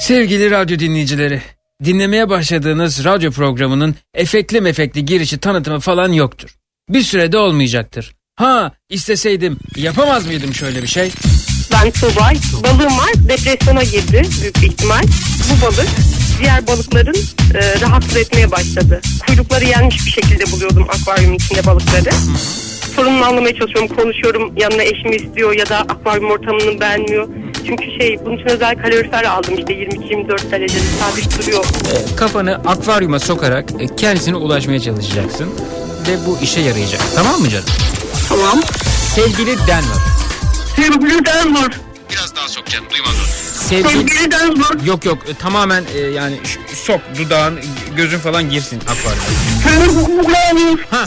Sevgili radyo dinleyicileri, dinlemeye başladığınız radyo programının efektli mefekli girişi tanıtımı falan yoktur. Bir sürede olmayacaktır. Ha isteseydim yapamaz mıydım şöyle bir şey? Ben Tuğba. Balığım var. Depresyona girdi büyük bir ihtimal. Bu balık diğer balıkların e, rahatsız etmeye başladı. Kuyrukları yenmiş bir şekilde buluyordum akvaryumun içinde balıkları. Sorununu anlamaya çalışıyorum. Konuşuyorum. Yanına eşimi istiyor ya da akvaryum ortamını beğenmiyor. Çünkü şey bunun için özel kalorifer aldım işte 22-24 derecede sabit duruyor. E, kafanı akvaryuma sokarak e, kendisine ulaşmaya çalışacaksın. Ve bu işe yarayacak. Tamam mı canım? Tamam. Sevgili Denver. Sevgili Denver. Biraz daha sok canım duymadım. Sevgili... Sevgili Denver. Yok yok e, tamamen e, yani sok dudağın gözün falan girsin akvaryuma. Ha.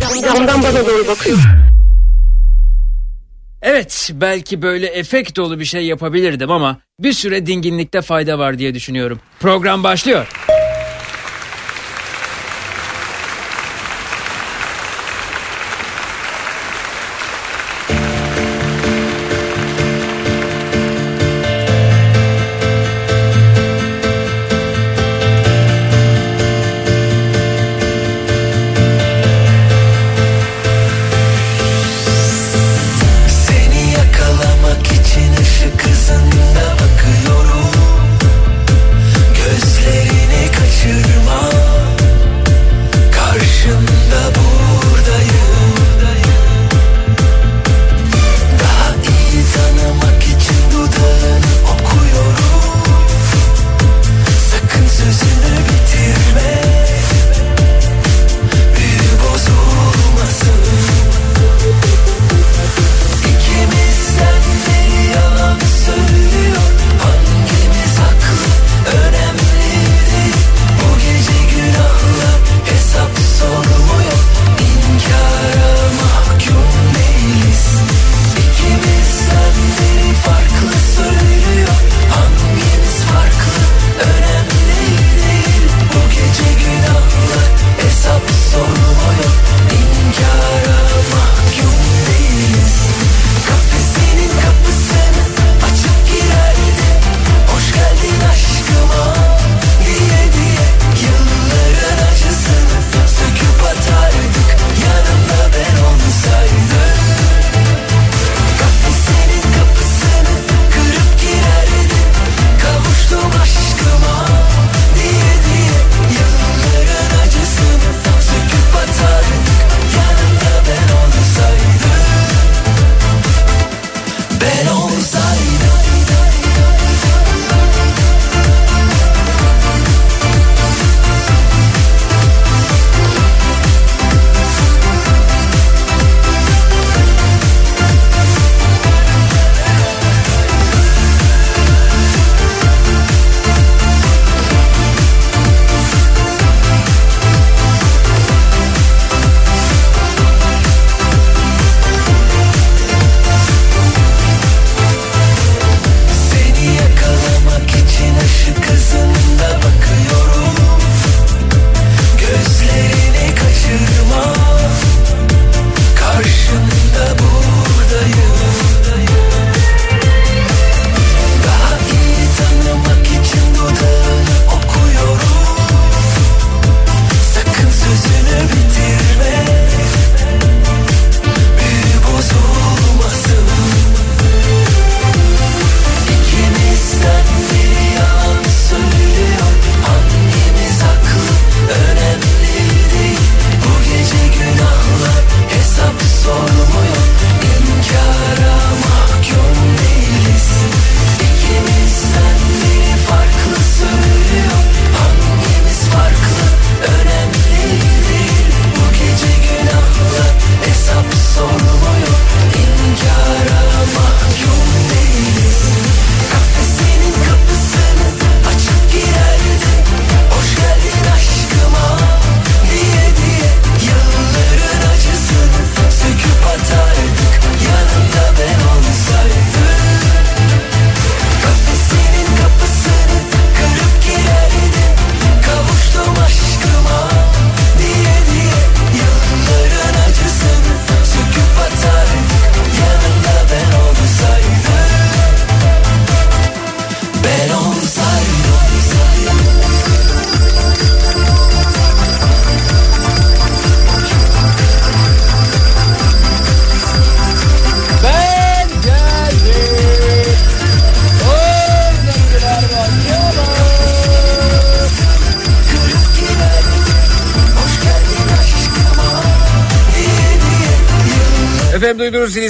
Camdan bana doğru bakıyor. Evet belki böyle efekt dolu bir şey yapabilirdim ama bir süre dinginlikte fayda var diye düşünüyorum. Program başlıyor.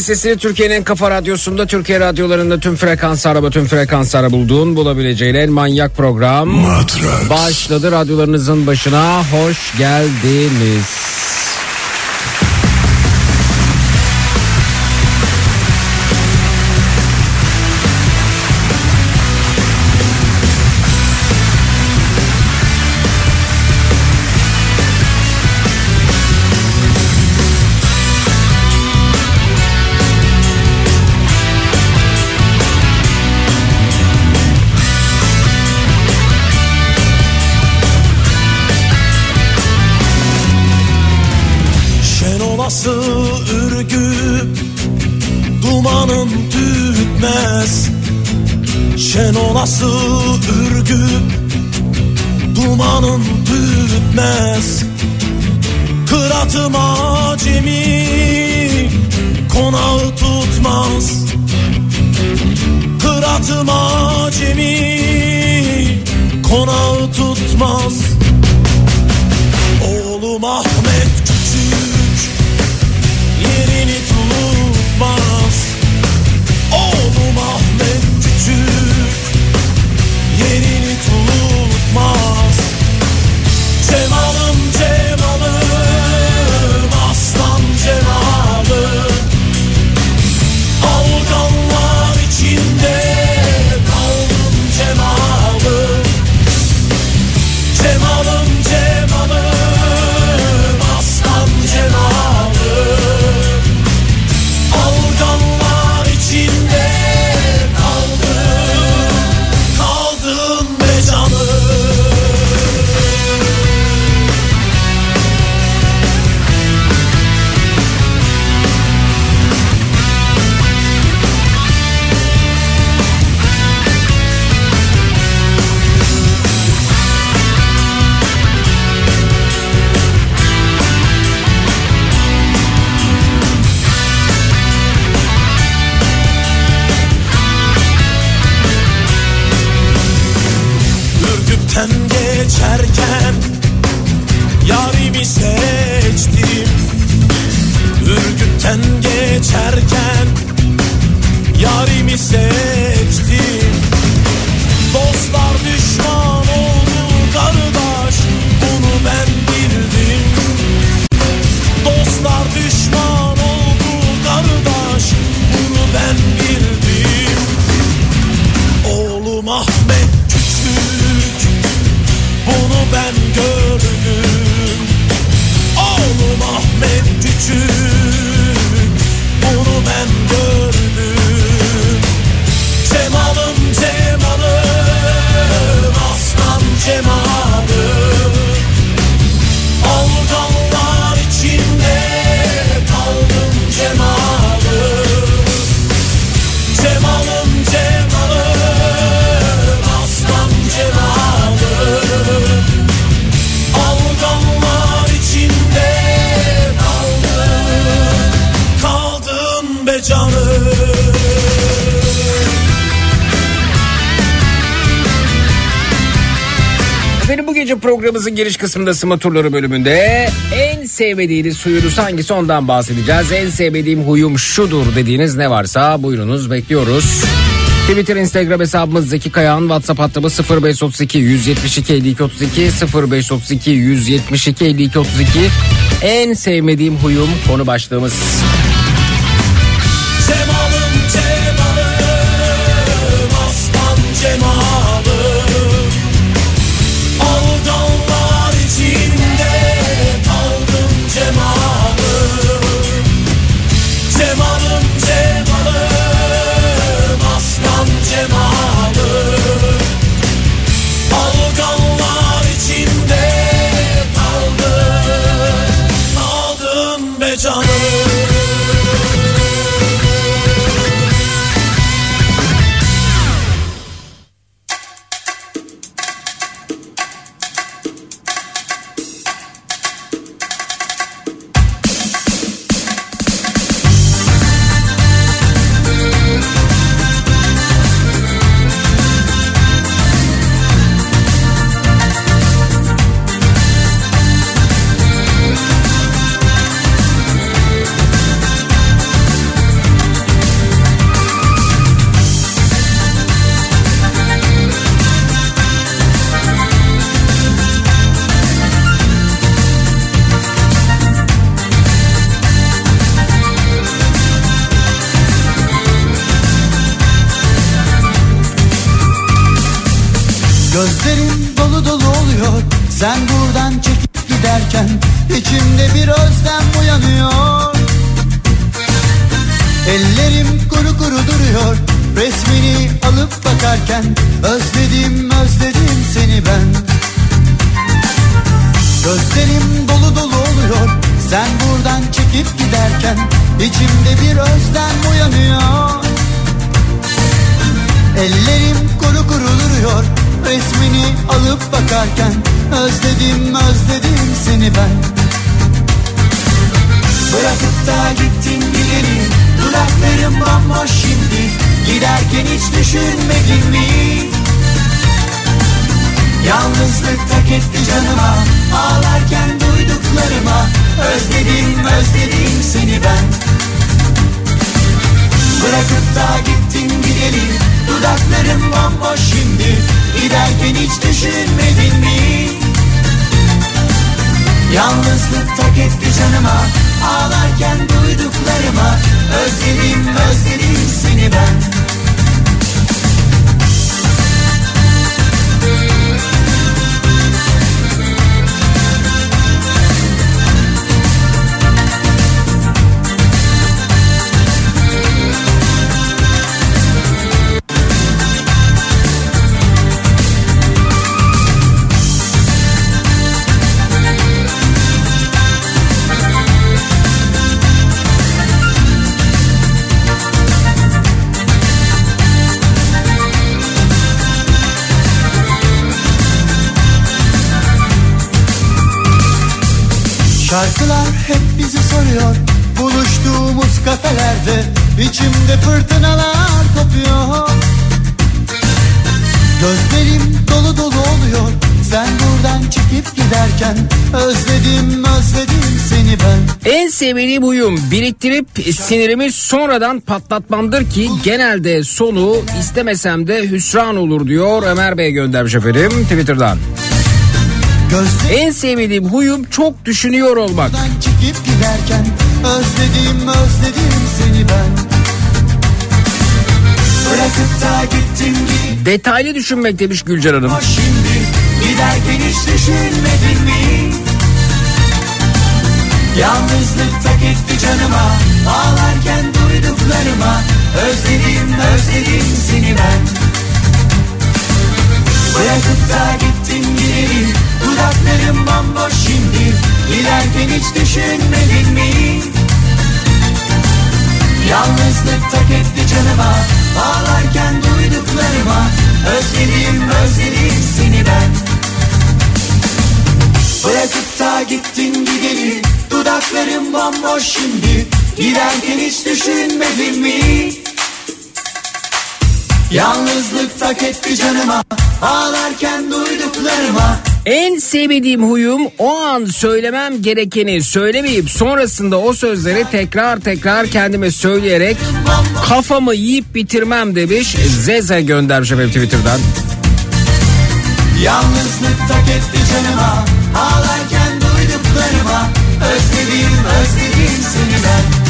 sesini Türkiye'nin kafa radyosunda Türkiye radyolarında tüm frekans araba tüm frekans ara bulduğun bulabileceğin en manyak program Matrax. başladı radyolarınızın başına hoş geldiniz. kısmında sıma turları bölümünde en sevmediğiniz suyunuz hangisi ondan bahsedeceğiz. En sevmediğim huyum şudur dediğiniz ne varsa buyurunuz bekliyoruz. Twitter, Instagram hesabımız Zeki Kayağan, WhatsApp hattımız 0532 172 52 32 0532 172 52 32. En sevmediğim huyum konu başlığımız. Sinirimi sonradan patlatmamdır ki genelde sonu istemesem de hüsran olur diyor Ömer Bey göndermiş efendim Twitter'dan. Gözlerim En sevdiğim huyum çok düşünüyor olmak. Çıkıp giderken özledim özledim seni ben Detaylı düşünmek demiş Gülcan Hanım. şimdi Giderken hiç düşünmedin mi? Yalnızlık tak etti canıma. Ağlarken duyduklarıma. Özledim özledim seni ben. Bırakıp da gittin gideri Dudaklarım bomboş şimdi. Giderken hiç düşünmedin mi? Yalnızlık tak etti canıma. Ağlarken duyduklarıma. Özledim özledim seni ben. Bırakıp da gittin gideli Dudaklarım bomboş şimdi Giderken hiç düşünmedin mi? Yalnızlık tak etti canıma Ağlarken duyduklarıma En sevmediğim huyum o an söylemem gerekeni söylemeyip sonrasında o sözleri tekrar tekrar kendime söyleyerek kafamı yiyip bitirmem demiş Zeze göndermiş efendim Twitter'dan. Yalnızlık tak etti canıma Ağlarken duyduklarıma Özledim özledim seni ben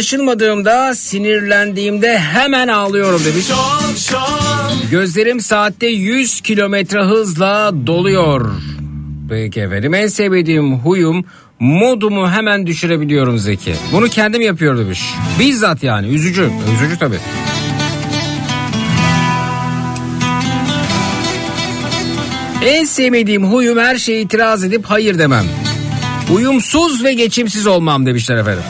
anlaşılmadığımda sinirlendiğimde hemen ağlıyorum demiş. Gözlerim saatte 100 kilometre hızla doluyor. Peki efendim en sevmediğim huyum modumu hemen düşürebiliyorum Zeki. Bunu kendim yapıyor demiş. Bizzat yani üzücü. Üzücü tabii. En sevmediğim huyum her şeye itiraz edip hayır demem. Uyumsuz ve geçimsiz olmam demişler efendim.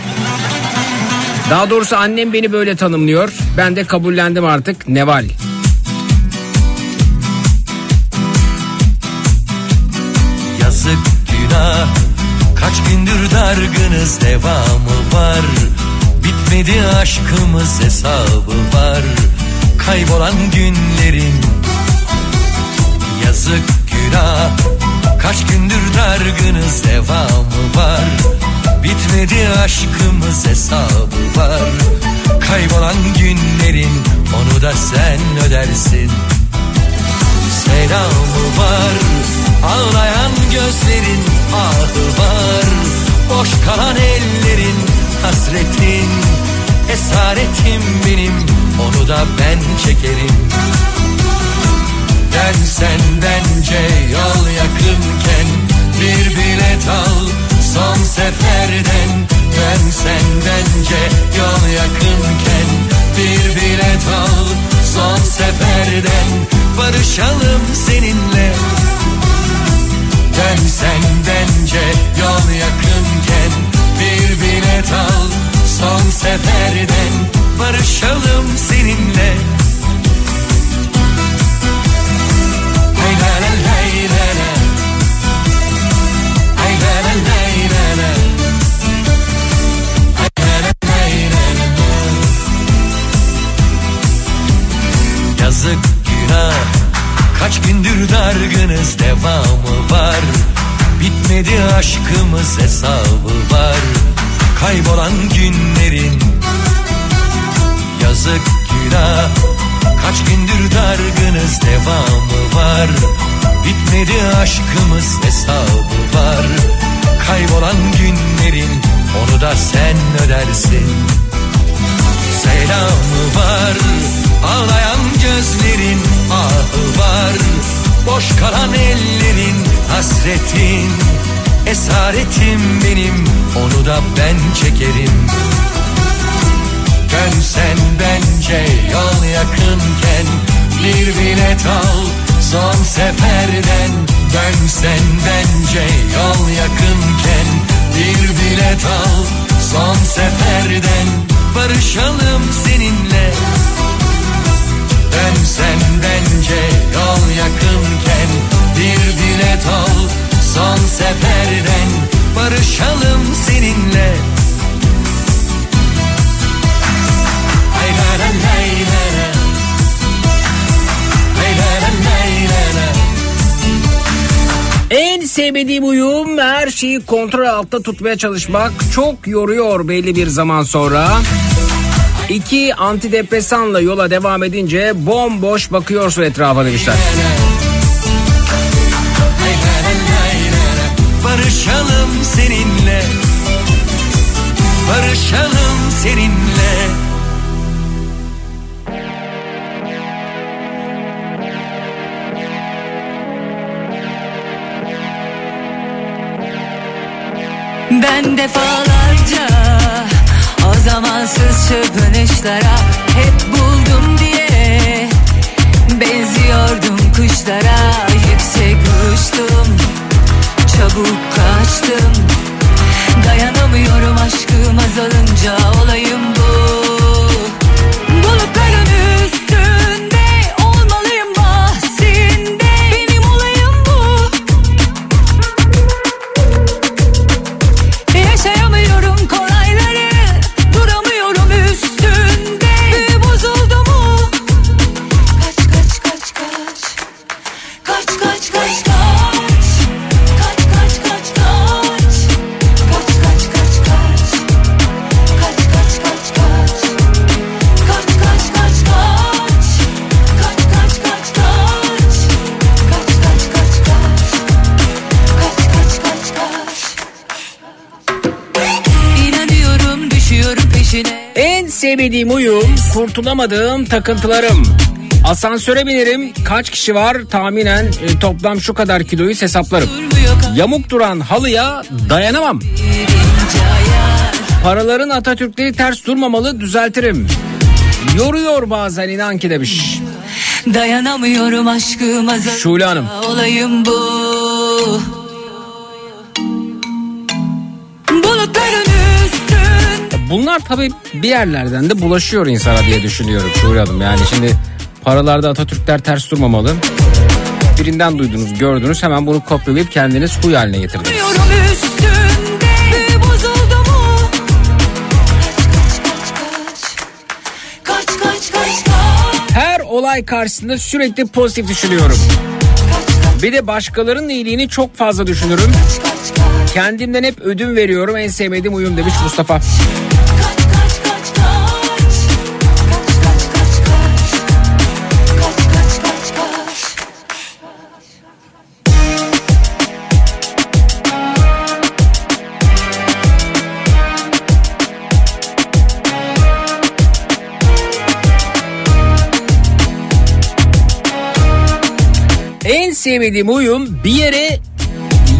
Daha doğrusu annem beni böyle tanımlıyor. Ben de kabullendim artık. Neval. Yazık günah Kaç gündür dargınız devamı var Bitmedi aşkımız hesabı var Kaybolan günlerin Yazık günah Kaç gündür dargınız devamı var Bitmedi aşkımız hesabı var. Kaybolan günlerin Onu da sen ödersin. Selamı var Ağlayan gözlerin ahı var. Boş kalan ellerin hasretin. Esaretim benim onu da ben çekerim. Dönsen bence yol yakınken Bir bilet al son seferden Dönsen bence yol yakınken Bir bilet al. Son seferden Barışalım seninle. Dönsen bence yol yakınken Bir bilet al. Son seferden Barışalım seninle Yazık günah. Kaç gündür dargınız devamı var. Bitmedi aşkımız hesabı var. Kaybolan günlerin Yazık günah. Kaç gündür dargınız devamı var. Bitmedi aşkımız hesabı var. Kaybolan günlerin Onu da sen ödersin selamı var. Ağlayan gözlerin ahı var. Boş kalan ellerin hasretin. Esaretim benim onu da ben çekerim. Dönsen bence yol yakınken Bir bilet al son seferden. Dönsen bence yol yakınken Bir bilet al son seferden Barışalım seninle. Dönsen bence yol yakınken Bir bilet al son seferden Barışalım seninle. Ay la sevmediğim uyum her şeyi kontrol altta tutmaya çalışmak çok yoruyor belli bir zaman sonra. İki antidepresanla yola devam edince bomboş bakıyorsun etrafa demişler. Barışalım seninle Barışalım seninle Ben defalarca o zamansız çırpınışlara hep kurtulamadığım takıntılarım. Asansöre binerim, kaç kişi var tahminen e, toplam şu kadar kiloyu hesaplarım. Yamuk duran halıya dayanamam. Paraların Atatürkleri ters durmamalı düzeltirim. Yoruyor bazen inan ki demiş. Dayanamıyorum aşkıma Şule Hanım. Olayım bu Bunlar tabii bir yerlerden de bulaşıyor insana diye düşünüyorum Şule Hanım. Yani şimdi paralarda Atatürkler ters durmamalı. Birinden duydunuz, gördünüz hemen bunu kopyalayıp kendiniz huy haline getirdiniz. Her olay karşısında sürekli pozitif düşünüyorum. Bir de başkalarının iyiliğini çok fazla düşünürüm. Kendimden hep ödün veriyorum. En sevmediğim uyum demiş Mustafa. Sevmediğim uyum bir yere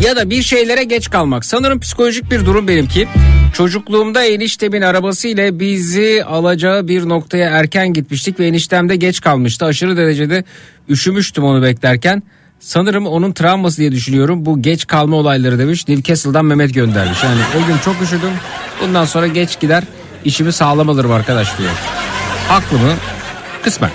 ya da bir şeylere geç kalmak. Sanırım psikolojik bir durum benimki. Çocukluğumda eniştemin arabasıyla bizi alacağı bir noktaya erken gitmiştik ve eniştem de geç kalmıştı. Aşırı derecede üşümüştüm onu beklerken. Sanırım onun travması diye düşünüyorum. Bu geç kalma olayları demiş. Newcastle'dan Mehmet göndermiş. Yani o gün çok üşüdüm. Bundan sonra geç gider. işimi sağlam alırım arkadaş diyor. Haklı mı? Kısmen.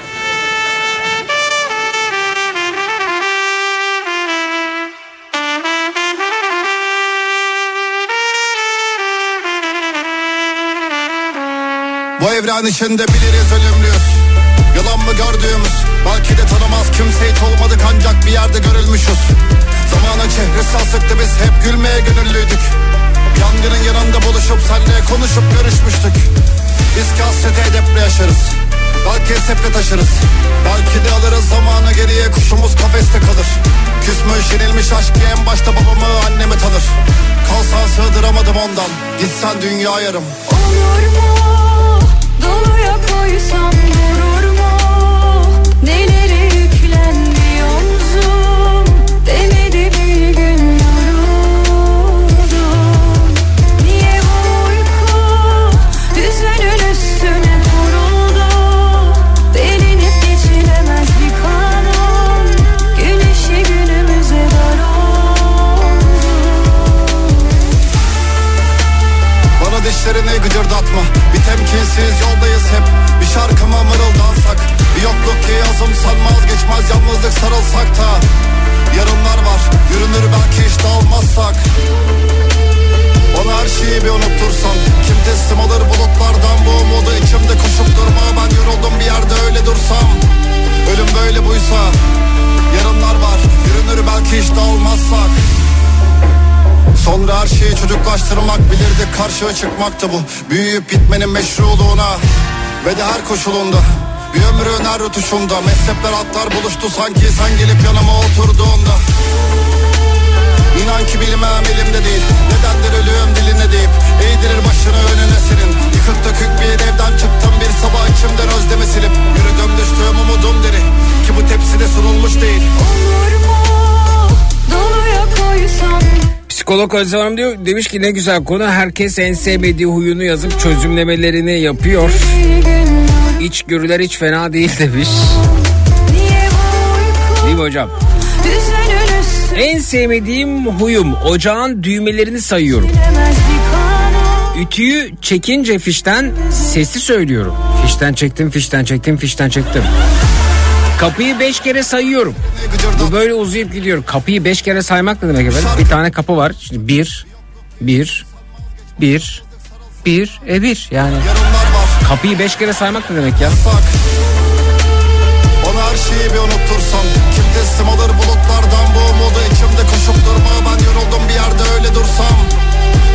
Bu evren içinde biliriz ölümlüyüz Yalan mı gördüğümüz? Belki de tanımaz. Kimse hiç olmadık ancak bir yerde görülmüşüz. Zamanın çehresi asıktı biz hep gülmeye gönüllüydük. Yangının yanında buluşup senle konuşup görüşmüştük. Biz ki hasreti edeple yaşarız. Belki seple taşırız. Belki de alırız zamanı geriye. Kuşumuz kafeste kalır. Küsmüş yenilmiş aşkı en başta babamı annemi tanır. Kalsan sığdıramadım ondan. Gitsen dünya yarım. Olur mu? Dişlerini gıcırdatma. Bir temkinsiz yoldayız hep yokluk ki yazım sanmaz geçmez Yalnızlık sarılsak da. Yarınlar var yürünür belki hiç dağılmazsak Bana her şeyi bir unuttursan. Kim teslim alır bulutlardan bu umudu? İçimde koşup durma Ben yoruldum bir yerde öyle dursam. Ölüm böyle buysa Yarınlar var yürünür belki hiç dağılmazsak Sonra her şeyi çocuklaştırmak bilirdik karşıya çıkmaktı bu. Büyüyüp bitmenin meşruluğuna ve de her koşulunda Bir ömrün her rötuşunda mezhepler atlar buluştu sanki. Sen gelip yanıma oturduğunda İnan ki bilmem elimde değil. Nedendir ölüyorum diline deyip Eğdirir başını önüne senin. Yıkık dökük bir evden çıktım. Bir sabah içimden özlemi silip Yürüdüm düştüğüm umudum deri. Ki bu tepside sunulmuş değil. Olur mu? Doluya koysam. Psikolog Özlem Hanım diyor, demiş ki ne güzel konu. Herkes en sevmediği huyunu yazıp çözümlemelerini yapıyor. bir gün İçgörüler hiç fena değil demiş. Değil mi hocam? En sevmediğim huyum ocağın düğmelerini sayıyorum. Ütüyü çekince fişten sesi söylüyorum. Fişten çektim, fişten çektim, fişten çektim. Kapıyı beş kere sayıyorum. Bu böyle uzayıp gidiyor. Kapıyı beş kere saymak ne demek efendim? Bir tane kapı var. Şimdi bir, bir, bir, bir, e bir yani. Kapıyı beş kere saymak ne demek ya? sak Bana her şeyi bir unuttursan Kim teslim alır bulutlardan bu umudu içimde koşup durma Ben yoruldum bir yerde öyle dursam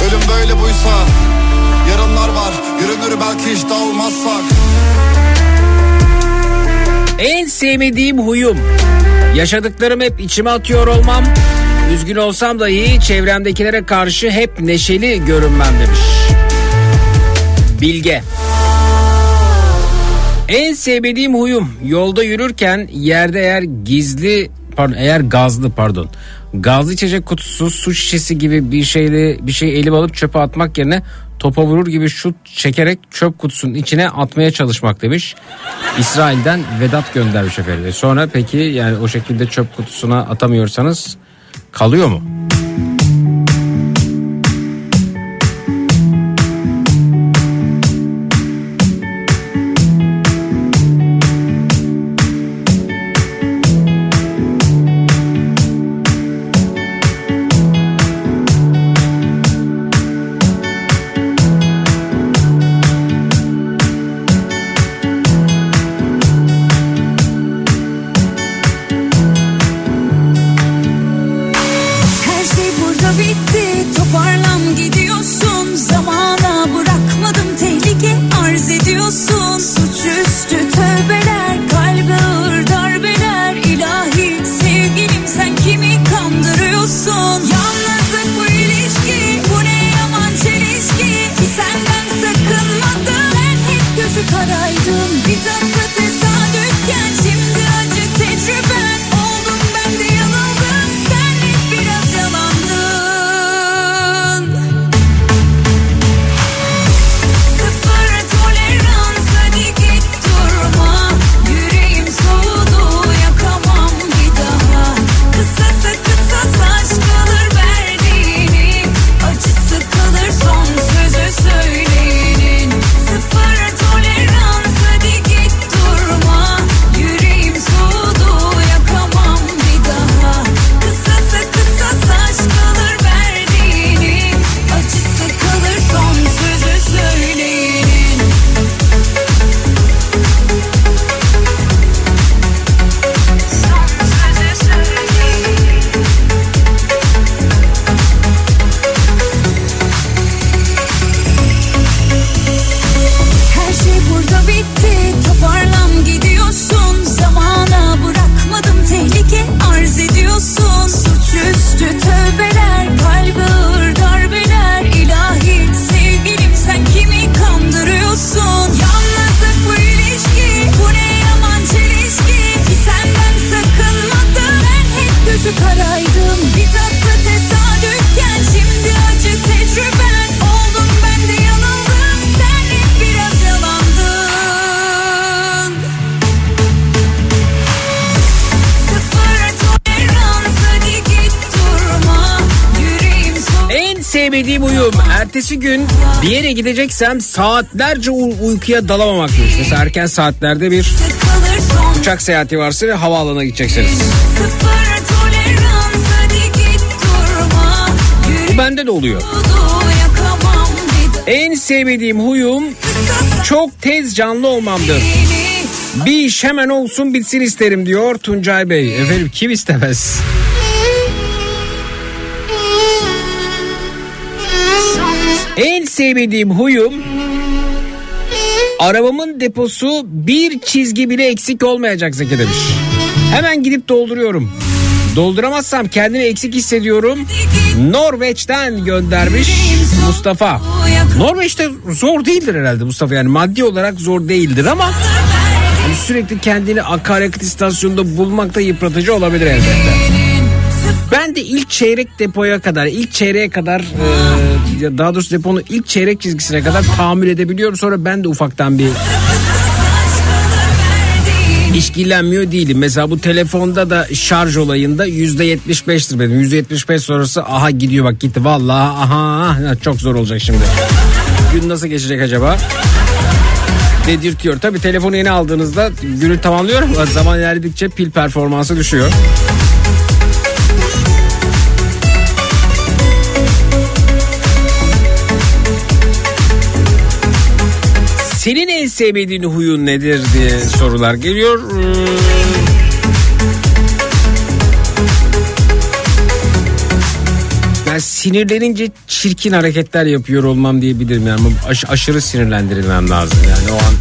Ölüm böyle buysa Yarınlar var yürünür belki hiç dağılmazsak En sevmediğim huyum. Yaşadıklarım hep içime atıyor olmam. Üzgün olsam dahi çevremdekilere karşı hep neşeli görünmem demiş. Bilge. En sevmediğim huyum yolda yürürken yerde eğer gizli pardon eğer gazlı pardon gazlı içecek kutusu su şişesi gibi bir şeyle bir şey elim alıp çöpe atmak yerine topa vurur gibi şut çekerek çöp kutusunun içine atmaya çalışmak demiş. İsrail'den Vedat göndermiş efendim. E Sonra peki yani o şekilde çöp kutusuna atamıyorsanız kalıyor mu? Gideceksem saatlerce uy- uykuya dalamamakmış. Mesela erken saatlerde bir uçak seyahati varsa ve havaalanına gideceksiniz. Bu bende de oluyor. En sevmediğim huyum çok tez canlı olmamdır. Bir iş hemen olsun bitsin isterim diyor Tuncay Bey. Efendim kim istemez? Sevmediğim huyum arabamın deposu bir çizgi bile eksik olmayacak Zeki demiş. Hemen gidip dolduruyorum. Dolduramazsam kendimi eksik hissediyorum. Norveç'ten göndermiş Mustafa. Norveç'te zor değildir herhalde Mustafa yani maddi olarak zor değildir ama hani sürekli kendini akaryakıt istasyonunda bulmak da yıpratıcı olabilir elbette. Ben de ilk çeyrek depoya kadar, ilk çeyreğe kadar e, daha doğrusu deponun ilk çeyrek çizgisine kadar tahammül edebiliyorum. Sonra ben de ufaktan bir işkillenmiyor değilim. Mesela bu telefonda da şarj olayında yüzde 75'tir benim. Yüzde 75 sonrası aha gidiyor bak gitti vallahi aha çok zor olacak şimdi. Gün nasıl geçecek acaba? Dedirtiyor. Tabi telefonu yeni aldığınızda günü tamamlıyor ama zaman ilerledikçe pil performansı düşüyor. Senin en sevmediğin huyun nedir diye sorular geliyor. Hmm. Ben sinirlenince çirkin hareketler yapıyor olmam diyebilirim yani Aş- aşırı sinirlendirilmem lazım yani o an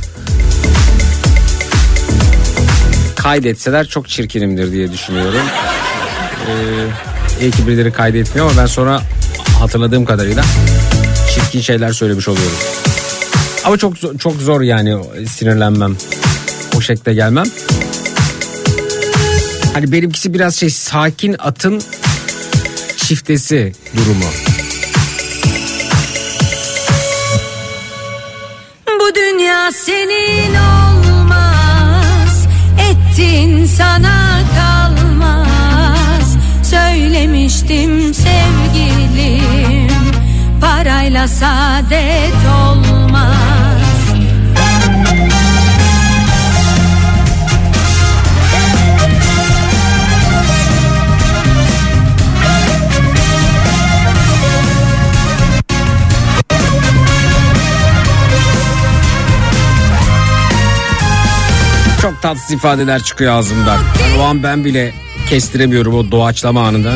kaydetseler çok çirkinimdir diye düşünüyorum. Ee, iyi ki birileri kaydetmiyor ama ben sonra hatırladığım kadarıyla çirkin şeyler söylemiş oluyorum. Ama çok çok zor yani sinirlenmem. O şekilde gelmem. Hani benimkisi biraz şey sakin atın çiftesi durumu. Bu dünya senin olmaz Ettin sana kalmaz Söylemiştim sevgilim Parayla saadet olmaz Çok tatsız ifadeler çıkıyor ağzımdan. Yani o an ben bile kestiremiyorum o doğaçlama anında.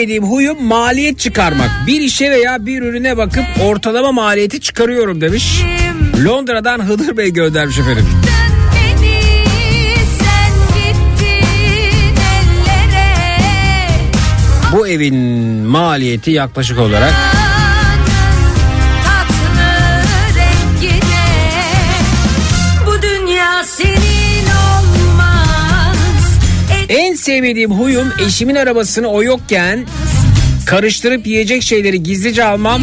Sevmediğim huyum maliyet çıkarmak. Bir işe veya bir ürüne bakıp ortalama maliyeti çıkarıyorum demiş. Londra'dan Hıdır Bey göndermiş efendim. Bu evin maliyeti yaklaşık olarak sevmediğim huyum eşimin arabasını o yokken karıştırıp yiyecek şeyleri gizlice almam.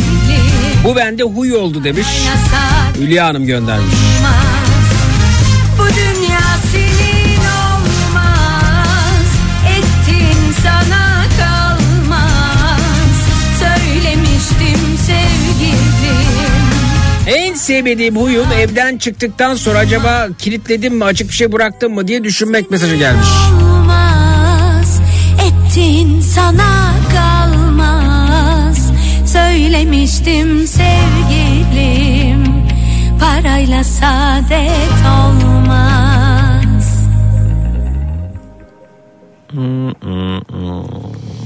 Bu bende huy oldu demiş. Hülya Hanım göndermiş. En sevmediğim huyum evden çıktıktan sonra acaba kilitledim mi açık bir şey bıraktım mı diye düşünmek mesajı gelmiş. olmaz Ettin sana kalmaz. Söylemiştim sevgilim Parayla saadet olmaz. Beni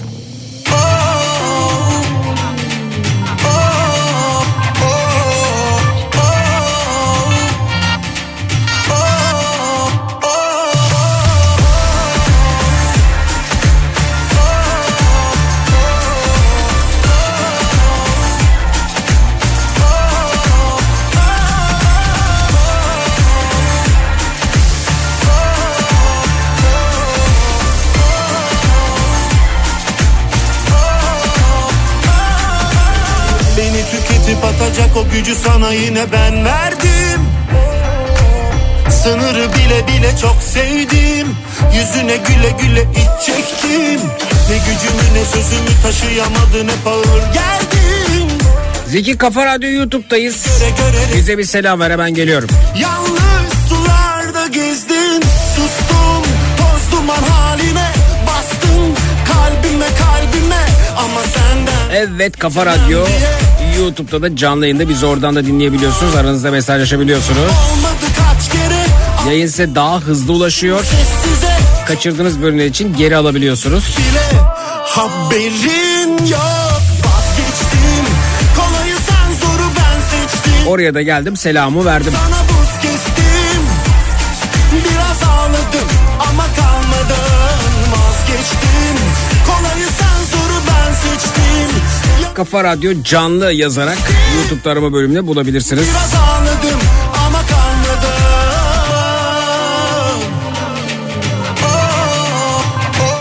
taşıyamadın hep ağır geldin Zeki Kafa Radyo YouTube'dayız. Göre göre Bize bir selam ver hemen geliyorum. Yalnız sularda gezdin Sustum toz duman haline Bastın kalbime kalbime Ama senden Evet Kafa Radyo YouTube'da da canlı yayında bizi oradan da dinleyebiliyorsunuz. Aranızda mesajlaşabiliyorsunuz. Yayın size daha hızlı ulaşıyor. Kaçırdığınız bölümler için geri alabiliyorsunuz. bile haberin yok. Vazgeçtim. Kolayı sen zoru ben seçtim. Oraya da geldim selamı verdim. Sana buz kestim. Biraz ağladım ama kalmadım. Vazgeçtim. Kolayı sen zoru ben seçtim. Kafa Radyo canlı yazarak YouTube'da arama bölümünde bulabilirsiniz. Biraz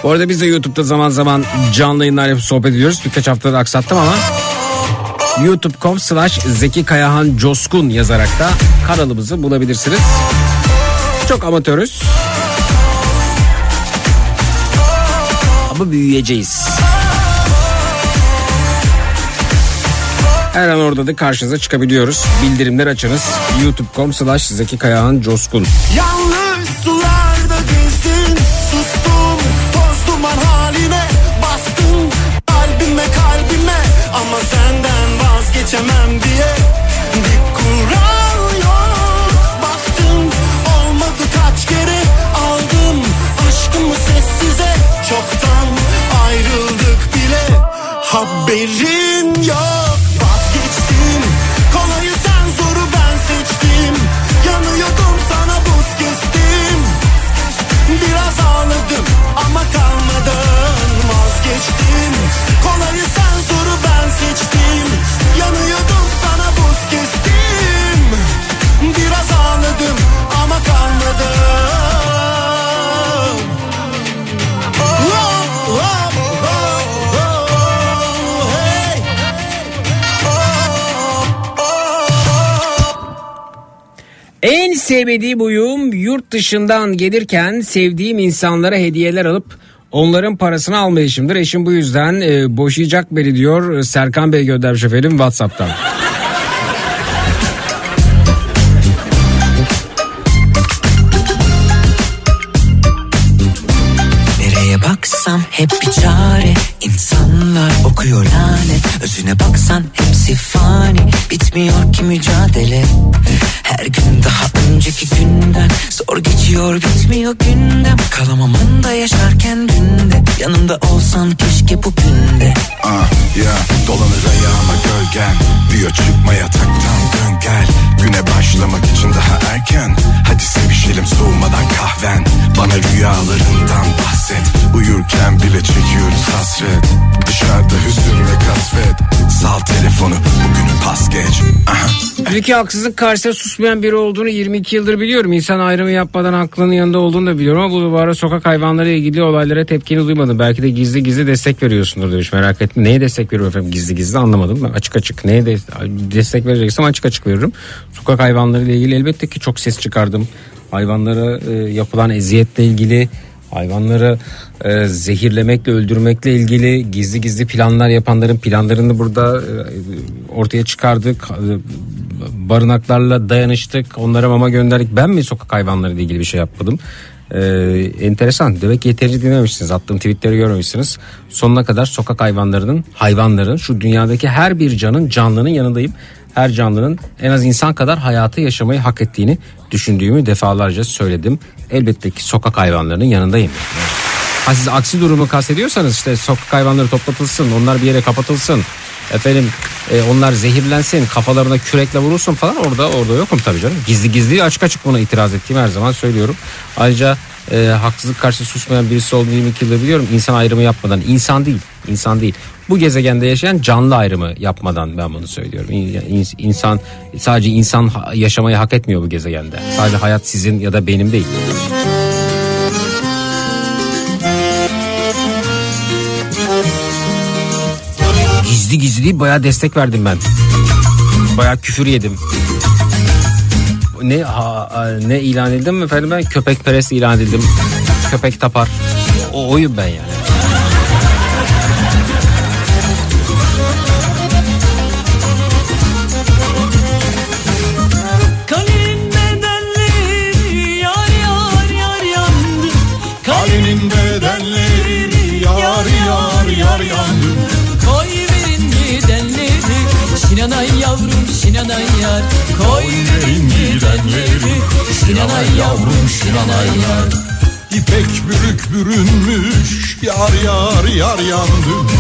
Bu arada biz de YouTube'da zaman zaman canlı yayınlar yapıp sohbet ediyoruz. Birkaç haftada aksattım ama youtube.com slash Zeki Kayahan Coskun yazarak da kanalımızı bulabilirsiniz. Çok amatörüz. Ama büyüyeceğiz. Her an orada da karşınıza çıkabiliyoruz. Bildirimler açınız. youtube.com slash Zeki Kayahan Coskun. Yanlış Sevmediğim uyum yurt dışından gelirken sevdiğim insanlara hediyeler alıp onların parasını almayışımdır. Eşim bu yüzden e, boşayacak beni diyor Serkan Bey göndermiş efendim Whatsapp'tan. Baksam hep bir çare İnsanlar okuyor lanet Özüne baksan Bitmiyor ki mücadele. Her gün daha önceki günden Zor geçiyor bitmiyor gündem Kalamam anda yaşarken günde. Yanımda olsan keşke bugün de Ah ya dolanır ayağıma gölgen. Diyor çıkma yataktan dön gel Güne başlamak için daha erken Hadi sevişelim soğumadan kahven Bana rüyalarından bahset Uyurken bile çekiyoruz hasret Dışarıda hüzün ve kasvet Sal telefonu bugünü pas geç. Zeki haksızlık karşısında susmayan biri olduğunu 22 yıldır biliyorum. İnsan ayrımı yapmadan haklının yanında olduğunu da biliyorum ama bu ara sokak hayvanları ile ilgili olaylara tepkini duymadım. Belki de gizli gizli destek veriyorsundur demiş merak etme. Neye destek veriyorum efendim gizli gizli anlamadım. Ben açık açık neye de- destek vereceksem açık açık veririm. Sokak hayvanları ile ilgili elbette ki çok ses çıkardım. Hayvanlara e, yapılan eziyetle ilgili hayvanları e, zehirlemekle öldürmekle ilgili gizli gizli planlar yapanların planlarını burada e, ortaya çıkardık. E, barınaklarla dayanıştık. Onlara mama gönderdik. Ben mi sokak hayvanları ile ilgili bir şey yapmadım? Ee, enteresan. Demek ki yeterince dinlememişsiniz. Attığım tweetleri görmemişsiniz. Sonuna kadar sokak hayvanlarının, hayvanların, şu dünyadaki her bir canın, canlının yanındayım. Her canlının en az insan kadar hayatı yaşamayı hak ettiğini düşündüğümü defalarca söyledim. Elbette ki sokak hayvanlarının yanındayım. Ha siz aksi durumu kastediyorsanız işte sokak hayvanları toplatılsın, onlar bir yere kapatılsın. Efendim e, onlar zehirlensin, kafalarına kürekle vurulsun falan orada orada yokum tabii canım. Gizli gizli açık açık buna itiraz ettiğimi her zaman söylüyorum. Ayrıca e, haksızlık karşı susmayan birisi olduğunu 22 yıldır biliyorum. İnsan ayrımı yapmadan, insan değil, insan değil. Bu gezegende yaşayan canlı ayrımı yapmadan ben bunu söylüyorum. İn- İnsan sadece insan yaşamayı hak etmiyor bu gezegende. Sadece hayat sizin ya da benim değil. Gizli gizli bayağı destek verdim ben. Bayağı küfür yedim. Ne ha, ha- ne ilan edildim efendim ben köpek perest ilan edildim. Köpek tapar. O oyum ben yani. Bedenleri yar yar yar yar Şinanay yavrum Şinanay yar. Koy verin gidenleri. Şinanay yavrum şinanay yar. İpek bürük bürünmüş Yar yar yar yandım.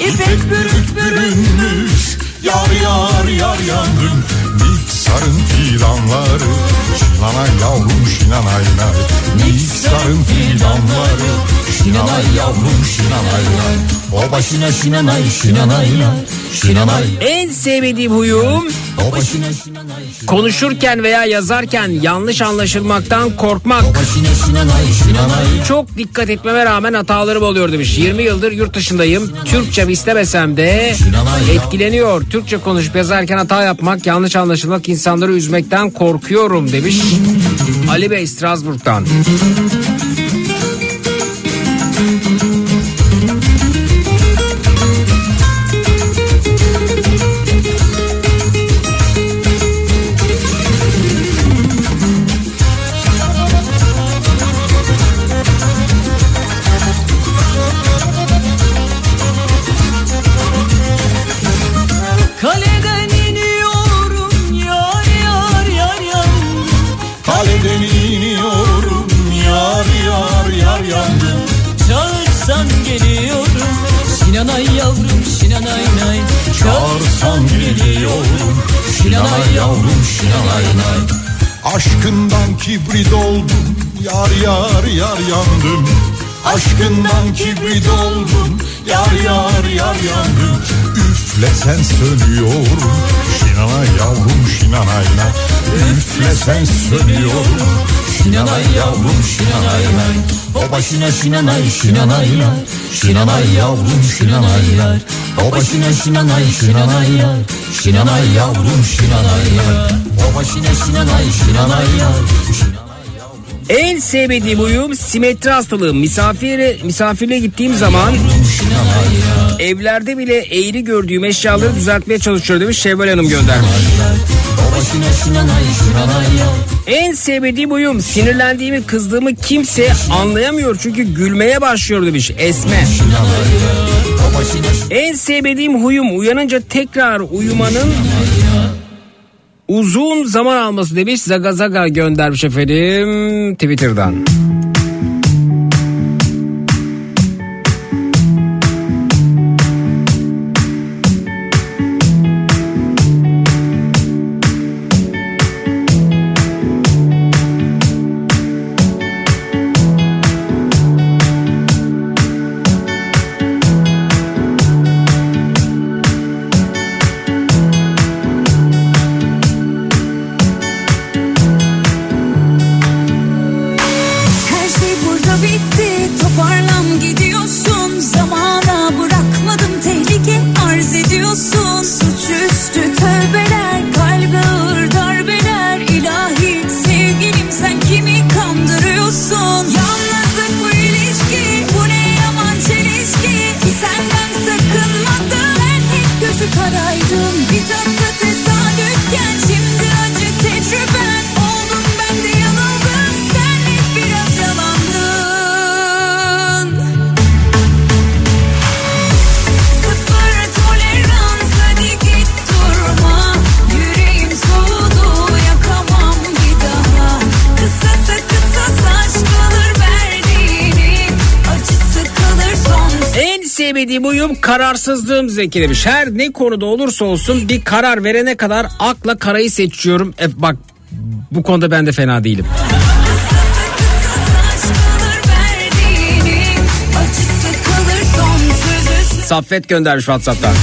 İpek bürük bürünmüş Yar yar yar yandım Niksarın fidanları Şinanay yavrum şinanay nay Niksarın fidanları Şinanay yavrum şinanay nay O başına şinanay şinanay nay Şinanay En sevmediğim huyum O başına şinanay konuşurken veya yazarken yanlış anlaşılmaktan korkmak. Çok dikkat etmeme rağmen hatalarım oluyor demiş. 20 yıldır yurt dışındayım. Türkçe istemesem de etkileniyor. Türkçe konuşup yazarken hata yapmak, yanlış anlaşılmak, insanları üzmekten korkuyorum demiş. Ali Bey Strasbourg'dan. Yar yar yandım Çağırsan geliyorum. Şinanay yavrum şinanay nay. Çağırsan geliyorum. Şinanay yavrum şinanay nay. Aşkından kibrit oldum. Yar yar yar yandım Aşkından kibrit oldum Yar yar yar yandım Üflesen sönüyorum Şinanay yavrum şinanay nay Üflesen sönüyorum Şinanay yavrum şinanay nay O başına şinanay şinanay nay Şinanay yavrum şinanay yar O başına şinanay şinanay yar Şinanay yavrum şinanay yar O başına şinanay şinanay yar En sevmediğim huyum simetri hastalığı. Misafire, misafirliğe gittiğim zaman evlerde bile eğri gördüğüm eşyaları düzeltmeye çalışıyor demiş Şevval Hanım göndermiş. En sevmediğim huyum sinirlendiğimi kızdığımı kimse anlayamıyor çünkü gülmeye başlıyor demiş Esme. En sevmediğim huyum uyanınca tekrar uyumanın uzun zaman alması demiş Zaga göndermiş efendim Twitter'dan. Kararsızlığım Zeki demiş. Her ne konuda olursa olsun bir karar verene kadar akla karayı seçiyorum. E, bak bu konuda ben de fena değilim. Saffet göndermiş Whatsapp'tan.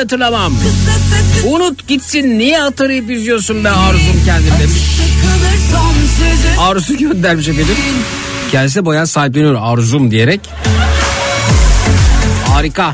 hatırlamam. Unut gitsin niye hatırlayıp üzüyorsun be Arzum kendini demiş. Arzu göndermiş efendim. Kendisi de bayağı sahipleniyor Arzum diyerek. Harika.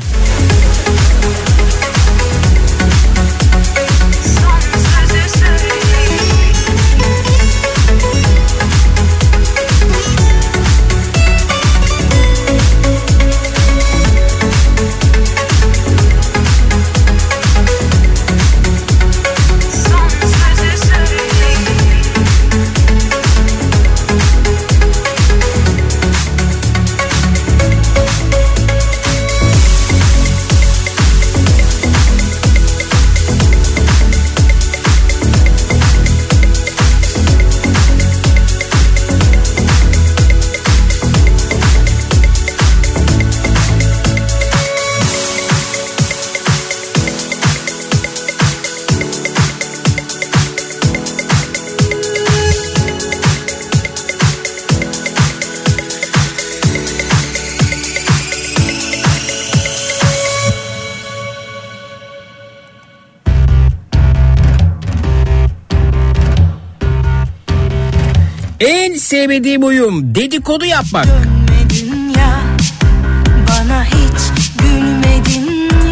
sevmediğim uyum dedikodu yapmak. Ya,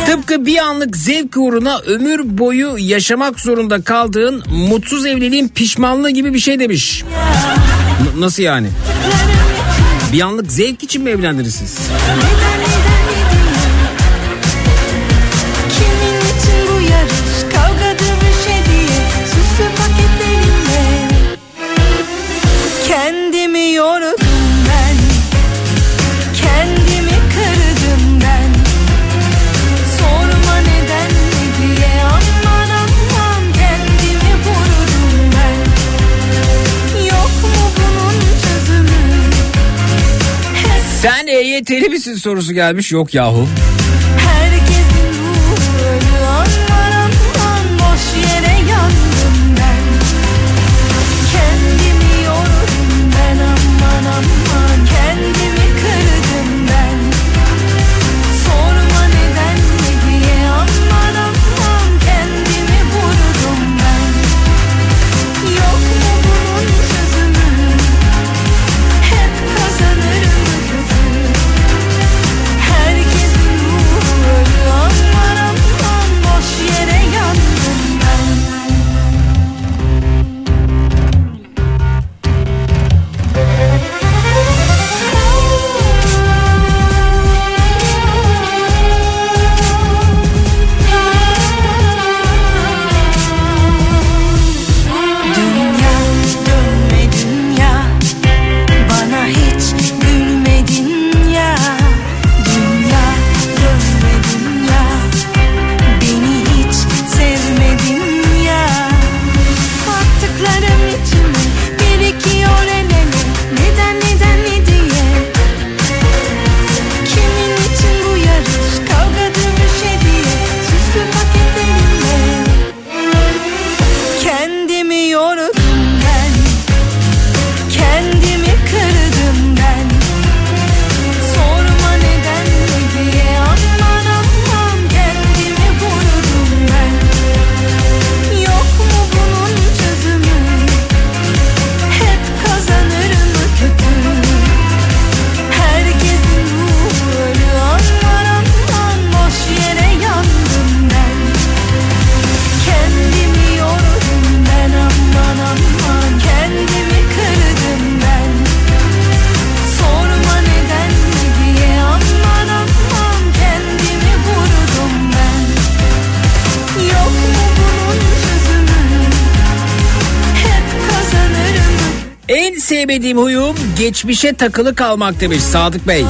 Tıpkı bir anlık zevk uğruna ömür boyu yaşamak zorunda kaldığın mutsuz evliliğin pişmanlığı gibi bir şey demiş. N- nasıl yani? Bir anlık zevk için mi evlendiniz siz? EYT'li misin sorusu gelmiş. Yok yahu. geçmişe takılı kalmak demiş Sadık Bey.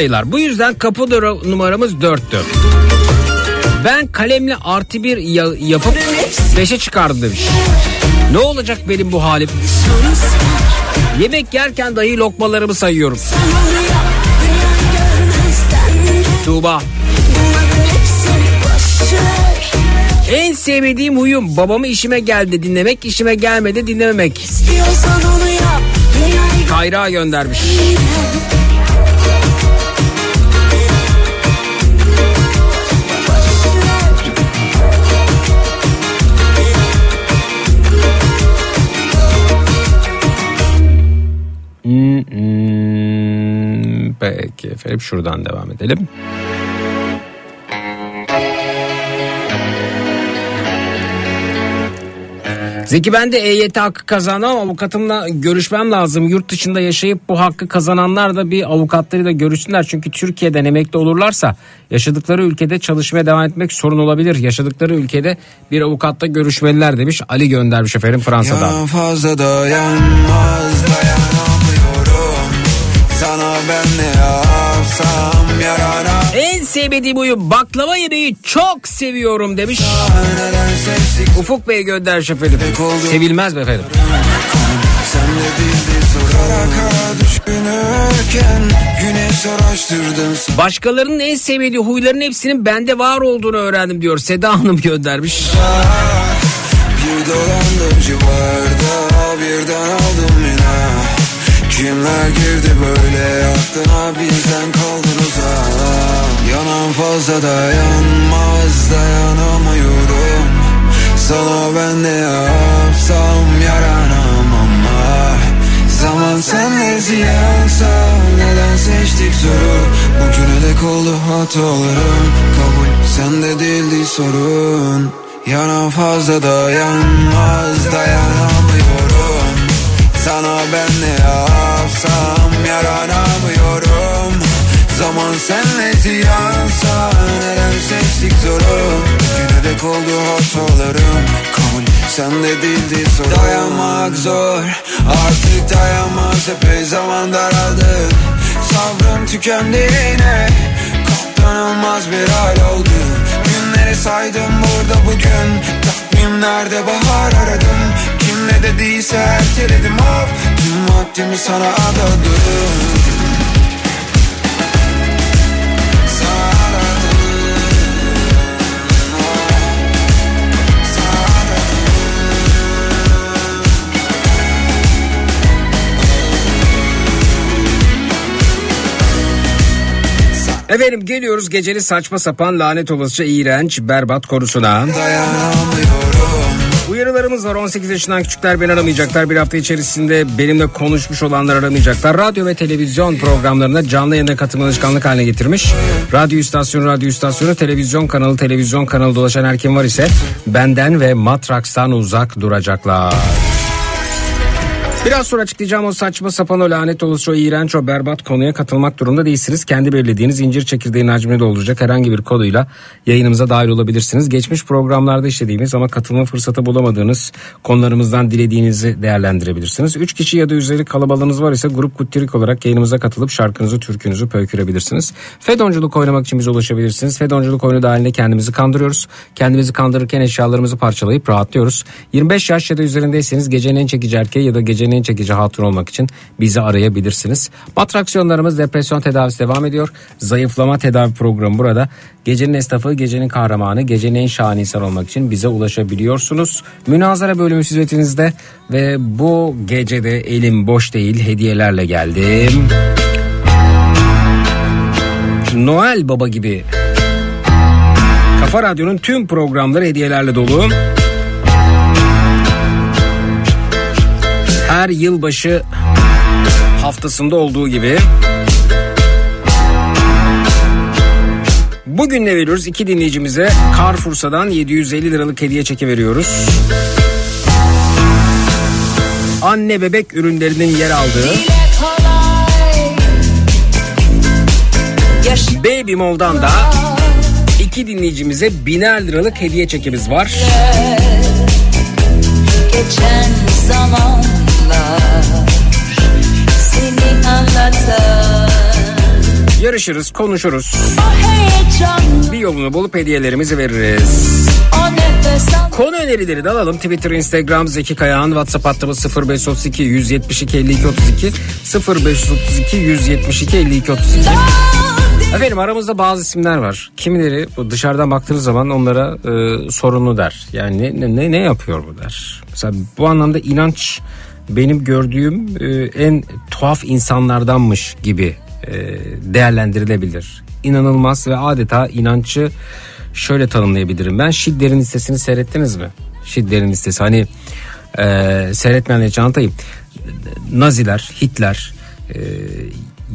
Sayılar. Bu yüzden kapı numaramız 4'tü. Ben kalemle artı bir ya- yapıp 5'e çıkardım demiş. Ne olacak benim bu halim? Yemek yerken dahi lokmalarımı sayıyorum. Tuğba. En sevmediğim huyum babamı işime geldi dinlemek, işime gelmedi dinlememek. Kayra göndermiş. Efendim şuradan devam edelim. Zeki ben de EYT hakkı kazanan avukatımla görüşmem lazım. Yurt dışında yaşayıp bu hakkı kazananlar da bir avukatlarıyla görüşsünler. Çünkü Türkiye'den emekli olurlarsa yaşadıkları ülkede çalışmaya devam etmek sorun olabilir. Yaşadıkları ülkede bir avukatla görüşmeliler demiş. Ali göndermiş efendim Fransa'dan. Ya fazla dayanmaz dayanamıyorum Sana ben ne yarana En sevmediğim uyum baklava yemeği çok seviyorum demiş. Ufuk Bey göndermiş efendim. Sevilmez mi efendim? sen de bildin soru Kara kara düşünürken güneş araştırdın Başkalarının en sevmediği huyların hepsinin bende var olduğunu öğrendim diyor. Seda Hanım göndermiş. Bir dolandım civarda birden aldım yine Kimler girdi böyle? Aklına bizden kaldın uzak. Yanan fazla dayanmaz dayanamıyorum. Sana ben ne yapsam yaranam ama. Zaman senle ziyansa neden seçtik zoru Bugüne dek oldu hatalarım. Kabul sende değildi sorun. Yana fazla dayanmaz dayanamıyorum Sana ben ne yapsam yaranamıyorum. Zaman senle ziyansa neden seçtik zoru? Bugüne dek oldu hatalarım. Kabul sende değildi sorun Dayanmak zor artık dayanmaz. Epey zaman daraldı. Sabrım tükendi yine. Katlanılmaz bir hal oldu. Günleri saydım burada bugün. Takvimlerde bahar aradım ne dediyse erteledim of Tüm vaktimi sana adadım. Efendim geliyoruz geceli saçma sapan lanet olası iğrenç berbat konusuna. dayanamıyorum Uyarılarımız var 18 yaşından küçükler beni aramayacaklar. Bir hafta içerisinde benimle konuşmuş olanlar aramayacaklar. Radyo ve televizyon programlarında canlı yayına katılma alışkanlık haline getirmiş. Radyo istasyonu, radyo istasyonu, televizyon kanalı, televizyon kanalı dolaşan her kim var ise benden ve Matraks'tan uzak duracaklar. Biraz sonra açıklayacağım o saçma sapan o lanet olası o iğrenç o berbat konuya katılmak durumunda değilsiniz. Kendi belirlediğiniz incir çekirdeğinin hacmini dolduracak herhangi bir koduyla yayınımıza dahil olabilirsiniz. Geçmiş programlarda işlediğimiz ama katılma fırsatı bulamadığınız konularımızdan dilediğinizi değerlendirebilirsiniz. 3 kişi ya da üzeri kalabalığınız var ise grup kuttirik olarak yayınımıza katılıp şarkınızı türkünüzü pöykürebilirsiniz. Fedonculuk oynamak için bize ulaşabilirsiniz. Fedonculuk oyunu dahilinde kendimizi kandırıyoruz. Kendimizi kandırırken eşyalarımızı parçalayıp rahatlıyoruz. 25 yaş ya da üzerindeyseniz gecenin en çekici erkeği ya da gecenin Türkiye'nin en çekici hatun olmak için bizi arayabilirsiniz. Atraksiyonlarımız depresyon tedavisi devam ediyor. Zayıflama tedavi programı burada. Gecenin esnafı, gecenin kahramanı, gecenin en şahane insan olmak için bize ulaşabiliyorsunuz. Münazara bölümü hizmetinizde ve bu gecede elim boş değil hediyelerle geldim. Noel Baba gibi Kafa Radyo'nun tüm programları hediyelerle dolu. Her yılbaşı haftasında olduğu gibi Bugün ne veriyoruz? İki dinleyicimize Carrefour'dan 750 liralık hediye çeki veriyoruz. Anne bebek ürünlerinin yer aldığı Baby Mall'dan da iki dinleyicimize biner liralık hediye çekimiz var. Geçen zamanlar Yarışırız, konuşuruz. Bir yolunu bulup hediyelerimizi veririz. Konu önerileri de alalım. Twitter, Instagram, Zeki Kayağan, WhatsApp hattımız 0532 172 52 32 0532 172 52 32. Efendim aramızda bazı isimler var. Kimileri bu dışarıdan baktığınız zaman onlara e, sorunlu der. Yani ne, ne, ne yapıyor bu der. Mesela bu anlamda inanç benim gördüğüm e, en tuhaf insanlardanmış gibi değerlendirilebilir. İnanılmaz ve adeta inancı şöyle tanımlayabilirim. Ben Schindler'in listesini seyrettiniz mi? Schindler'in listesi hani e, seyretmeyenler için. Naziler, Hitler, e,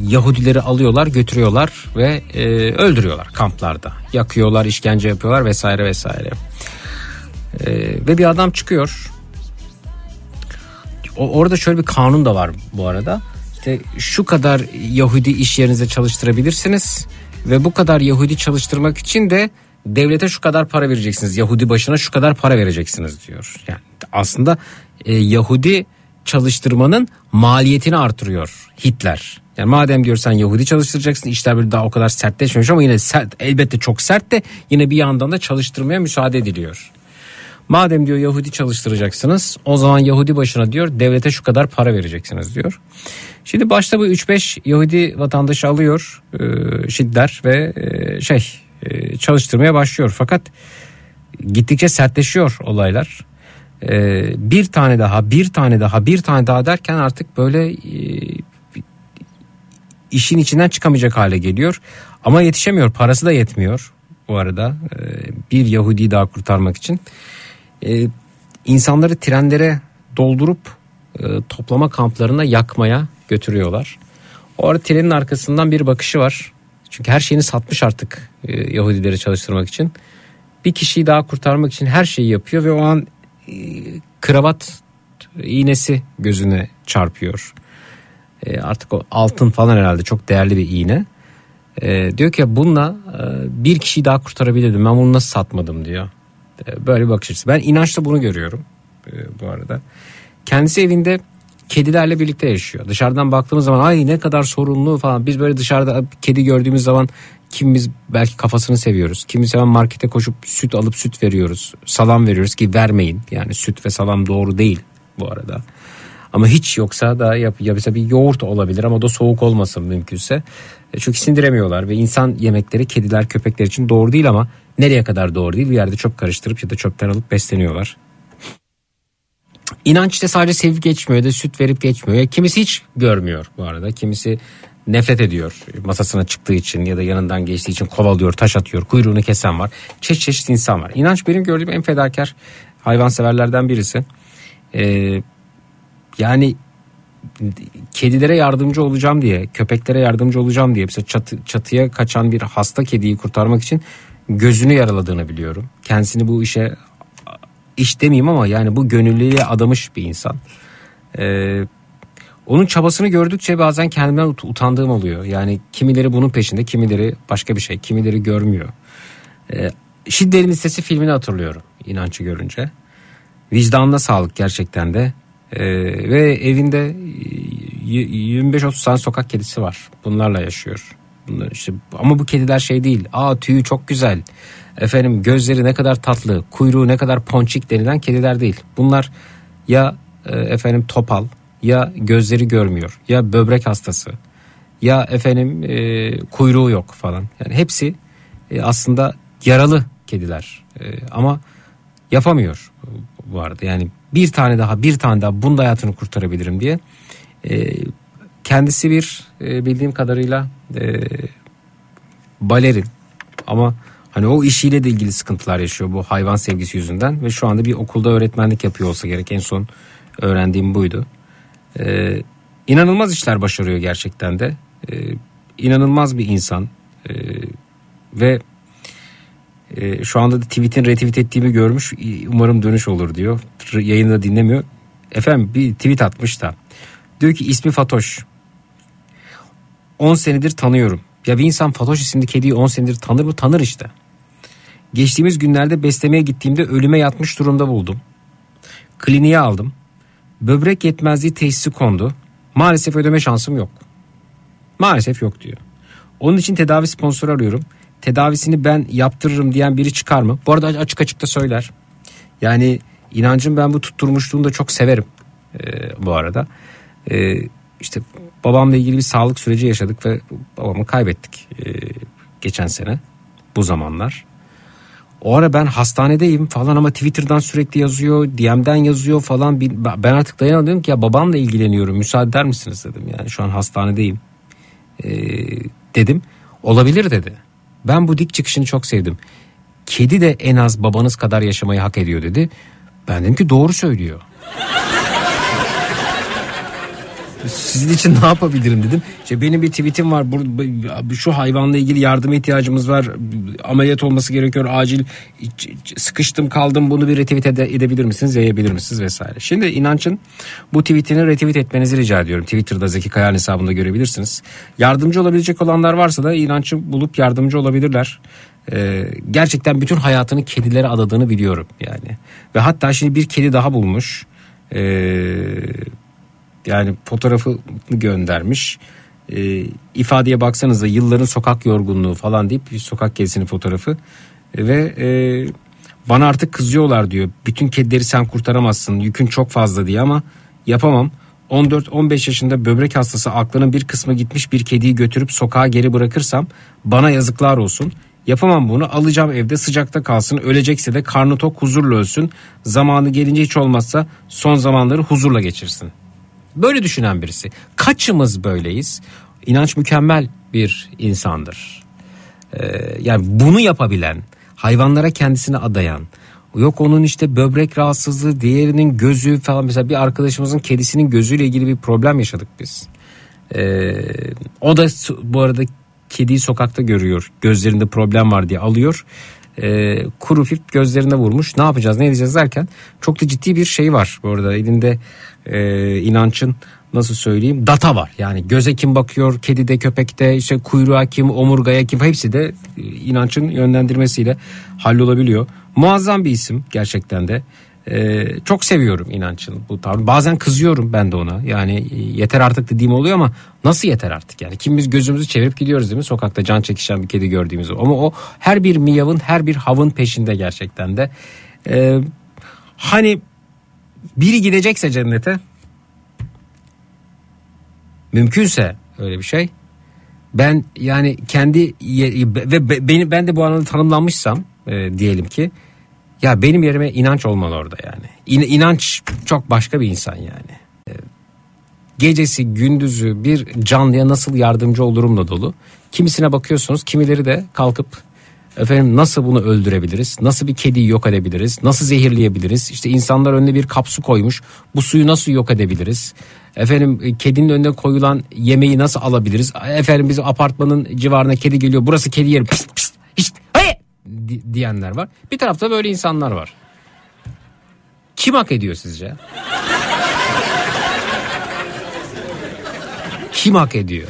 Yahudileri alıyorlar götürüyorlar ve e, öldürüyorlar kamplarda. Yakıyorlar, işkence yapıyorlar vesaire vesaire. E, ve bir adam çıkıyor. O, orada şöyle bir kanun da var bu arada. İşte şu kadar Yahudi iş yerinize çalıştırabilirsiniz ve bu kadar Yahudi çalıştırmak için de devlete şu kadar para vereceksiniz. Yahudi başına şu kadar para vereceksiniz diyor. Yani aslında e, Yahudi çalıştırmanın maliyetini artırıyor Hitler. Yani madem diyor sen Yahudi çalıştıracaksın işler böyle daha o kadar sertleşmemiş ama yine sert, elbette çok sert de yine bir yandan da çalıştırmaya müsaade ediliyor. Madem diyor Yahudi çalıştıracaksınız o zaman Yahudi başına diyor devlete şu kadar para vereceksiniz diyor. Şimdi başta bu 3-5 Yahudi vatandaşı alıyor e, Şidder ve e, şey e, çalıştırmaya başlıyor. Fakat gittikçe sertleşiyor olaylar. E, bir tane daha bir tane daha bir tane daha derken artık böyle e, işin içinden çıkamayacak hale geliyor. Ama yetişemiyor parası da yetmiyor bu arada e, bir Yahudi daha kurtarmak için. E, insanları trenlere doldurup e, toplama kamplarına yakmaya götürüyorlar. O arada trenin arkasından bir bakışı var. Çünkü her şeyini satmış artık e, Yahudileri çalıştırmak için. Bir kişiyi daha kurtarmak için her şeyi yapıyor ve o an e, kravat iğnesi gözüne çarpıyor. E, artık o altın falan herhalde çok değerli bir iğne. E, diyor ki bununla e, bir kişiyi daha kurtarabilirdim ben bunu nasıl satmadım diyor. E, böyle bir. Ben inançla bunu görüyorum e, bu arada. Kendisi evinde kedilerle birlikte yaşıyor. Dışarıdan baktığımız zaman ay ne kadar sorunlu falan. Biz böyle dışarıda kedi gördüğümüz zaman kimimiz belki kafasını seviyoruz. Kimimiz hemen markete koşup süt alıp süt veriyoruz. Salam veriyoruz ki vermeyin. Yani süt ve salam doğru değil bu arada. Ama hiç yoksa da yap, ya mesela bir yoğurt olabilir ama da soğuk olmasın mümkünse. E, Çünkü sindiremiyorlar ve insan yemekleri kediler köpekler için doğru değil ama nereye kadar doğru değil bir yerde çöp karıştırıp ya da çöpten alıp besleniyorlar. İnanç işte sadece sevip geçmiyor da süt verip geçmiyor. Kimisi hiç görmüyor bu arada. Kimisi nefret ediyor masasına çıktığı için ya da yanından geçtiği için kovalıyor, taş atıyor, kuyruğunu kesen var. Çeşit çeşit insan var. İnanç benim gördüğüm en fedakar hayvanseverlerden birisi. Ee, yani kedilere yardımcı olacağım diye, köpeklere yardımcı olacağım diye mesela çatı, çatıya kaçan bir hasta kediyi kurtarmak için gözünü yaraladığını biliyorum. Kendisini bu işe iş demeyeyim ama yani bu gönüllülüğe adamış bir insan. Ee, onun çabasını gördükçe bazen kendimden ut- utandığım oluyor. Yani kimileri bunun peşinde, kimileri başka bir şey, kimileri görmüyor. Ee, Şiddetin Listesi filmini hatırlıyorum inançı görünce. Vicdanına sağlık gerçekten de. Ee, ve evinde y- 25-30 tane sokak kedisi var. Bunlarla yaşıyor. Bunlar işte, ama bu kediler şey değil. Aa tüyü çok güzel. Efendim gözleri ne kadar tatlı, kuyruğu ne kadar ponçik denilen kediler değil. Bunlar ya e, efendim topal ya gözleri görmüyor ya böbrek hastası ya efendim e, kuyruğu yok falan. Yani hepsi e, aslında yaralı kediler E, ama yapamıyor bu arada. Yani bir tane daha bir tane daha bunda hayatını kurtarabilirim diye. E, kendisi bir e, bildiğim kadarıyla e, balerin ama hani o işiyle de ilgili sıkıntılar yaşıyor bu hayvan sevgisi yüzünden ve şu anda bir okulda öğretmenlik yapıyor olsa gerek en son öğrendiğim buydu. Ee, inanılmaz işler başarıyor gerçekten de. İnanılmaz bir insan ve e, şu anda da tweet'in retweet ettiğimi görmüş umarım dönüş olur diyor. Yayında dinlemiyor. Efendim bir tweet atmış da diyor ki ismi Fatoş 10 senedir tanıyorum. Ya bir insan Fatoş isimli kediyi 10 senedir tanır mı? Tanır işte. Geçtiğimiz günlerde beslemeye gittiğimde ölüme yatmış durumda buldum. Kliniğe aldım. Böbrek yetmezliği teşhisi kondu. Maalesef ödeme şansım yok. Maalesef yok diyor. Onun için tedavi sponsoru arıyorum. Tedavisini ben yaptırırım diyen biri çıkar mı? Bu arada açık açık da söyler. Yani inancım ben bu tutturmuşluğunu da çok severim ee, bu arada. Ee, işte babamla ilgili bir sağlık süreci yaşadık ve babamı kaybettik ee, geçen sene bu zamanlar. O ara ben hastanedeyim falan ama Twitter'dan sürekli yazıyor, DM'den yazıyor falan. Ben artık dayanamıyorum ki ya babamla ilgileniyorum müsaade eder misiniz dedim. Yani şu an hastanedeyim Ee, dedim. Olabilir dedi. Ben bu dik çıkışını çok sevdim. Kedi de en az babanız kadar yaşamayı hak ediyor dedi. Ben dedim ki doğru söylüyor. Sizin için ne yapabilirim dedim. İşte benim bir tweetim var. Bur- Şu hayvanla ilgili yardıma ihtiyacımız var. Ameliyat olması gerekiyor. Acil sıkıştım kaldım. Bunu bir retweet ede- edebilir misiniz? Yayabilir misiniz? Vesaire. Şimdi inançın bu tweetini retweet etmenizi rica ediyorum. Twitter'da Zeki Kayan hesabında görebilirsiniz. Yardımcı olabilecek olanlar varsa da inançı bulup yardımcı olabilirler. Ee, gerçekten bütün hayatını kedilere adadığını biliyorum yani. Ve hatta şimdi bir kedi daha bulmuş. Ee, yani fotoğrafını göndermiş. E, ifadeye baksanıza yılların sokak yorgunluğu falan deyip bir sokak kedisinin fotoğrafı. Ve e, bana artık kızıyorlar diyor. Bütün kedileri sen kurtaramazsın. Yükün çok fazla diye ama yapamam. 14-15 yaşında böbrek hastası aklının bir kısmı gitmiş bir kediyi götürüp sokağa geri bırakırsam bana yazıklar olsun. Yapamam bunu alacağım evde sıcakta kalsın ölecekse de karnı tok huzurla ölsün. Zamanı gelince hiç olmazsa son zamanları huzurla geçirsin. Böyle düşünen birisi. Kaçımız böyleyiz? İnanç mükemmel bir insandır. Ee, yani bunu yapabilen, hayvanlara kendisini adayan, yok onun işte böbrek rahatsızlığı, diğerinin gözü falan mesela bir arkadaşımızın kedisinin gözüyle ilgili bir problem yaşadık biz. Ee, o da bu arada kediyi sokakta görüyor. Gözlerinde problem var diye alıyor. Ee, kuru fip gözlerine vurmuş. Ne yapacağız ne edeceğiz derken çok da ciddi bir şey var. Bu arada elinde e, inançın nasıl söyleyeyim data var. Yani göze kim bakıyor, kedide, köpekte, işte kuyruğa kim, omurgaya kim hepsi de e, inançın yönlendirmesiyle hallolabiliyor. Muazzam bir isim gerçekten de. Ee, çok seviyorum inancın bu tavrı. Bazen kızıyorum ben de ona. Yani e, yeter artık dediğim oluyor ama nasıl yeter artık yani? Kim biz gözümüzü çevirip gidiyoruz değil mi? Sokakta can çekişen bir kedi gördüğümüz Ama o her bir miyavın her bir havın peşinde gerçekten de. Ee, hani biri gidecekse cennete mümkünse öyle bir şey. Ben yani kendi ve be- beni ben de bu anlamda tanımlanmışsam e, diyelim ki ya benim yerime inanç olmalı orada yani. İn, inanç çok başka bir insan yani. E, Gecesi gündüzü bir canlıya nasıl yardımcı olurumla dolu. Kimisine bakıyorsunuz kimileri de kalkıp efendim nasıl bunu öldürebiliriz? Nasıl bir kediyi yok edebiliriz? Nasıl zehirleyebiliriz? İşte insanlar önüne bir kap su koymuş. Bu suyu nasıl yok edebiliriz? Efendim e, kedinin önüne koyulan yemeği nasıl alabiliriz? Efendim bizim apartmanın civarına kedi geliyor. Burası kedi yeri. Pist, pist, hiç, di- diyenler var. Bir tarafta böyle insanlar var. Kim hak ediyor sizce? Kim hak ediyor?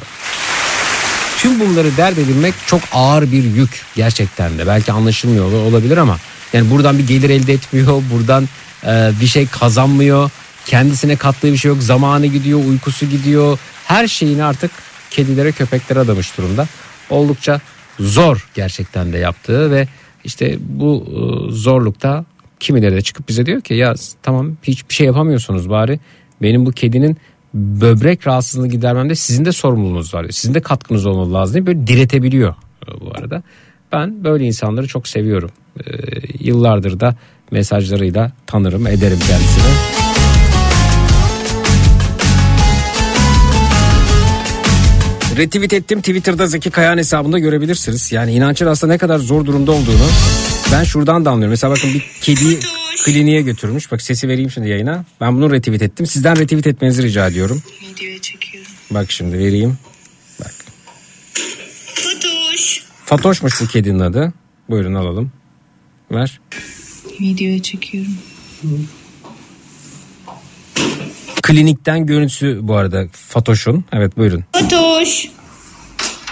Tüm bunları dert edinmek çok ağır bir yük gerçekten de. Belki anlaşılmıyor olabilir ama yani buradan bir gelir elde etmiyor, buradan e, bir şey kazanmıyor. Kendisine kattığı bir şey yok. Zamanı gidiyor, uykusu gidiyor. Her şeyini artık kedilere, köpeklere adamış durumda. Oldukça zor gerçekten de yaptığı ve işte bu e, zorlukta kimileri de çıkıp bize diyor ki ya tamam hiçbir şey yapamıyorsunuz bari benim bu kedinin böbrek rahatsızlığını gidermemde sizin de sorumluluğunuz var. Sizin de katkınız olmalı lazım diye böyle diretebiliyor e, bu arada. Ben böyle insanları çok seviyorum. Ee, yıllardır da mesajlarıyla tanırım ederim kendisini. Retweet ettim Twitter'da Zeki Kayan hesabında görebilirsiniz. Yani inancın aslında ne kadar zor durumda olduğunu ben şuradan da anlıyorum. Mesela bakın bir kediyi kliniğe götürmüş. Bak sesi vereyim şimdi yayına. Ben bunu retweet ettim. Sizden retweet etmenizi rica ediyorum. Videoya çekiyorum. Bak şimdi vereyim. Bak. Fatoş. Fatoş'muş bu kedinin adı. Buyurun alalım. Ver. Videoya çekiyorum. Klinikten görüntüsü bu arada Fatoş'un. Evet buyurun. Fatoş.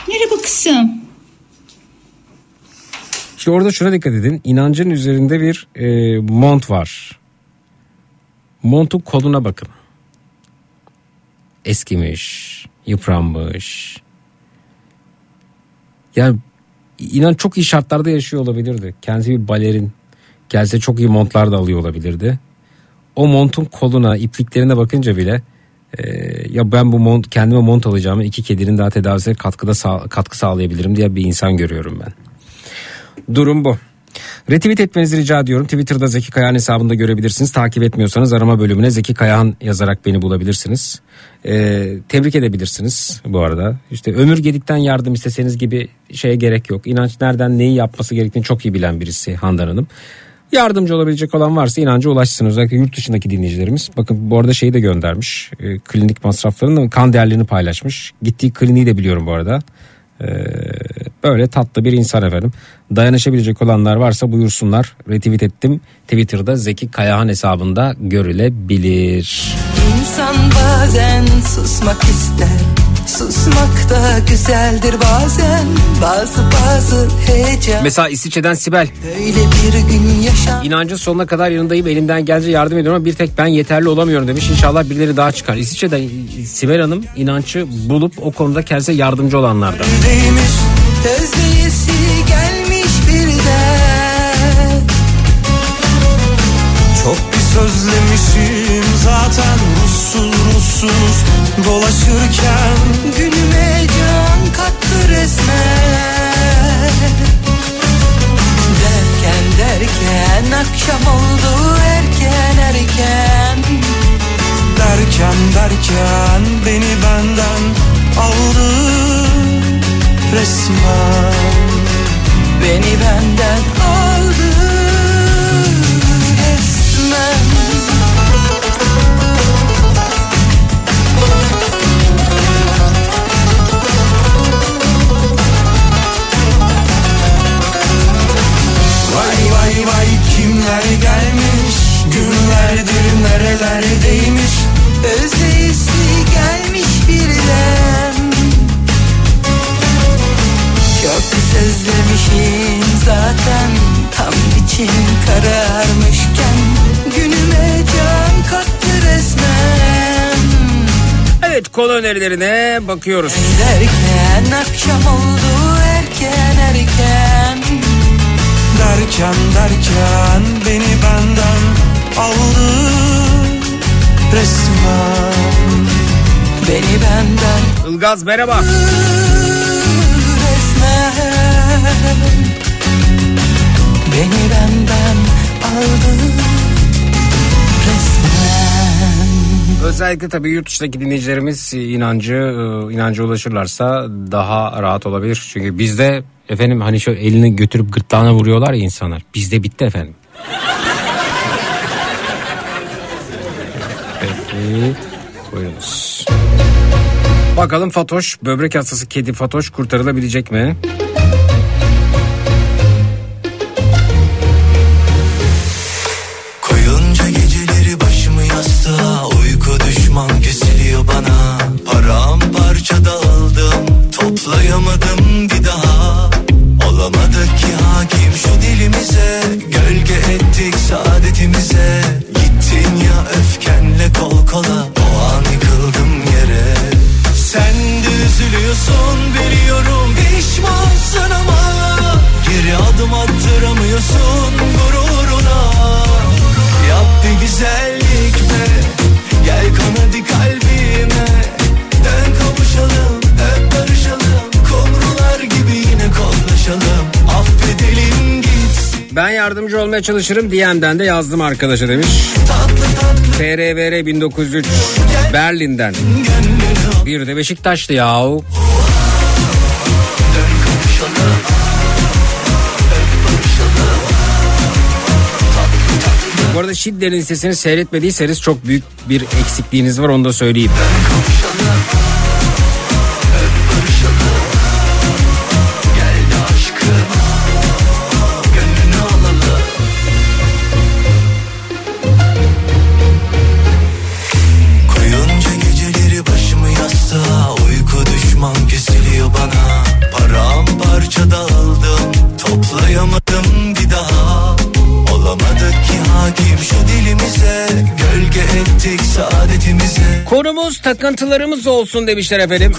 Merhaba kızım. İşte orada şuna dikkat edin. İnancın üzerinde bir e, mont var. Montun koluna bakın. Eskimiş, yıpranmış. Yani inan çok iyi şartlarda yaşıyor olabilirdi. Kendisi bir balerin. Gelse çok iyi montlar da alıyor olabilirdi. O montun koluna, ipliklerine bakınca bile e, ya ben bu mont kendime mont alacağımı iki kedinin daha tedavisine katkıda sağ- katkı sağlayabilirim diye bir insan görüyorum ben. Durum bu. Retweet etmenizi rica ediyorum. Twitter'da Zeki Kayahan hesabında görebilirsiniz. Takip etmiyorsanız arama bölümüne Zeki Kayahan yazarak beni bulabilirsiniz. Ee, tebrik edebilirsiniz bu arada. İşte ömür gedikten yardım isteseniz gibi şeye gerek yok. İnanç nereden neyi yapması gerektiğini çok iyi bilen birisi Handan Hanım. Yardımcı olabilecek olan varsa inanca ulaşsın. Özellikle yurt dışındaki dinleyicilerimiz. Bakın bu arada şeyi de göndermiş. Ee, klinik masraflarını kan değerlerini paylaşmış. Gittiği kliniği de biliyorum bu arada. Ee, böyle tatlı bir insan efendim. Dayanışabilecek olanlar varsa buyursunlar. Retweet ettim. Twitter'da Zeki Kayahan hesabında görülebilir. İnsan bazen susmak ister Susmak da güzeldir bazen Bazı bazı heyecan Mesela İsviçre'den Sibel. Böyle bir gün yaşan İnancın sonuna kadar yanındayım elimden gelince yardım ediyorum ama bir tek ben yeterli olamıyorum demiş. İnşallah birileri daha çıkar. İsviçre'den Sibel Hanım inancı bulup o konuda kendisine yardımcı olanlardan. Değmiş özleyesi gelmiş birden. Çok bir sözlemişim zaten ruhsuz ruhsuz dolaşırken Günüme can kattı resmen. Derken derken akşam oldu erken erken. Derken derken beni benden aldı resmen Beni benden aldı resmen. Vay vay vay kimler gelmiş? Günlerdir nerelerdeymiş Özleyisi gelmiş birden Çok sözlemişim zaten Tam için kararmışken Günüme can kattı resmen Evet konu önerilerine bakıyoruz. Derken akşam oldu erken erken Derken derken beni benden aldı resmen Beni benden Ilgaz merhaba. Resmen Beni benden aldı resmen Özellikle tabii yurt dışındaki dinleyicilerimiz inancı e, inanca ulaşırlarsa daha rahat olabilir. Çünkü bizde efendim hani şöyle elini götürüp gırtlağına vuruyorlar ya insanlar. Bizde bitti efendim. Peki buyurunuz. Bakalım Fatoş böbrek hastası kedi Fatoş kurtarılabilecek mi? Olmaya çalışırım DM'den de yazdım arkadaşa demiş. TRVR 1903 Berlin'den. Bir de Beşiktaş'tı yahu. Bu arada Şidder'in listesini seyretmediyseniz çok büyük bir eksikliğiniz var onu da söyleyeyim. Takıntılarımız olsun demişler efendim.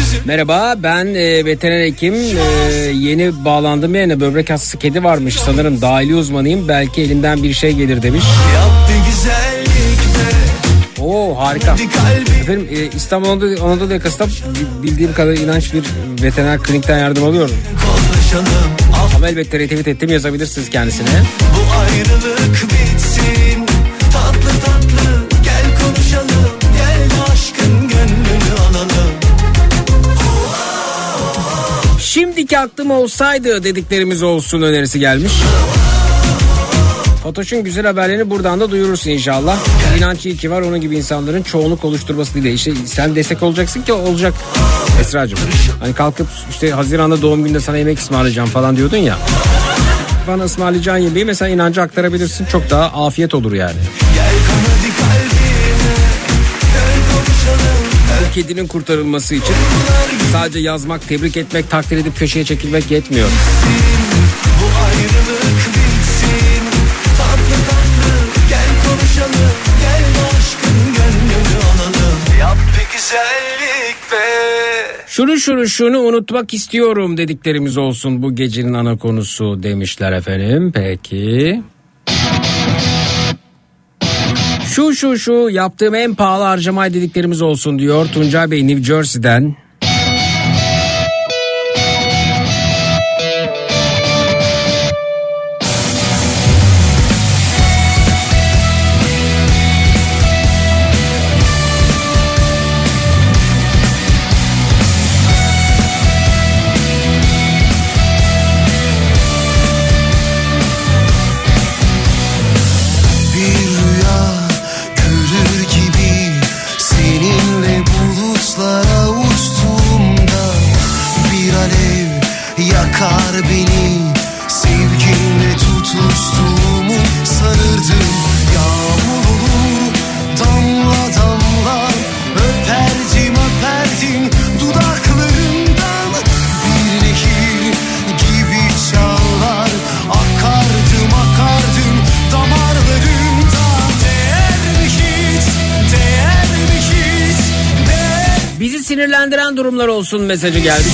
Üzül Merhaba ben e, veteriner hekim E, yeni bağlandım yerine böbrek hastası kedi varmış sanırım dahili uzmanıyım belki elimden bir şey gelir demiş. Bir Oo harika. Efendim e, İstanbul Anadolu, Anadolu yakasında bildiğim kadar inanç bir veteriner klinikten yardım alıyorum. Konuşalım Ama elbette retweet ettim yazabilirsiniz kendisine. Bu ayrılık bitsin Şimdiki aklım olsaydı dediklerimiz olsun önerisi gelmiş. Fatoş'un güzel haberlerini buradan da duyurursun inşallah. İnanç iyi ki var onun gibi insanların çoğunluk oluşturması değil. İşte sen destek olacaksın ki olacak Esra'cığım. Hani kalkıp işte Haziran'da doğum gününde sana yemek ısmarlayacağım falan diyordun ya. Bana ısmarlayacağın yemeği mesela inancı aktarabilirsin. Çok daha afiyet olur yani. Bu kedinin kurtarılması için sadece yazmak, tebrik etmek, takdir edip köşeye çekilmek yetmiyor. Şunu şunu şunu unutmak istiyorum dediklerimiz olsun bu gecenin ana konusu demişler efendim. Peki. Şu şu şu yaptığım en pahalı harcamay dediklerimiz olsun diyor Tuncay Bey New Jersey'den. Durumlar olsun mesajı boyu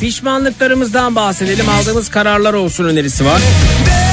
Pişmanlıklarımızdan bahsedelim aldığımız kararlar olsun önerisi var. değer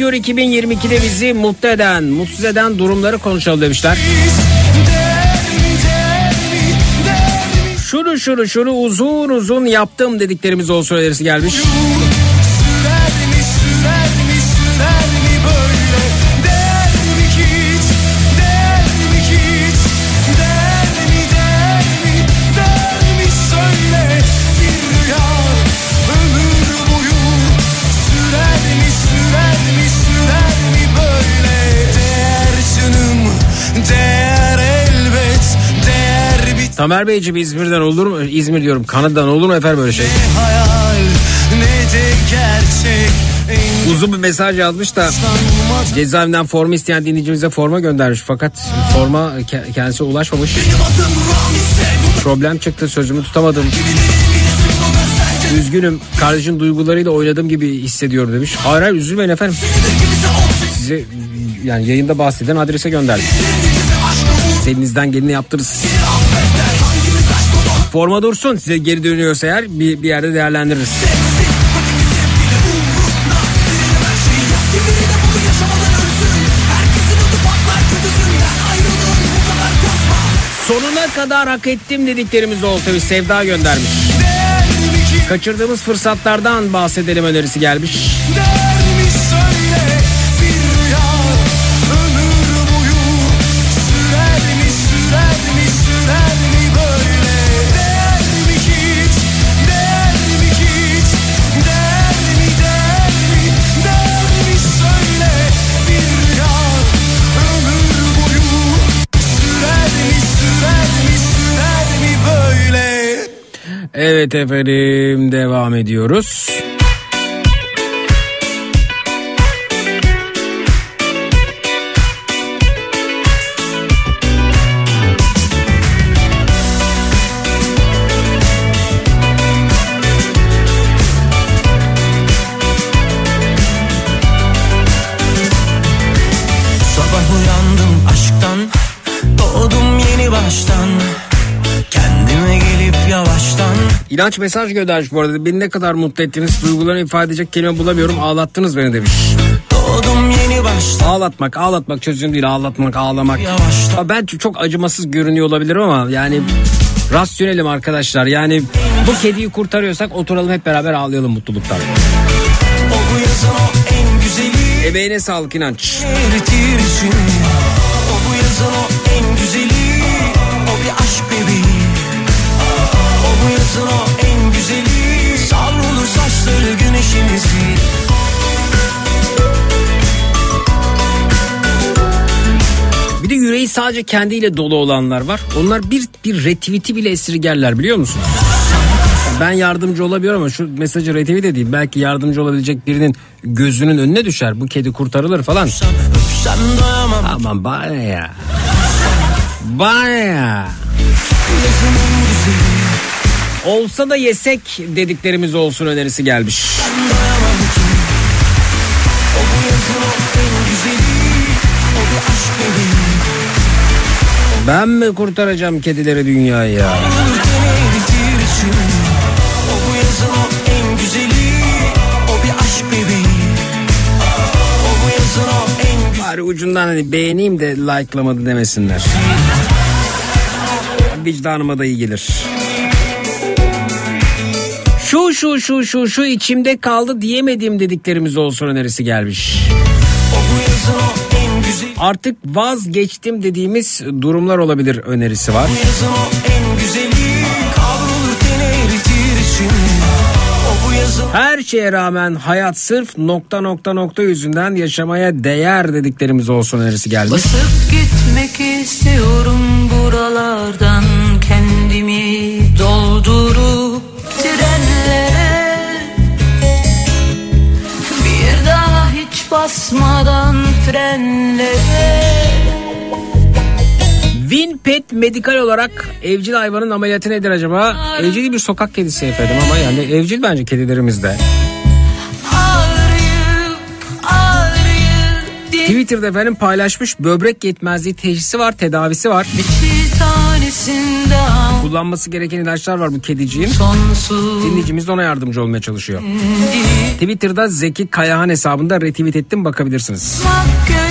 bitiyor 2022'de bizi mutlu eden, mutsuz eden durumları konuşalım demişler. Şunu şunu şunu uzun uzun yaptım dediklerimiz olsun önerisi gelmiş. Sürer Tamer Beyciğim İzmir'den olur mu? İzmir diyorum Kanada'dan olur mu efendim böyle şey? hayal ne de gerçek Uzun bir mesaj yazmış da cezaevinden forma isteyen dinleyicimize forma göndermiş. Fakat forma ke- kendisine ulaşmamış. Problem çıktı sözümü tutamadım. Üzgünüm kardeşin duygularıyla oynadığım gibi hissediyorum demiş. Hayır hayır üzülmeyin efendim. Size yani yayında bahseden adrese gönderdim. Seninizden geleni yaptırırız. Forma dursun size geri dönüyorsa eğer bir, bir yerde değerlendiririz. Sonuna kadar hak ettim dediklerimiz olsa bir sevda göndermiş. Kaçırdığımız fırsatlardan bahsedelim önerisi gelmiş. Derdimi Evet efendim devam ediyoruz. İnanç mesaj göndermiş bu arada. Beni ne kadar mutlu ettiniz. Duygularını ifade edecek kelime bulamıyorum. Ağlattınız beni demiş. Ağlatmak, ağlatmak çözüm değil. Ağlatmak, ağlamak. Yavaştan. Ha, Ben çok acımasız görünüyor olabilirim ama yani rasyonelim arkadaşlar. Yani bu kediyi kurtarıyorsak oturalım hep beraber ağlayalım mutluluktan. O bu yazın o en güzeli Emeğine sağlık inanç. O bu yazın o yüreği sadece kendiyle dolu olanlar var. Onlar bir bir retweet'i bile esirgerler biliyor musun? Ben yardımcı olabiliyorum ama şu mesajı retweet edeyim. Belki yardımcı olabilecek birinin gözünün önüne düşer. Bu kedi kurtarılır falan. Aman bana ya. Bana ya. Olsa da yesek dediklerimiz olsun önerisi gelmiş. Ben Ben mi kurtaracağım kedileri dünyayı ya? Bari ucundan hani beğeneyim de like'lamadı demesinler. Vicdanıma da iyi gelir. Şu şu şu şu şu içimde kaldı diyemediğim dediklerimiz olsun önerisi gelmiş. O bu yazın o en güzeli Artık vazgeçtim dediğimiz durumlar olabilir önerisi var. Her şeye rağmen hayat sırf nokta nokta nokta yüzünden yaşamaya değer dediklerimiz olsun önerisi gelmiş. Basıp gitmek istiyorum buralardan kendimi doldurup trenlere Bir daha hiç basmadan frenlere Winpet medikal olarak evcil hayvanın ameliyatı nedir acaba? Evcil bir sokak kedisi efendim ama yani evcil bence kedilerimizde. Twitter'da efendim paylaşmış böbrek yetmezliği teşhisi var, tedavisi var. tanesinden Kullanması gereken ilaçlar var bu kediciğin. sonsuz Dinleyicimiz de ona yardımcı olmaya çalışıyor. Twitter'da Zeki Kayahan hesabında retweet ettim bakabilirsiniz. Bak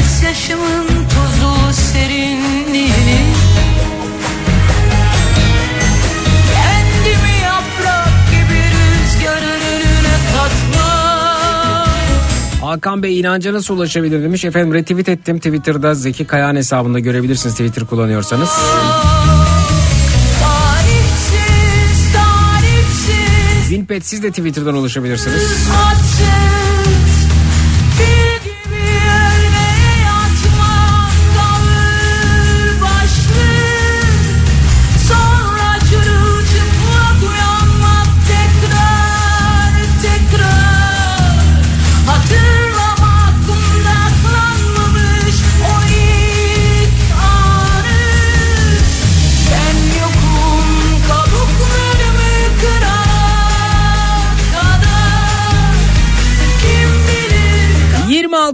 Hakan Bey inanca nasıl ulaşabilir demiş. Efendim retweet ettim Twitter'da Zeki Kayahan hesabında görebilirsiniz Twitter kullanıyorsanız. Winpet siz de Twitter'dan ulaşabilirsiniz. atsız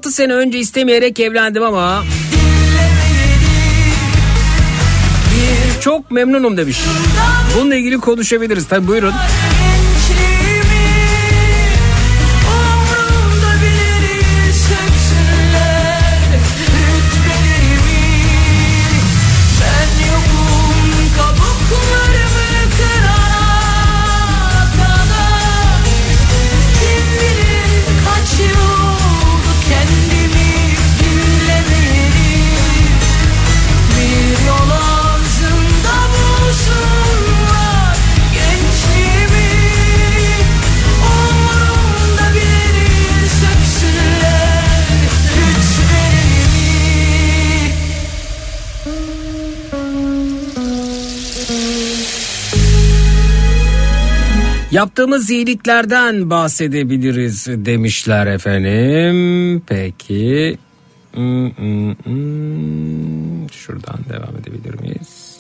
6 sene önce istemeyerek evlendim ama çok memnunum demiş. Bununla ilgili konuşabiliriz tabi buyurun. Yaptığımız iyiliklerden bahsedebiliriz demişler efendim. Peki. Hmm, hmm, hmm. Şuradan devam edebilir miyiz?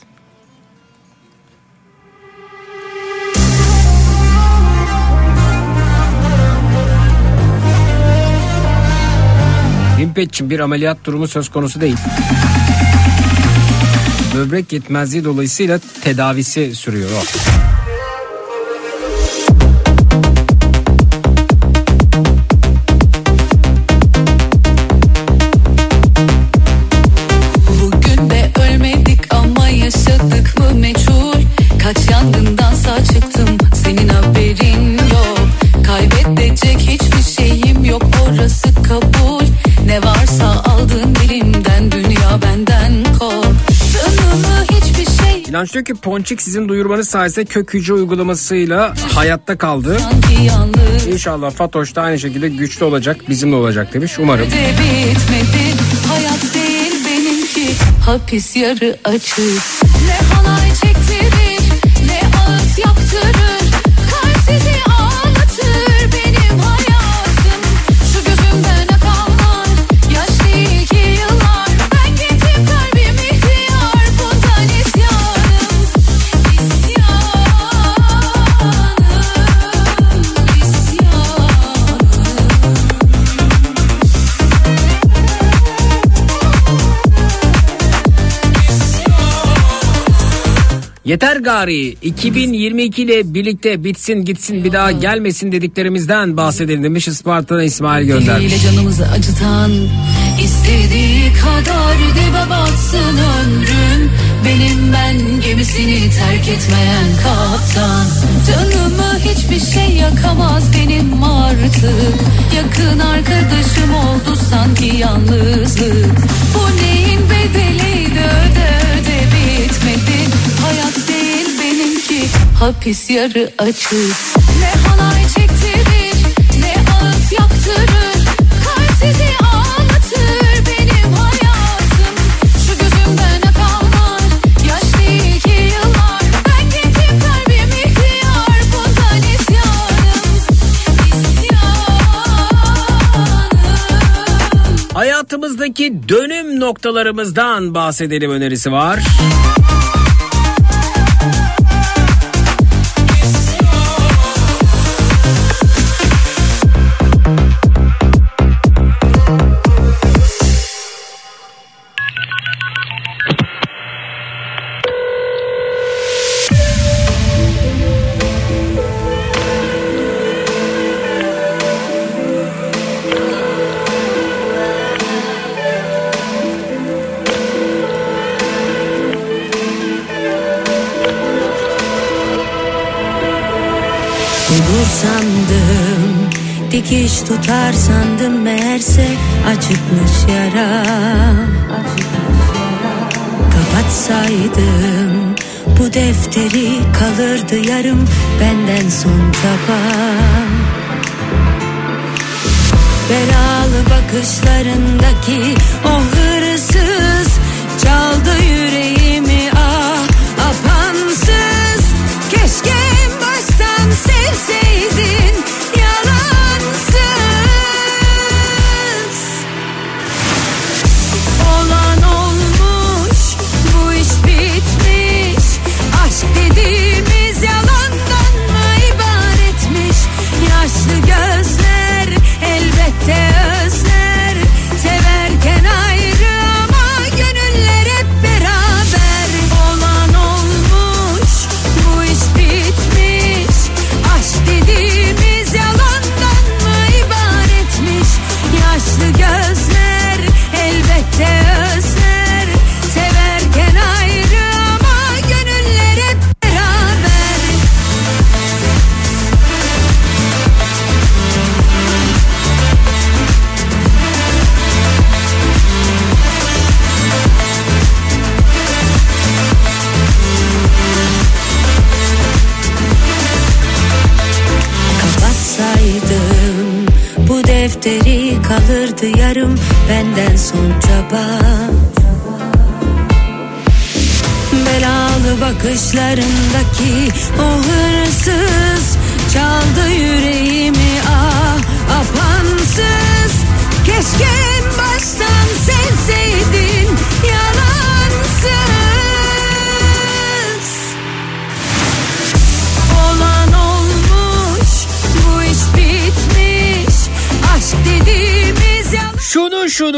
Limpetçim bir ameliyat durumu söz konusu değil. Böbrek yetmezliği dolayısıyla tedavisi sürüyor o. İnanç diyor ki Ponçik sizin duyurmanız sayesinde kök hücre uygulamasıyla hayatta kaldı. İnşallah Fatoş da aynı şekilde güçlü olacak, bizimle olacak demiş. Umarım. bitmedi Hayat değil benimki hapis yarı açık Ne halay çektirir ne ağıt yaptırır Kalp sizi Yeter gari 2022 ile birlikte bitsin gitsin bir daha gelmesin dediklerimizden bahsedelim demiş Isparta'dan İsmail göndermiş. Diliyle canımızı acıtan istediği kadar dibe batsın ömrüm Benim ben gemisini terk etmeyen kaptan. Canımı hiçbir şey yakamaz benim artık. Yakın arkadaşım oldu sanki yalnızlık. Bu neyin bedeliydi öde hapis yarı açık Ne halay çektirir ne ağıt yaktırır. Kalp sizi ağlatır benim hayatım. Şu gözümden akanlar yaş değil ki yıllar. Ben gittim kalbim ihtiyar bundan isyanım Hayatımızdaki dönüm noktalarımızdan bahsedelim önerisi var. Olur Acıkmış yara. Kapatsaydım Bu defteri kalırdı yarım Benden son tabak Belalı bakışlarındaki o bakışlarındaki o hırsız Çaldı yüreğimi ah apansız. Keşke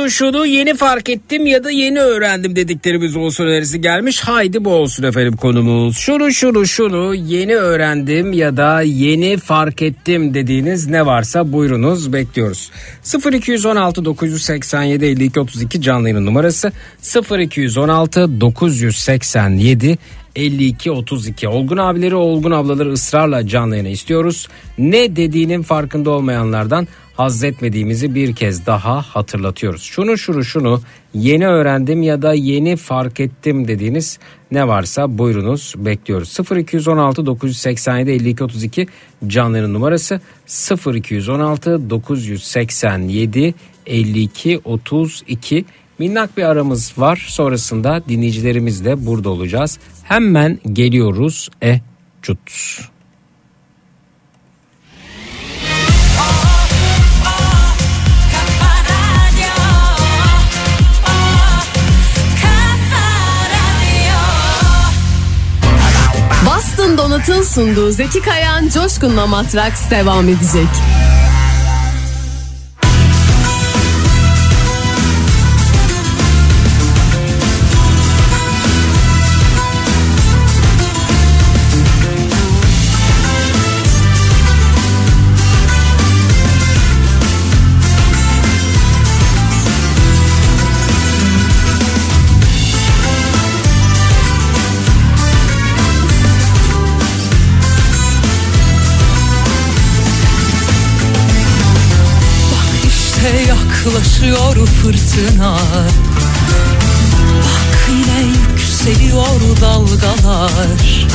Şunu yeni fark ettim ya da yeni öğrendim dediklerimiz olsun önerisi gelmiş. Haydi bu olsun efendim konumuz. Şunu şunu şunu yeni öğrendim ya da yeni fark ettim dediğiniz ne varsa buyurunuz bekliyoruz. 0216 987 52 32 canlı yayın numarası 0216 987 52 32 Olgun abileri Olgun ablaları ısrarla canlı yayına istiyoruz. Ne dediğinin farkında olmayanlardan haz etmediğimizi bir kez daha hatırlatıyoruz. Şunu şunu şunu yeni öğrendim ya da yeni fark ettim dediğiniz ne varsa buyurunuz bekliyoruz. 0216 987 52 32 canlı yayın numarası 0216 987 52 32 Minnak bir aramız var. Sonrasında dinleyicilerimizle burada olacağız. Hemen geliyoruz. E cut. Boston Donut'un sunduğu Zeki Kayan Coşkun'la Matraks devam edecek. Yaklaşıyor fırtına. Bak yine yükseliyor dalgalar.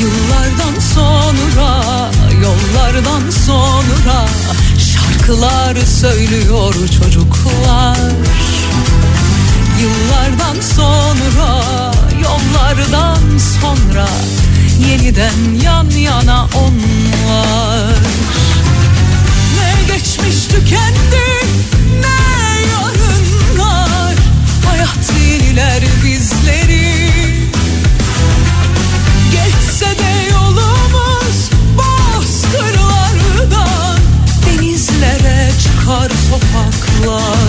Yıllardan sonra, yollardan sonra Şarkılar söylüyor çocuklar. Yıllardan sonra, yollardan sonra Yeniden yan yana onlar geçmiş tükendi. Ne yarınlar Hayat yeniler bizleri. Geçse de yolumuz bozkırlardan Denizlere çıkar sokaklar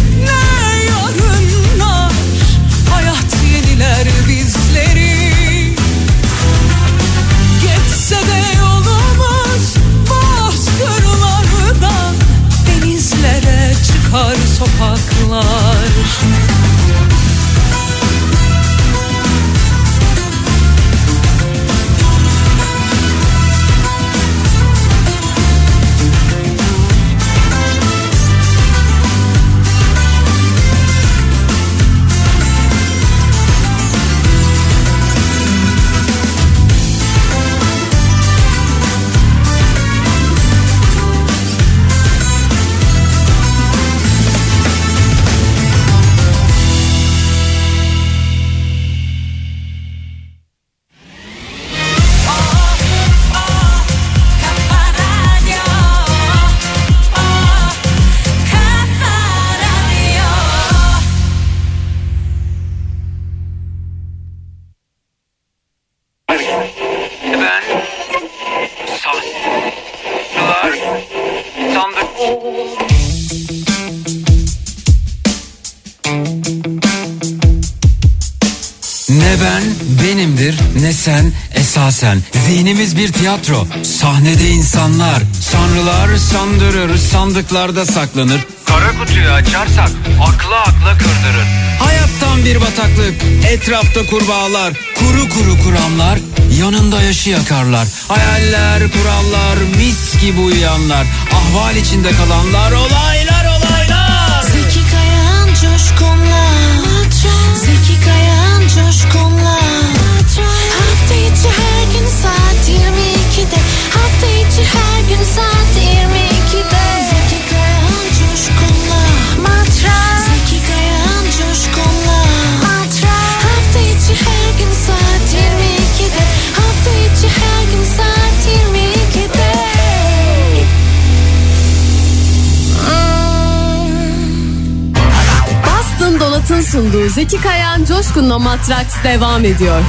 ne yarınlar? Hayat yeniler bizleri. Geçse de yolumuz bozkırlardan Denizlere çıkar sokaklar tiyatro. Sahnede insanlar. Sanrılar sandırır sandıklarda saklanır. Kara kutuyu açarsak akla akla kırdırır. Hayattan bir bataklık, etrafta kurbağalar, kuru kuru kuramlar, yanında yaşı yakarlar. Hayaller, kurallar, mis gibi uyuyanlar, ahval içinde kalanlar, olaylar olaylar. Zeki Kayan Coşkun'la Zeki Kayan Coşkun'la Hafta içi her gün 22'de Her gün saat 22'de Zeki Kayan Coşkun'la. Matras. Zeki Kayan Coşkun'la. Matras. Hafta içi her gün saat 22'de Hafta içi her gün saat 22'de Boston Donat'ın sunduğu Zeki Kayan Coşkun'la Matraks devam ediyor.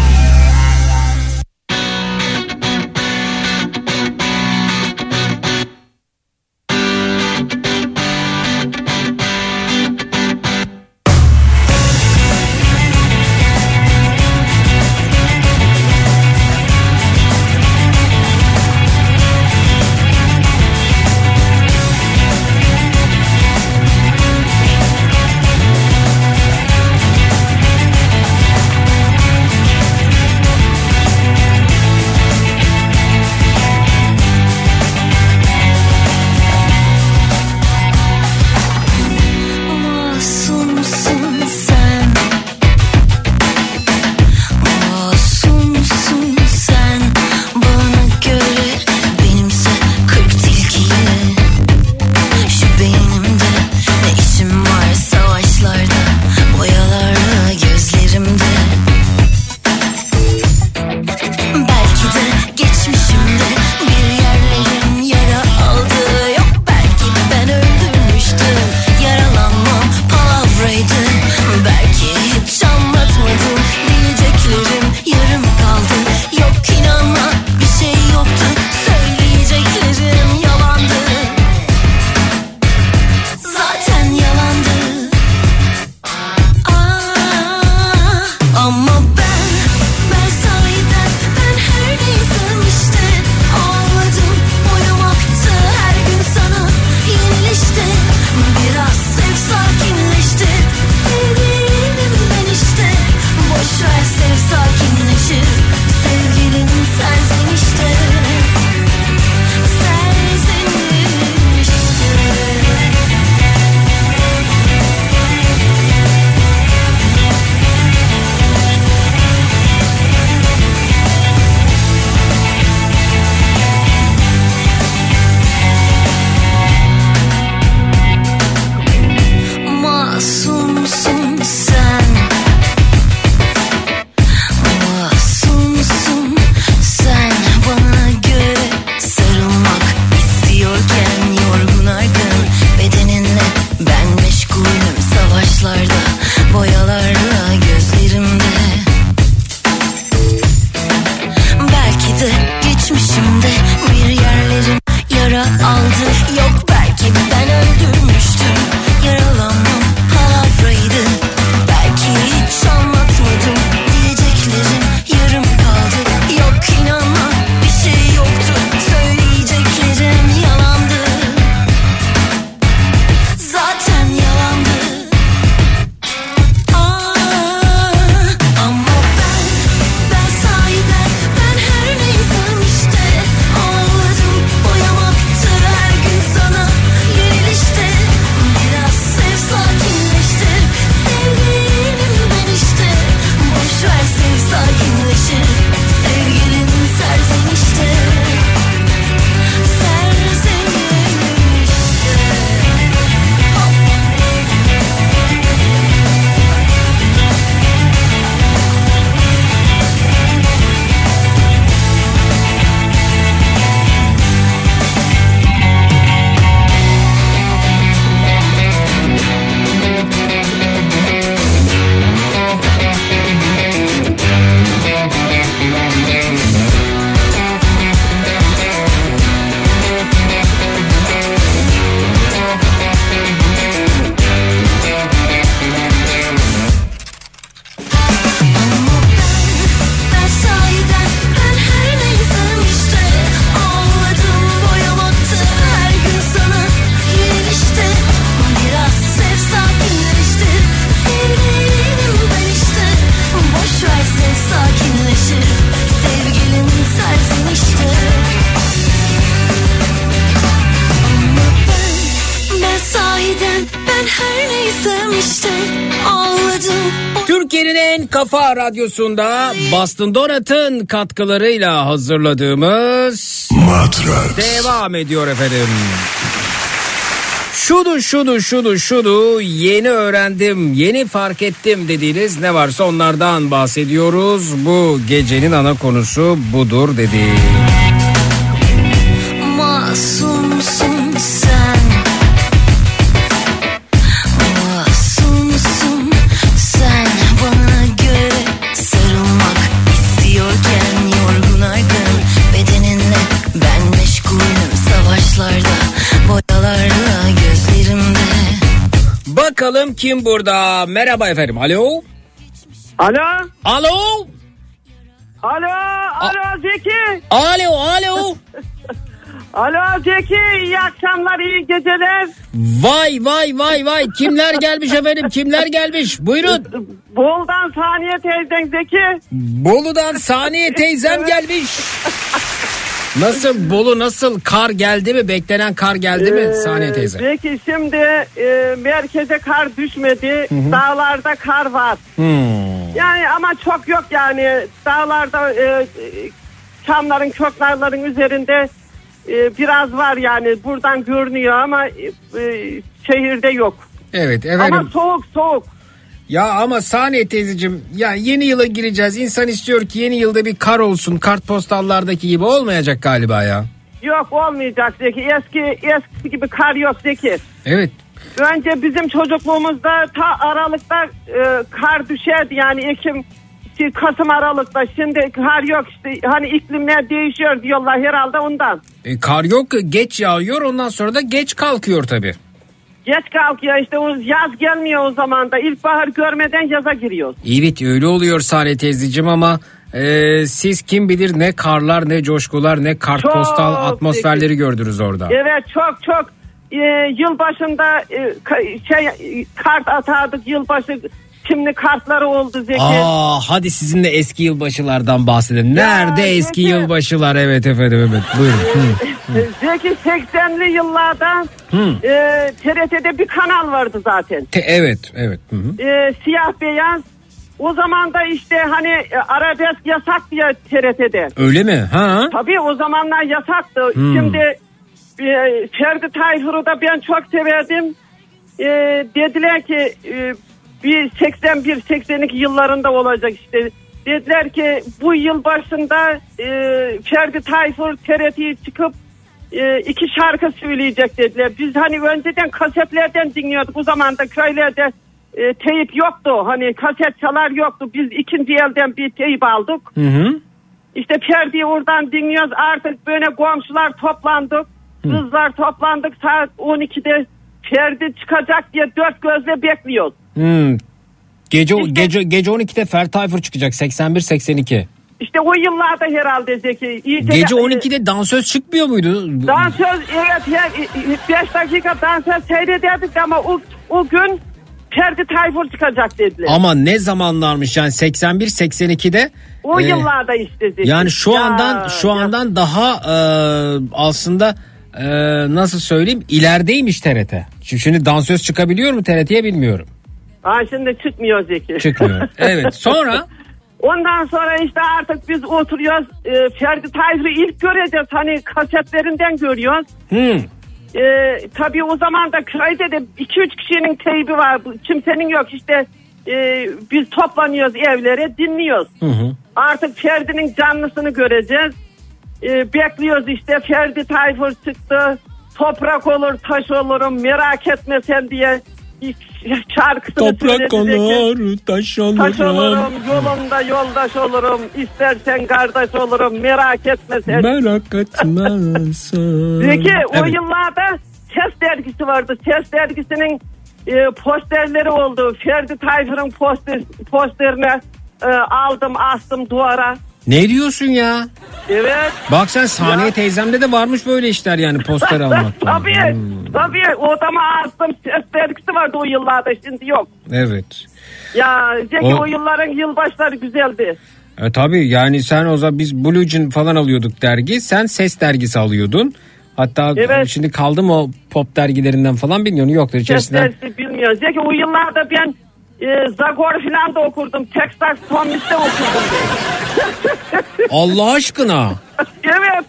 Radyosunda Boston Donat'ın katkılarıyla hazırladığımız Matrax devam ediyor efendim. Şudu şudu şudu şudu yeni öğrendim yeni fark ettim dediğiniz ne varsa onlardan bahsediyoruz. Bu gecenin ana konusu budur dedi. Kim burada? Merhaba efendim. Alo. Alo. Alo. Alo, alo Zeki. Alo, alo. Alo Zeki, iyi akşamlar, iyi geceler. Vay vay vay vay kimler gelmiş efendim kimler gelmiş buyurun. Boldan Saniye teyzen Zeki. Bolu'dan Saniye teyzem gelmiş. Nasıl Bolu nasıl kar geldi mi beklenen kar geldi mi Ee, Saniye teyze? Peki şimdi e, merkeze kar düşmedi, Hı hı. dağlarda kar var. Hmm. Yani ama çok yok yani dağlarda e, çamların köknarların üzerinde e, biraz var yani buradan görünüyor ama e, e, şehirde yok. Evet efendim. Ama soğuk soğuk. Ya ama Saniye teyzeciğim ya yeni yıla gireceğiz. İnsan istiyor ki yeni yılda bir kar olsun. Kartpostallardaki gibi olmayacak galiba ya. Yok olmayacak Zeki. Eski eski gibi kar yok Zeki. Evet. Önce bizim çocukluğumuzda ta Aralık'ta e, kar düşerdi yani Ekim Kasım Aralık'ta şimdi kar yok işte hani iklimler değişiyor diyorlar herhalde ondan. E, kar yok geç yağıyor ondan sonra da geç kalkıyor tabii. Geç kalkıyor işte o yaz gelmiyor o zaman da ilkbahar görmeden yaza giriyoruz. Evet öyle oluyor Saniye teyzeciğim ama e, siz kim bilir ne karlar ne coşkular ne kartpostal Çok atmosferleri gördünüz orada. Evet çok çok e, yılbaşında e, ka- şey e, kart atardık yılbaşı şimdi kartları oldu Zeki. Aa hadi sizinle eski yılbaşılardan bahsedelim. Nerede eski Zeki. yılbaşılar? Evet efendim evet. Buyurun. Zeki 80'li yıllarda Hı. e, TRT'de bir kanal vardı zaten. Te- evet evet. Hı hı. E, siyah beyaz. O zaman da işte hani e, arabesk yasak diye TRT'de. Öyle mi? Ha? Tabii o zamanlar yasaktı. Hmm. Şimdi e, Ferdi Tayfur'u da ben çok severdim. E, dediler ki e, bir 81-82 yıllarında olacak işte. Dediler ki bu yıl başında e, Ferdi Tayfur TRT'ye çıkıp e, iki şarkı söyleyecek dediler. Biz hani önceden kasetlerden dinliyorduk. O zaman da köylerde e, teyip yoktu. Hani kaset çalar yoktu. Biz ikinci elden bir teyip aldık. Hı hı. İşte Ferdi'yi oradan dinliyoruz. Artık böyle komşular toplandık. Kızlar toplandık. Saat 12'de Ferdi çıkacak diye dört gözle bekliyoruz. Hmm. Gece gece gece 12'de Fer Tayfur çıkacak 81 82. İşte o yıllarda herhalde Zeki. İyice Gece 12'de dansöz çıkmıyor muydu? Dansöz evet 5 dakika dansöz seyrederdik ama o, o gün Ferdi Tayfur çıkacak dediler. Ama ne zamanlarmış yani 81 82'de o e, yıllarda işte Zeki. Yani şu Ya, andan şu ya. andan daha e, aslında e, nasıl söyleyeyim ilerideymiş TRT. Şimdi, şimdi dansöz çıkabiliyor mu TRT'ye bilmiyorum. Aa, şimdi çıkmıyor Zeki. Çıkmıyor. Evet sonra Ondan sonra işte artık biz oturuyoruz. E, Ferdi Tayfur'u ilk göreceğiz. Hani kasetlerinden görüyoruz. hmm, E, tabii o zaman da köyde de 2-3 kişinin teybi var. Kimsenin yok işte. e, biz toplanıyoruz evlere dinliyoruz. hı hı. Artık Ferdi'nin canlısını göreceğiz. E, bekliyoruz işte Ferdi Tayfur çıktı. Toprak olur taş olurum merak etme sen diye şarkısını söyledi Zeki. taş Taş olurum yolunda yoldaş olurum istersen kardeş olurum merak etme sen. Merak etmezsin. Peki o Evet. yıllarda Ses dergisi vardı. Ses dergisinin e, posterleri oldu. Ferdi Tayfur'un poster, posterine e, aldım astım duvara. Ne diyorsun ya? Evet. Bak sen Saniye teyzemde de varmış böyle işler yani poster almak. tabii. Hmm. Tabii odama astım. Ses dergisi vardı o yıllarda şimdi yok. Evet. Ya Zeki O- o, yılların yılbaşları güzeldi. E, tabii yani sen o zaman biz Blue Jean falan alıyorduk dergi. Sen ses dergisi alıyordun. Hatta Evet. şimdi kaldı mı o pop dergilerinden falan bilmiyorum. Yoktur Ses içerisinden. dergisi bilmiyorum bilmiyor. Zeki o yıllarda ben e, Zagor falan da okurdum. Texas Tomis'te okurdum. Allah aşkına. evet.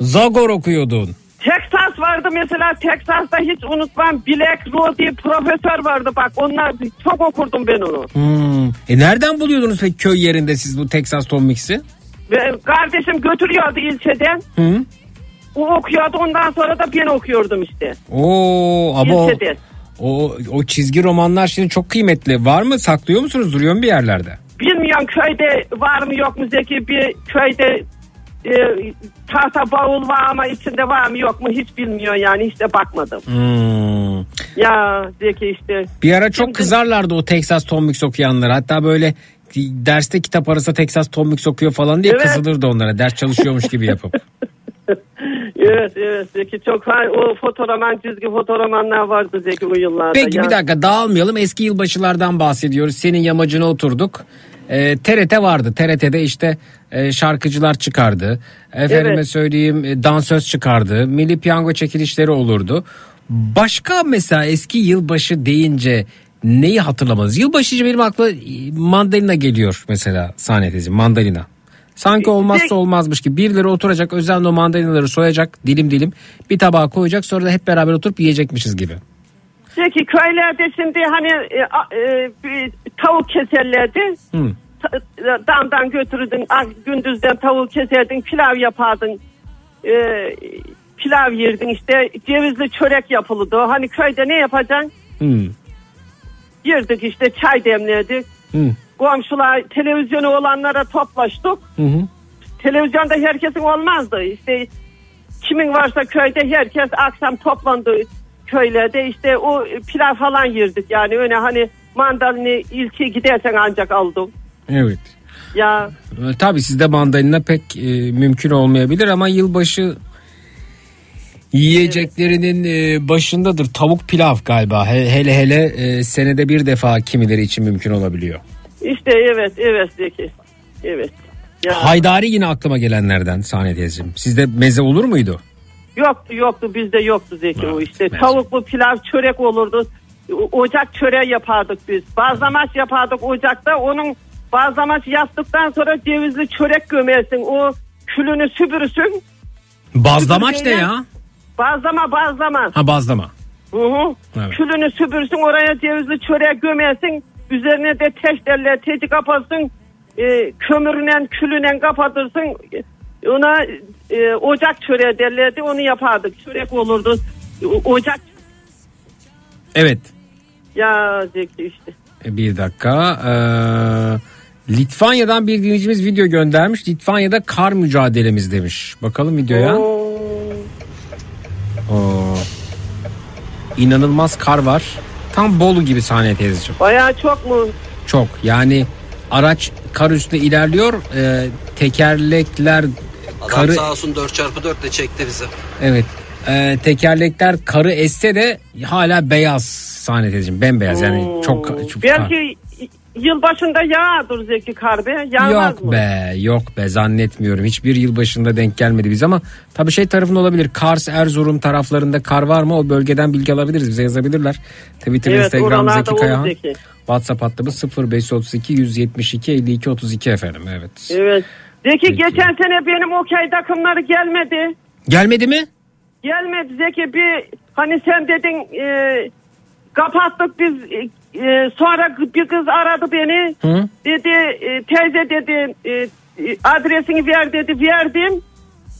Zagor okuyordun. Texas vardı mesela Texas'ta hiç unutmam Black Row diye profesör vardı bak onlar çok okurdum ben onu. Hmm. E nereden buluyordunuz peki köy yerinde siz bu Texas Tom Mix'i? Kardeşim götürüyordu ilçeden. Hı. O okuyordu ondan sonra da ben okuyordum işte. Oo ama o, İlçede. O, o çizgi romanlar şimdi çok kıymetli. Var mı saklıyor musunuz duruyor mu bir yerlerde? Bilmiyorum köyde var mı yok mu Zeki bir köyde e, tahta bavul var ama içinde var mı yok mu hiç bilmiyor yani hiç de bakmadım. Hmm. Ya Zeki işte. Bir ara çok kızarlardı o Texas Tom Mix okuyanlar. Hatta böyle derste kitap arası Texas Tom Mix okuyor falan diye Evet. kızılırdı onlara. Ders çalışıyormuş gibi yapıp. Evet evet Zeki çok var. O fotoğraman çizgi fotoğramanlar vardı Zeki o yıllarda. Peki ya. bir dakika dağılmayalım. Eski yılbaşılardan bahsediyoruz. Senin yamacına oturduk. Ee, TRT vardı. TRT'de işte e, şarkıcılar çıkardı. Efendime Evet. söyleyeyim e, dansöz çıkardı. Milli piyango çekilişleri olurdu. Başka mesela eski yılbaşı deyince neyi hatırlamadınız? Yılbaşı benim aklıma e, mandalina geliyor mesela sahne teyze mandalina. Sanki olmazsa olmazmış gibi birileri oturacak özenle mandalinaları soyacak dilim dilim bir tabağa koyacak sonra da hep beraber oturup yiyecekmişiz gibi. Zeki köylerde şimdi hani e, e, bir tavuk keserlerdi. Ta- e, Damdan götürürdün ak- gündüzden tavuk keserdin pilav yapardın. E, pilav yerdin işte cevizli çörek yapılırdı. Hani köyde ne yapacaksın? Hmm. Yerdik işte çay demlerdik. Hı. Komşular televizyonu olanlara toplaştık. Hı hı. Televizyonda herkesin olmazdı. İşte kimin varsa köyde herkes akşam toplandı köylerde işte o pilav falan yerdik yani öyle hani mandalini ilçeye gidersen ancak aldım. Evet. Ya E, Tabii sizde mandalina pek e, mümkün olmayabilir ama yılbaşı yiyeceklerinin e, başındadır. Tavuk pilav galiba. He- hele hele e, senede bir defa kimileri için mümkün olabiliyor. İşte evet evet Zeki. Evet. Ya. Haydari yine aklıma gelenlerden sahne teyzeciğim. Sizde meze olur muydu? Yoktu yoktu bizde yoktu Zeki o işte. Tavuklu pilav çörek olurdu. Ocak çöreği yapardık biz. Bazlamaç yapardık ocakta. Onun bazlamaç yaptıktan sonra cevizli çörek gömersin. O külünü süpürürsün. Bazlamaç ne ya? Bazlama bazlama. Ha bazlama. Hı hı. Evet. Külünü süpürsün oraya cevizli çöreği gömersin. Üzerine de teşterle teci kapatsın. E, kömürüyle külüyle kapatırsın. Ona e, ocak çöreği derlerdi onu yapardık. Çörek olurdu. O- ocak Evet. ya Zeki işte. E, Bir dakika. Ee, Litvanya'dan bir dinleyicimiz video göndermiş. Litvanya'da kar mücadelemiz demiş. Bakalım videoya. Oo. Oo. İnanılmaz kar var. Tam Bolu gibi sahne teyzeciğim. Bayağı çok mu? Çok. Yani araç kar üstünde ilerliyor. Ee, tekerlekler Adam karı sağ olsun 4x4 de çekti bizi. evet. Ee, tekerlekler karı esse de hala beyaz sahne teyzeciğim. Bembeyaz yani çok, çok Belki yılbaşında yağdır Zeki kar be. Yağmaz Yok mı? be yok be zannetmiyorum. Hiçbir yıl başında denk gelmedi biz ama tabii şey tarafında olabilir. Kars Erzurum taraflarında kar var mı? O bölgeden bilgi alabiliriz. Bize yazabilirler. Twitter, Evet, Instagram Zeki Kayahan. Zeki. WhatsApp hattımız 0532 172 52 32 efendim. Evet. Evet. Zeki Peki. geçen sene benim okey takımları gelmedi. Gelmedi mi? Gelmedi Zeki bir hani sen dedin e, kapattık biz e, e, sonra bir kız aradı beni Hı? dedi e, teyze dedi e, e, adresini ver dedi verdim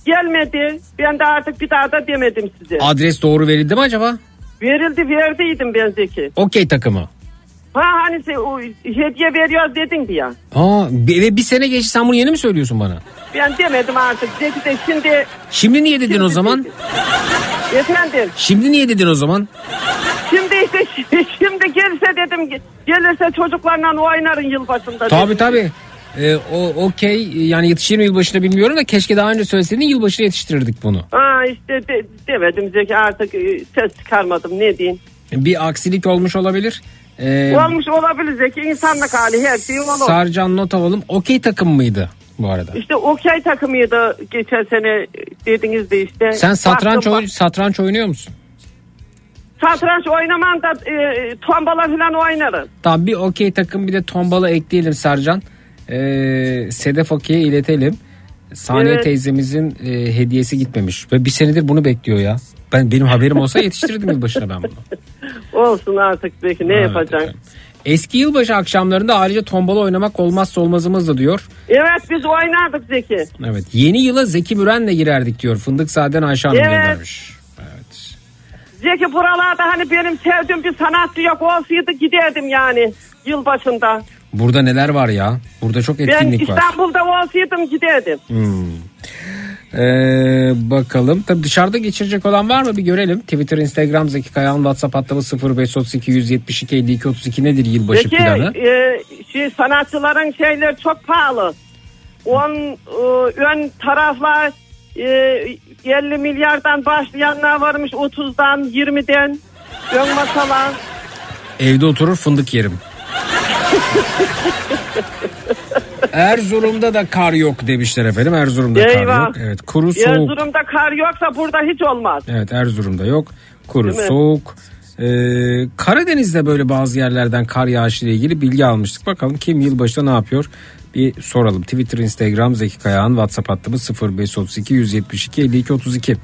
gelmedi ben de artık bir daha da demedim size Adres doğru verildi mi acaba? verildi verdiydim ben Zeki Okey takımı. ha hani sen, o, hediye veriyoruz dedin ya Aa, ve bir sene geçti sen bunu yeni mi söylüyorsun bana? ben demedim artık Zeki de şimdi Şimdi niye dedin o zaman? efendim Şimdi niye dedin o zaman? Şimdi şimdi gelirse dedim gelirse çocuklarla oynarın yılbaşında. Tabii tabii. Ee, o okey yani yetişir mi yılbaşına bilmiyorum da keşke daha önce söyleseydin yılbaşına yetiştirirdik bunu. Ha işte de, demedim Zeki artık e, ses çıkarmadım ne diyeyim. Bir aksilik olmuş olabilir. Ee, Olmuş olabilir Zeki insanlık hali her şey olur. Sarcan not alalım. Okey takım mıydı bu arada? işte okey takımıydı geçen sene e, dediniz de işte. Sen satranç, Baktım, oy- satranç oynuyor musun? Satranç oynamam da e, tombala falan oynarım. Tamam bir okey takım bir de tombala ekleyelim Sercan. Ee, Sedef okey'e iletelim. Saniye Evet. teyzemizin e, hediyesi gitmemiş. Ve bir senedir bunu bekliyor ya. Ben benim haberim olsa yetiştirirdim yılbaşına ben bunu. Olsun artık peki ne Evet, yapacaksın? Eski yılbaşı akşamlarında ayrıca tombala oynamak olmazsa olmazımızdı diyor. Evet biz oynardık Zeki. Evet. Yeni yıla Zeki Müren'le girerdik diyor. Fındıkzade'den Ayşe Hanım Evet. göndermiş. Zeki buralarda hani benim sevdiğim bir sanatçı yok olsaydı giderdim yani yılbaşında. Burada neler var ya? Burada çok Ben etkinlik var. İstanbul'da olsaydım giderdim. Hmm. Ee, bakalım. Tabii dışarıda geçirecek olan var mı bir görelim. Twitter, Instagram, Zeki Kayağan, WhatsApp hattımız 0532 172 52 32 nedir yılbaşı Zeki planı? e, şey, sanatçıların şeyleri çok pahalı. On, e, ön taraflar e, 50 milyardan başlayanlar varmış 30'dan 20'den ön masalar. Evde oturur fındık yerim. Erzurum'da da kar yok demişler efendim. Erzurum'da kar Eyvah. yok. Evet kuru soğuk. Erzurum'da kar yoksa burada hiç olmaz. Evet Erzurum'da yok. Kuru Değil mi? soğuk. Ee, Karadeniz'de böyle bazı yerlerden kar yağışı ile ilgili bilgi almıştık. Bakalım kim yılbaşında ne yapıyor? Bir soralım. Twitter, Instagram, Zeki Kayağan, WhatsApp hattımız 0532 172 52 32.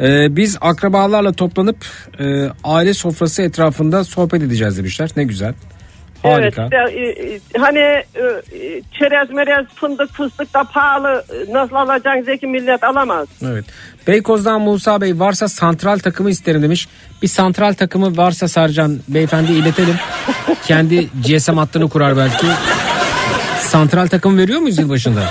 Ee, biz akrabalarla toplanıp e, aile sofrası etrafında sohbet edeceğiz demişler. Ne güzel. Harika. Evet e, e, hani e, çerez merez fındık fıstık da pahalı nasıl alacaksın Zeki millet alamaz. Evet. Beykoz'dan Musa Bey varsa santral takımı isterim demiş. Bir santral takımı varsa Sarcan beyefendi iletelim. Kendi GSM hattını kurar belki. Santral takım veriyor muyuz yılbaşında?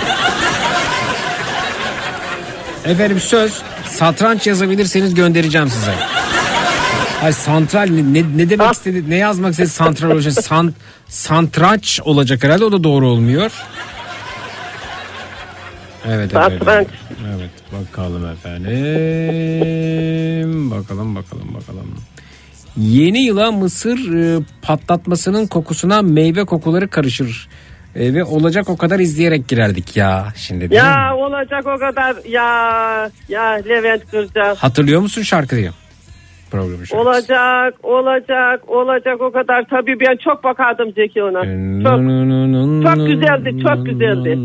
Efendim söz satranç yazabilirseniz göndereceğim size. Hayır santral ne, ne, ne demek istedi ne yazmak istedi santral olacak San, santraç olacak herhalde o da doğru olmuyor. Evet efendim. Satranç. Evet bakalım efendim. Bakalım bakalım bakalım. Yeni yıla mısır e, patlatmasının kokusuna meyve kokuları karışır. E, ve olacak o kadar izleyerek girerdik ya şimdi değil mi? Ya olacak o kadar ya ya Levent Kırca. Hatırlıyor musun şarkıyı? Programı şarkısı. Olacak, olacak, olacak o kadar. Tabii ben çok bakardım Zeki ona. Çok, çok güzeldi, çok güzeldi.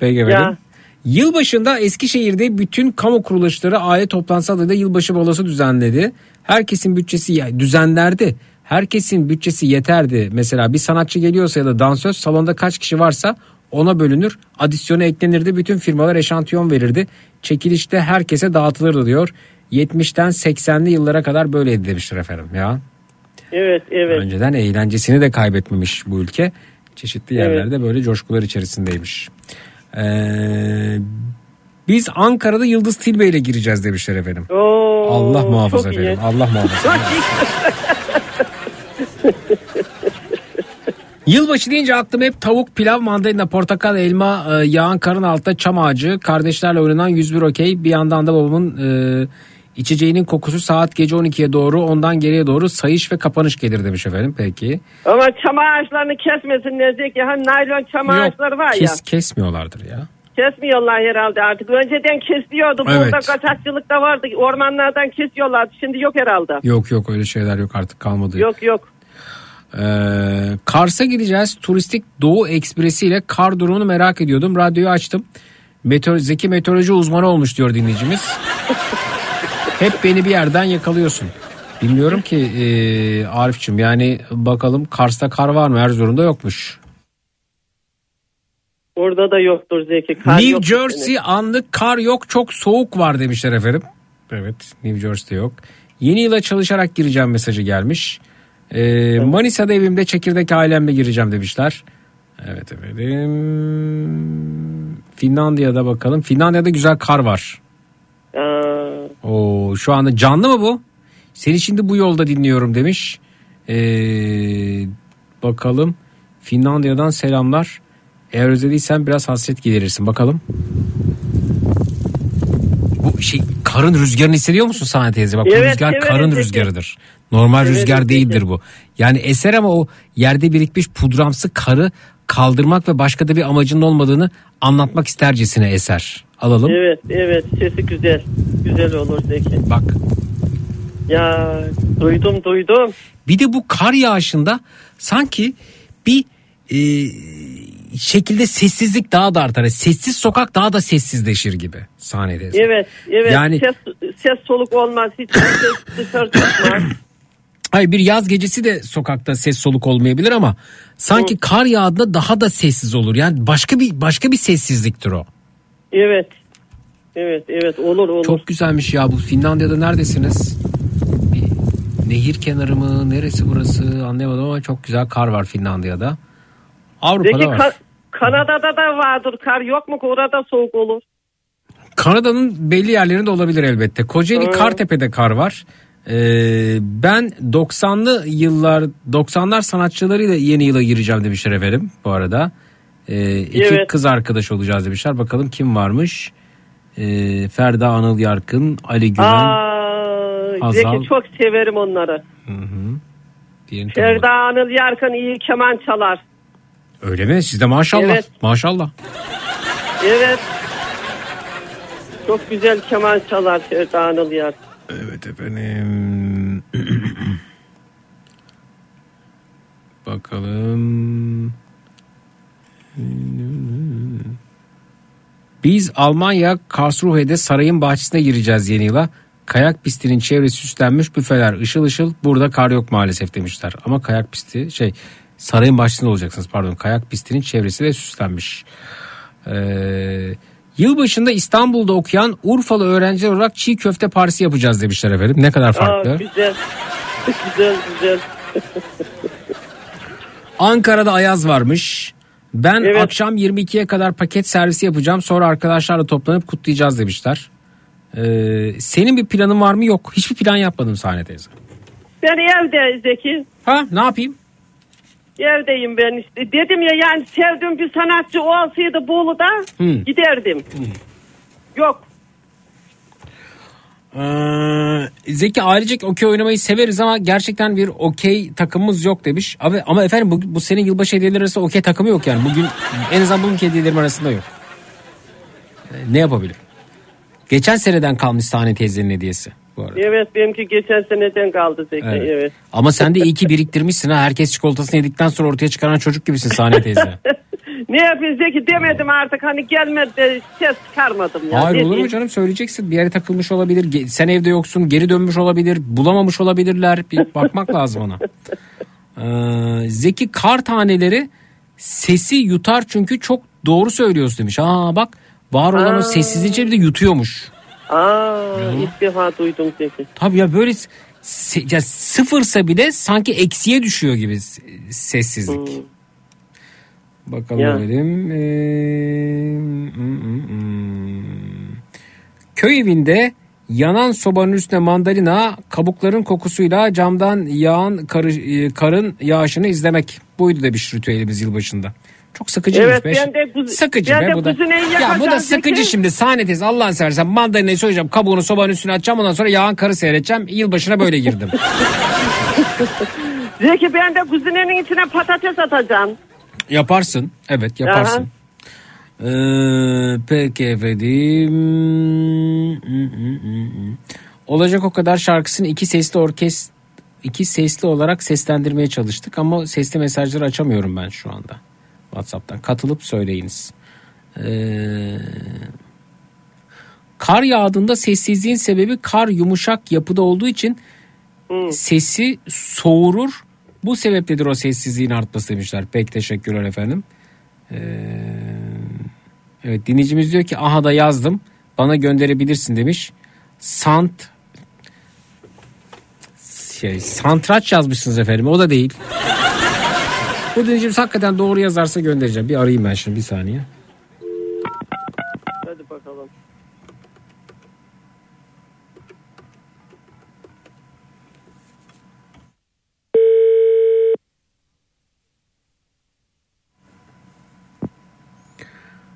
Peki efendim. Ya. Yılbaşında Eskişehir'de bütün kamu kuruluşları aile toplantısı adıyla yılbaşı balosu düzenledi. Herkesin bütçesi ya- düzenlerdi. Herkesin bütçesi yeterdi. Mesela bir sanatçı geliyorsa ya da dansöz salonda kaç kişi varsa ona bölünür. Adisyona eklenirdi. Bütün firmalar eşantiyon verirdi. Çekilişte herkese dağıtılırdı diyor. 70'ten 80'li yıllara kadar böyleydi demiştir efendim ya. Evet, evet. Önceden eğlencesini de kaybetmemiş bu ülke. Çeşitli yerlerde böyle coşkular içerisindeymiş. Ee, biz Ankara'da Yıldız Tilbe ile gireceğiz demişler efendim. Oo, Allah muhafaza çok iyi. efendim. Allah muhafaza. Çok iyi. Yılbaşı deyince aklıma hep tavuk, pilav, mandalina, portakal, elma, e, yağın karın altta çam ağacı, kardeşlerle oynanan 101 okey. Bir yandan da babamın e, içeceğinin kokusu saat gece 12'ye doğru ondan geriye doğru sayış ve kapanış gelir demiş efendim. Peki. Ama çam ağaçlarını kesmesinler Zeki. Hani naylon çam Yok, ağaçları var kes, ya. kesmiyorlardır ya. Kesmiyorlar herhalde artık. Önceden kesiyordu. Evet. Burada kaçakçılık da vardı. Ormanlardan kesiyorlardı. Şimdi yok herhalde. Yok yok öyle şeyler yok artık kalmadı. Yok yok. Ee, Kars'a gideceğiz. Turistik Doğu Ekspresi ile kar durumunu merak ediyordum. Radyoyu açtım. Meteor, Zeki meteoroloji uzmanı olmuş diyor dinleyicimiz. Hep beni bir yerden yakalıyorsun. Bilmiyorum ki e, Arif'cim yani bakalım Kars'ta kar var mı? Erzurum'da yokmuş. Orada da yoktur Zeki. Kar New Jersey sene. anlık kar yok çok soğuk var demişler efendim. Evet New Jersey'de yok. Yeni yıla çalışarak gireceğim mesajı gelmiş. Ee, Manisa'da evimde çekirdek ailemle gireceğim demişler. Evet efendim. Finlandiya'da bakalım. Finlandiya'da güzel kar var. Aa, Oo, şu anda canlı mı bu? Seni şimdi bu yolda dinliyorum demiş. Ee, bakalım. Finlandiya'dan selamlar. Eğer özlediysen biraz hasret giderirsin. Bakalım. Bu şey karın rüzgarını hissediyor musun Sahne teyze? Bak bu Evet, rüzgar evet, karın evet. rüzgarıdır. Normal Evet, rüzgar evet, değildir bu. Yani eser ama o yerde birikmiş pudramsı karı kaldırmak ve başka da bir amacının olmadığını anlatmak istercesine eser. Alalım. evet evet sesi güzel. Güzel olur Zeki. Bak. Ya duydum duydum. Bir de bu kar yağışında sanki bir e, şekilde sessizlik daha da artar. Sessiz sokak daha da sessizleşir gibi sahnede. Evet evet Yani- ses, ses soluk olmaz hiç ses dışarı çıkmaz. Hayır bir yaz gecesi de sokakta ses soluk olmayabilir ama sanki kar yağdığında daha da sessiz olur. Yani başka bir başka bir sessizliktir o. Evet. Evet evet olur olur. Çok güzelmiş ya bu Finlandiya'da neredesiniz? Bir nehir kenarı mı? Neresi burası? Anlayamadım ama çok güzel kar var Finlandiya'da. Avrupa'da Peki var. Ka- Kanada'da da vardır kar yok mu orada soğuk olur. Kanada'nın belli yerlerinde olabilir elbette. Kocaeli Hı. Kartepe'de kar var. Ee, ben 90'lı yıllar 90'lar sanatçılarıyla yeni yıla gireceğim demişler efendim bu arada. Ee, iki Evet. kız arkadaş olacağız demişler. Bakalım kim varmış? Ee, Ferda Anıl Yarkın, Ali Güven. Aa. Zeki çok severim onları. diğerini tanımadım. Ferda Anıl Yarkın iyi keman çalar. Öyle mi? Sizde maşallah. Evet. Maşallah. Evet. Çok güzel keman çalar Ferda Anıl Yarkın. Evet efendim. Bakalım. Biz Almanya Karlsruhe'de sarayın bahçesine gireceğiz yeni yıla. Kayak pistinin çevresi süslenmiş büfeler ışıl ışıl. Burada kar yok maalesef demişler. Ama kayak pisti şey sarayın bahçesinde olacaksınız pardon. Kayak pistinin çevresi de süslenmiş. Ee, yılbaşında İstanbul'da okuyan Urfalı öğrenciler olarak çiğ köfte partisi yapacağız demişler efendim. Ne kadar farklı. Aa, güzel. güzel güzel. Ankara'da Ayaz varmış. Ben Evet. akşam 22'ye kadar paket servisi yapacağım. Sonra arkadaşlarla toplanıp kutlayacağız demişler. Ee, senin bir planın var mı? Yok. Hiçbir plan yapmadım sahne teyze. Ben evde Zeki. Ha ne yapayım? Evdeyim ben işte. Dedim ya yani sevdiğim bir sanatçı olsaydı Bolu'da Hı. giderdim. Yok. Ee, Zeki ailecek okey oynamayı severiz ama gerçekten bir okey takımımız yok demiş. Ama, ama efendim bu, bu senin yılbaşı hediyeleri arasında okey takımı yok yani. Bugün en azından bugünkü hediyelerim arasında yok. Ee, ne yapabilir? Geçen seneden kalmış sahne teyzenin hediyesi bu arada. Evet benimki geçen seneden kaldı Zeki. Evet. Evet. Ama sen de iyi ki biriktirmişsin ha. Herkes çikolatasını yedikten sonra ortaya çıkaran çocuk gibisin sahne teyze. Ne yapayım Zeki demedim artık hani gelmedi ses çıkarmadım ya. Hayır Ne olur mu canım söyleyeceksin. Bir yere takılmış olabilir. Sen evde yoksun. Geri dönmüş olabilir. Bulamamış olabilirler. Bir bakmak lazım ona. Ee, Zeki kar taneleri sesi yutar çünkü çok doğru söylüyorsun demiş. Aa bak var olan Aa. o sessizliğin içinde bir de yutuyormuş. Aa ilk defa duydum Zeki. Tabii ya böyle se- ya sıfırsa bile sanki eksiye düşüyor gibi sessizlik. Bakalım Ya. dedim. Ee, hmm, hmm, hmm. Köy evinde yanan sobanın üstüne mandalina kabukların kokusuyla camdan yağan karı, e, karın yağışını izlemek. Buydu demiş ritüelimiz yılbaşında. Çok sıkıcıymış. Evet, be. ben de sıkıcı ben be de bu da. Ya bu da sıkıcı Zeki. şimdi sahne teyze Allah'ını seversen mandalinayı soyacağım kabuğunu sobanın üstüne atacağım ondan sonra yağan karı seyredeceğim. Yılbaşına böyle girdim. Zeki ben de kuzinenin içine patates atacağım. Yaparsın. Evet yaparsın. Ee, peki efendim. Olacak o kadar şarkısını iki sesli orkest iki sesli olarak seslendirmeye çalıştık ama sesli mesajları açamıyorum ben şu anda. WhatsApp'tan katılıp söyleyiniz. Ee, kar yağdığında sessizliğin sebebi kar yumuşak yapıda olduğu için sesi soğurur. Bu sebepledir o sessizliğin artması demişler. Pek teşekkürler efendim. Ee, evet dinleyicimiz diyor ki aha da yazdım. Bana gönderebilirsin demiş. Sant şey santraç yazmışsınız efendim. O da değil. Bu dinleyicimiz hakikaten doğru yazarsa göndereceğim. Bir arayayım ben şimdi bir saniye. Hadi bakalım.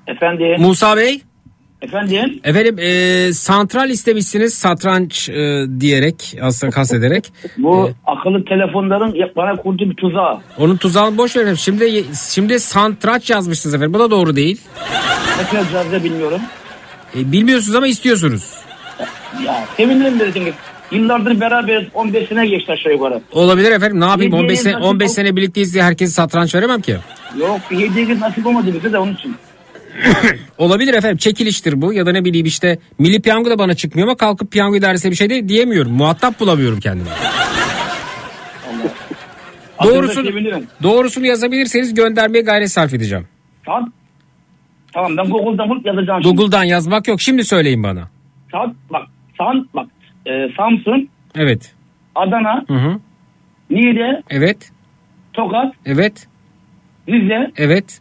Efendim. Musa Bey. Efendim. Efendim e, santral istemişsiniz satranç e, diyerek aslında kastederek. Bu E, akıllı telefonların bana kurduğu bir tuzağı. onun tuzağını boş verelim. Şimdi şimdi santraç yazmışsınız efendim. Bu da doğru değil. Nasıl yazacağız da bilmiyorum. E, bilmiyorsunuz ama istiyorsunuz. Ya sevinirim dedim. Yıllardır beraberiz. 15 sene geçti aşağı yukarı. Olabilir efendim ne yapayım Hediye 15 sene, nasip 15 ol- sene birlikteyiz diye herkese satranç veremem ki. Yok bir hediye nasip olmadı bize de onun için. Olabilir efendim çekiliştir bu ya da ne bileyim işte milli piyango da bana çıkmıyor ama kalkıp piyango idaresine bir şey de diyemiyorum. Muhatap bulamıyorum. Adınıza Doğrusunu, doğrusunu yazabilirseniz göndermeye gayret sarf edeceğim. Tamam. Tamam ben Google'dan bulup yazacağım şimdi. Google'dan yazmak yok şimdi söyleyin bana. Saat, bak, San, bak e, Samsun, Evet. Adana, Hı hı. Niğde, Evet. Tokat, Evet. Rize, Evet.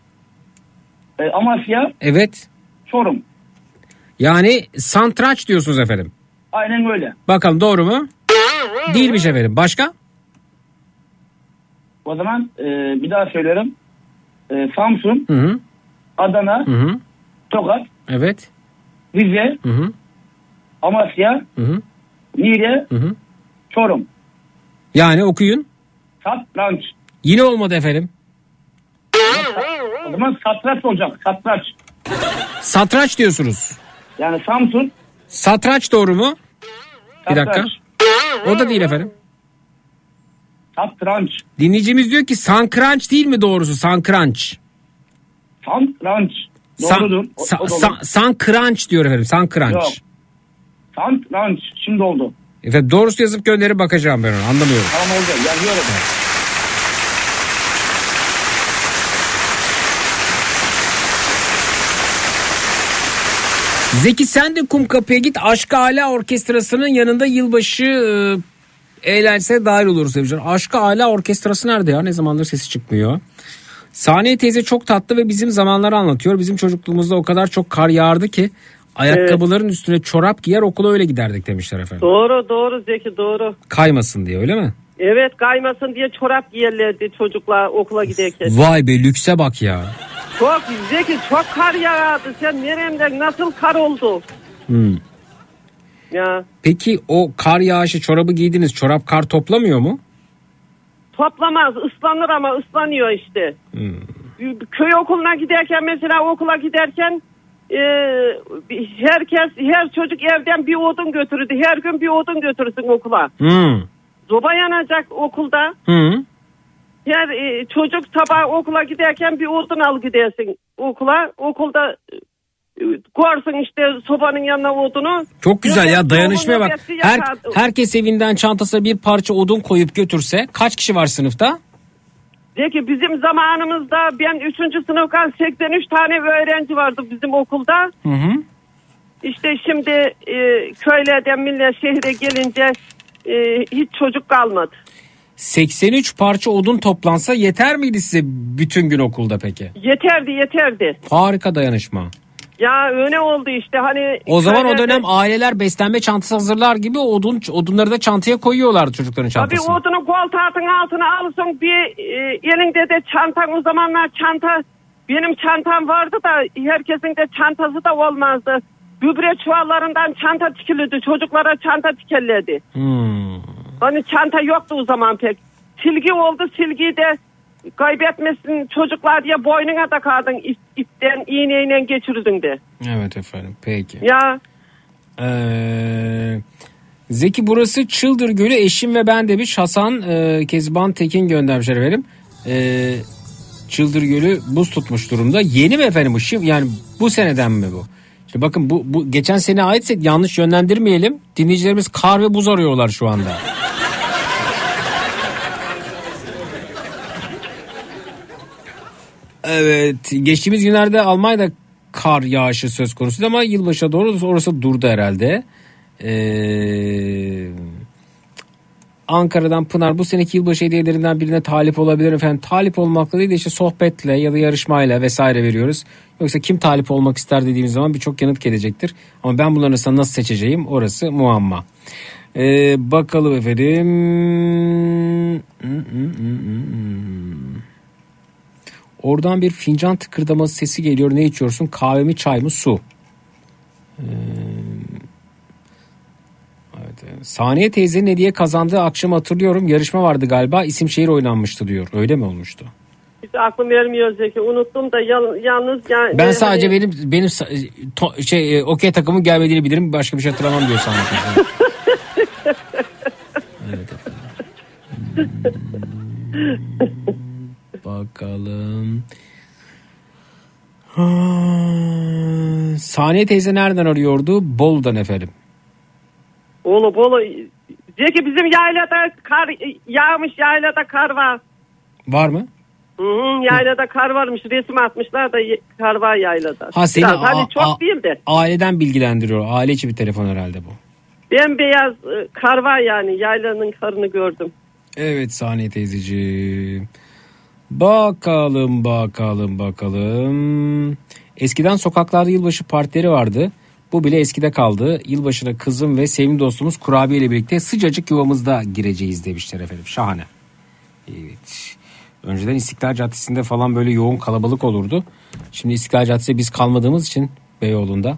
E, Amasya, Evet. Çorum. Yani santraç diyorsunuz efendim. Aynen öyle. Bakalım doğru mu? Değilmiş efendim. Başka? O zaman e, bir daha söylerim. E, Samsun, Hı hı. Adana, Hı hı. Tokat, Evet. Rize, Hı hı. Amasya, Hı hı. Niğde, Hı hı. Çorum. Yani okuyun. Satranç. Yine olmadı efendim. O zaman satranç olacak. Satranç. Satranç diyorsunuz. Yani Samsun, Satranç doğru mu? Bir dakika. Satranç. O da değil efendim. satranç. Dinleyicimiz diyor ki sankranç değil mi doğrusu sankranç? Satranç. San, Doğrudur. O, sa- o da olur. sa- sankranç diyor efendim sankranç. Yok. Satranç. Şimdi oldu. Efendim doğrusu yazıp gönderip bakacağım ben onu anlamıyorum. Tamam oldu. Yazıyorum. Zeki sen de Kumkapı'ya git Aşk Ala Orkestrası'nın yanında yılbaşı e, eğlencesine dahil oluruz demişler. Aşk Ala Orkestrası nerede ya? Ne zamandır sesi çıkmıyor. Saniye teyze çok tatlı ve bizim zamanları anlatıyor. Bizim çocukluğumuzda o kadar çok kar yağardı ki ayakkabıların üstüne çorap giyer okula öyle giderdik demişler efendim. Doğru doğru Zeki doğru. Kaymasın diye öyle mi? Evet kaymasın diye çorap giyerlerdi çocuklar okula giderken. Vay be lükse bak ya. Çok Zeki çok kar yağardı. Sen neremden nasıl kar oldu? Hmm. Ya Peki o kar yağışı çorabı giydiniz çorap kar toplamıyor mu? toplamaz ıslanır ama ıslanıyor işte. Hmm. Köy okuluna giderken mesela okula giderken e, herkes her çocuk evden bir odun götürürdü. Her gün bir odun götürürsün okula. Hmm. Zoba yanacak okulda. Hmm. Her e, çocuk sabah okula giderken bir odun al gidersin okula. Okulda e, koyarsın işte sobanın yanına odunu. Çok güzel ya dayanışmaya bak. Her, herkes evinden çantasına bir parça odun koyup götürse kaç kişi var sınıfta? De ki bizim zamanımızda ben 3. sınıftan 83 tane öğrenci vardı bizim okulda. Hı hı. İşte şimdi e, köylerden millet şehre gelince e, hiç çocuk kalmadı. 83 parça odun toplansa yeter miydi size bütün gün okulda peki? Yeterdi yeterdi. Harika dayanışma. Ya öyle oldu işte hani. O zaman o dönem aileler beslenme çantası hazırlar gibi odun odunları da çantaya koyuyorlardı çocukların Tabii çantasına. odunu koltuğun altına alırsın bir e, elinde de çantan o zamanlar çanta benim çantam vardı da herkesin de çantası da olmazdı. Gübre çuvallarından çanta tikilirdi çocuklara çanta tikerlerdi. Hmm. Hani çanta yoktu o zaman pek. Silgi oldu silgiyi de kaybetmesin çocuklar diye boynuna takardın ip, ipten iğneyle geçirirdin de. Evet efendim peki. Ya Ee, Zeki burası Çıldır Gölü eşim ve ben demiş Hasan e, Kezban Tekin göndermişler efendim. Ee, Çıldır Gölü buz tutmuş durumda. Yeni mi efendim bu? Yani bu seneden mi bu? Şimdi bakın bu, bu geçen sene aitse yanlış yönlendirmeyelim. Dinleyicilerimiz kar ve buz arıyorlar şu anda. Evet geçtiğimiz günlerde Almanya'da kar yağışı söz konusuydu ama yılbaşına doğru orası durdu herhalde. Ee, Ankara'dan Pınar bu seneki yılbaşı hediyelerinden birine talip olabilir efendim. Talip olmakla değil de işte sohbetle ya da yarışmayla vesaire veriyoruz. Yoksa kim talip olmak ister dediğimiz zaman birçok yanıt gelecektir. Ama ben bunların arasında nasıl seçeceğim orası muamma. Ee, bakalım efendim. Oradan bir fincan tıkırdaması sesi geliyor. Ne içiyorsun? Kahve mi çay mı su? Ee, evet, evet. Saniye teyzenin hediye kazandığı akşam hatırlıyorum. Yarışma vardı galiba. İsim şehir oynanmıştı diyor. Öyle mi olmuştu? hiç aklım vermiyor Zeki. Unuttum da yal- yalnız yani. Ben sadece hani- benim benim to- şey e, okey takımın gelmediğini bilirim. Başka bir şey hatırlamam diyor Saniye teyze. Bakalım. Ha, Saniye teyze nereden arıyordu? Bolu'dan efendim. Bolu Bolu. Zeki bizim yaylada kar yağmış yaylada kar var. Var mı? Hı hı, yaylada kar varmış resim atmışlar da kar var yaylada. Ha seni Biraz, hani çok a- değil de aileden bilgilendiriyor. Aile içi bir telefon herhalde bu. bembeyaz e, kar var yani yaylanın karını gördüm. Evet Saniye teyzeciğim. Bakalım bakalım bakalım. Eskiden sokaklarda yılbaşı partileri vardı. Bu bile eskide kaldı. Yılbaşına kızım ve sevimli dostumuz kurabiye ile birlikte sıcacık yuvamızda gireceğiz demişler efendim. Şahane. Evet. Önceden İstiklal Caddesi'nde falan böyle yoğun kalabalık olurdu. Şimdi İstiklal Caddesi'de biz kalmadığımız için Beyoğlu'nda.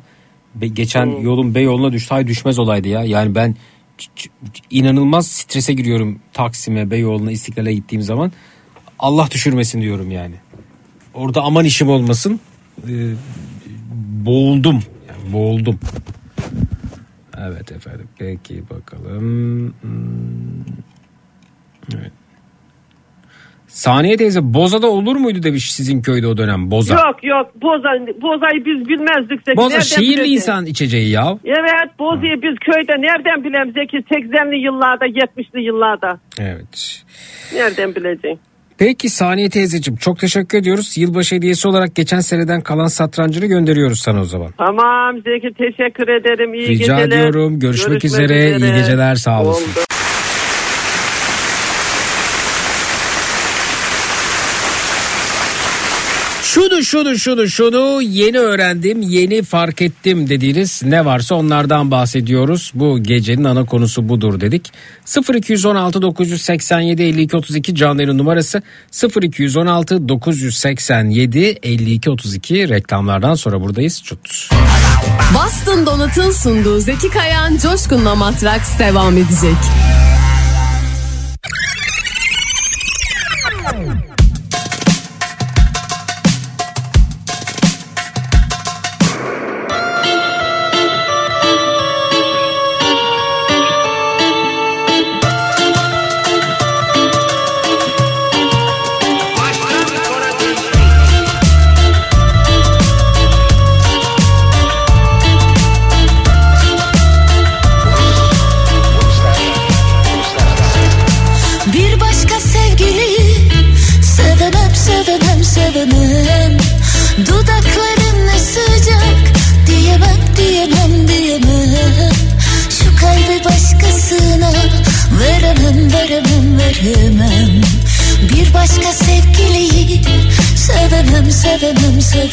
Be- geçen yolun Beyoğlu'na düştü. Hay düşmez olaydı ya. Yani ben inanılmaz strese giriyorum Taksim'e, Beyoğlu'na, İstiklal'e gittiğim zaman. Allah düşürmesin diyorum yani. Orada aman işim olmasın. Ee, boğuldum. Yani boğuldum. Evet efendim. Peki bakalım. Hmm. Evet. Saniye teyze Boza'da olur muydu demiş sizin köyde o dönem Boza. Yok yok boza, bozayı biz bilmezdik. Zeki. Boza Nereden şehirli bileceğiz? insan içeceği ya. Evet bozayı biz köyde nereden bileyim Zeki 80'li yıllarda 70'li yıllarda. Evet. Nereden bileceğim? Peki Saniye teyzeciğim çok teşekkür ediyoruz. Yılbaşı hediyesi olarak geçen seneden kalan satrancını gönderiyoruz sana o zaman. Tamam Zeki teşekkür ederim. İyi Rica geceler. ediyorum. Görüşmek üzere. İyi geceler. Sağ olasın. Oldu. Şunu şunu şunu şunu yeni öğrendim yeni fark ettim dediğiniz ne varsa onlardan bahsediyoruz. Bu gecenin ana konusu budur dedik. 0216 987 52 32 canlı yayın numarası 0216 987 52 32 reklamlardan sonra buradayız. Çut. Boston Donut'un sunduğu Zeki Kayan Coşkun'la Matraks devam edecek.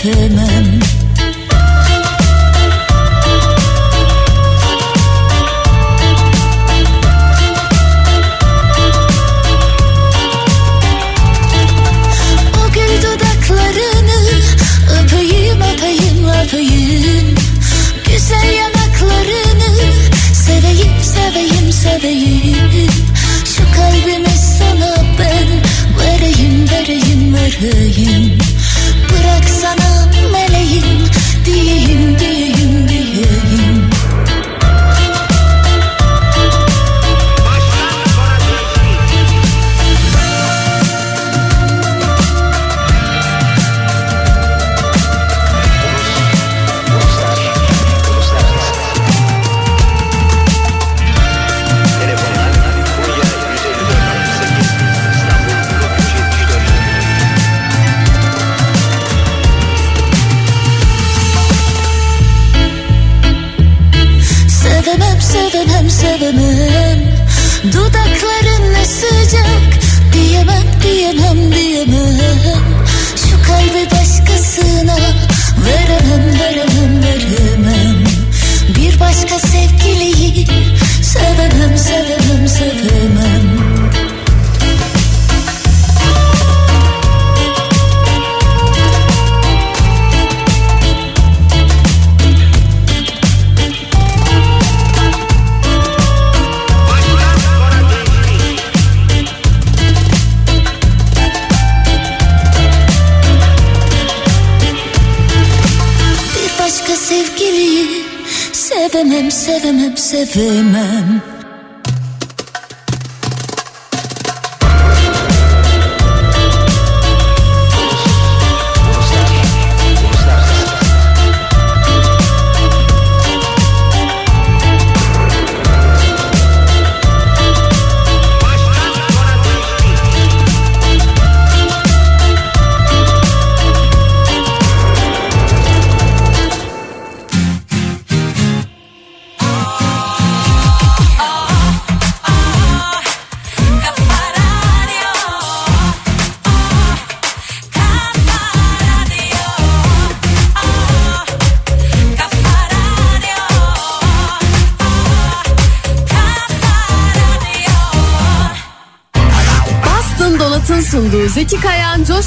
could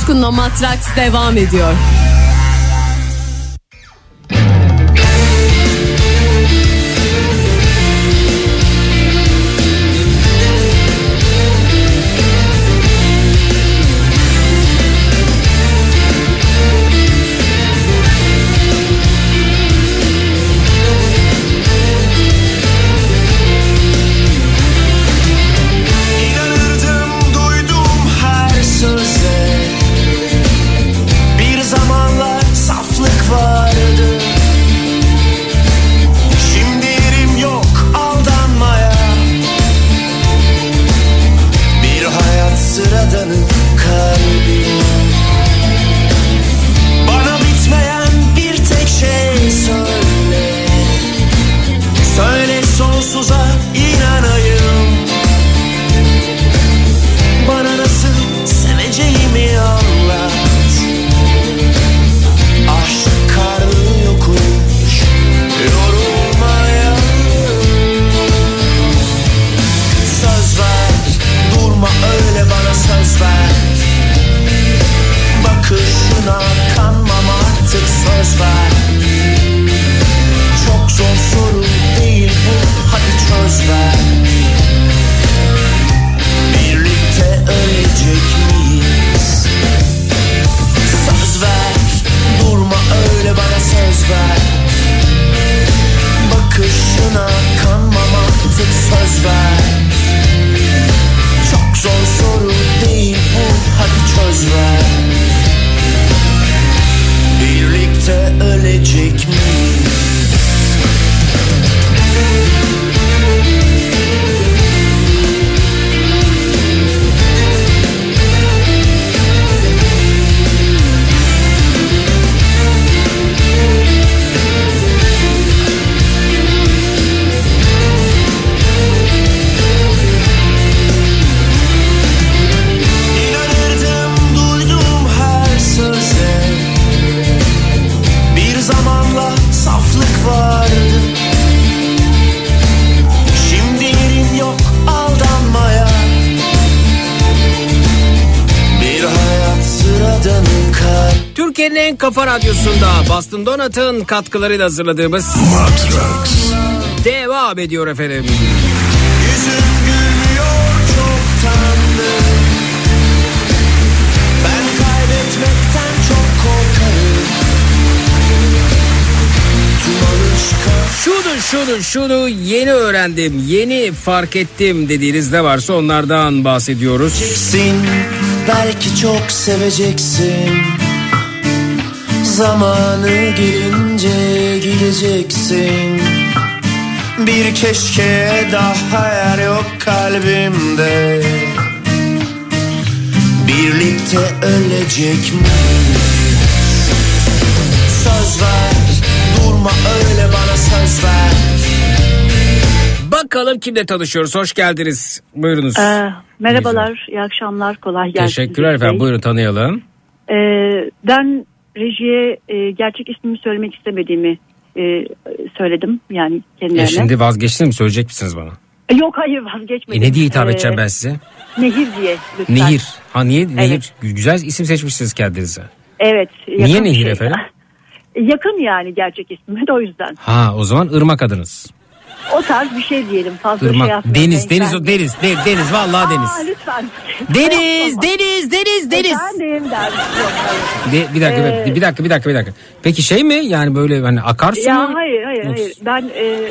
Coşkun'la Matraks devam ediyor. Boston Donat'ın katkılarıyla hazırladığımız Matrax devam ediyor efendim. Yüzün gülmüyor çoktandır Ben kaybetmekten çok korkarım Tüm alışkan Şunu şunu şunu yeni öğrendim, yeni fark ettim dediğiniz ne varsa onlardan bahsediyoruz. Belki çok seveceksin Zamanı gelince gideceksin Bir keşke daha yer yok kalbimde Birlikte ölecek miyiz? Söz ver, durma öyle bana söz ver Bakalım kimle tanışıyoruz. Hoş geldiniz. Buyurunuz. Ee, merhabalar, iyi akşamlar, kolay gelsin. Teşekkürler efendim. Buyurun tanıyalım. Ee, ben rejiye e, gerçek ismimi söylemek istemediğimi e, söyledim yani kendilerine. E şimdi vazgeçtiniz mi? Söyleyecek misiniz bana? E, Yok hayır E vazgeçmedim. ne diye hitap Ee, edeceğim ben size? Nehir diye lütfen. Nehir. Ha niye? Nehir. Evet. Güzel isim seçmişsiniz kendinize. Evet. Niye Nehir şey. efendim? Yakın yani gerçek ismime de o yüzden. Ha o zaman ırmak adınız. O tarz bir şey diyelim. Fazla şey Irmak. yapmayalım. Deniz, deniz, o deniz, de- deniz, vallahi Aa, deniz. lütfen. Deniz, deniz, deniz, deniz. Efendim derdim. Hayır. De, bir dakika, Ee, bir dakika, bir dakika, bir dakika. Peki şey mi? Yani böyle hani akarsu Ya mu? hayır hayır Yoksa- hayır. Ben e,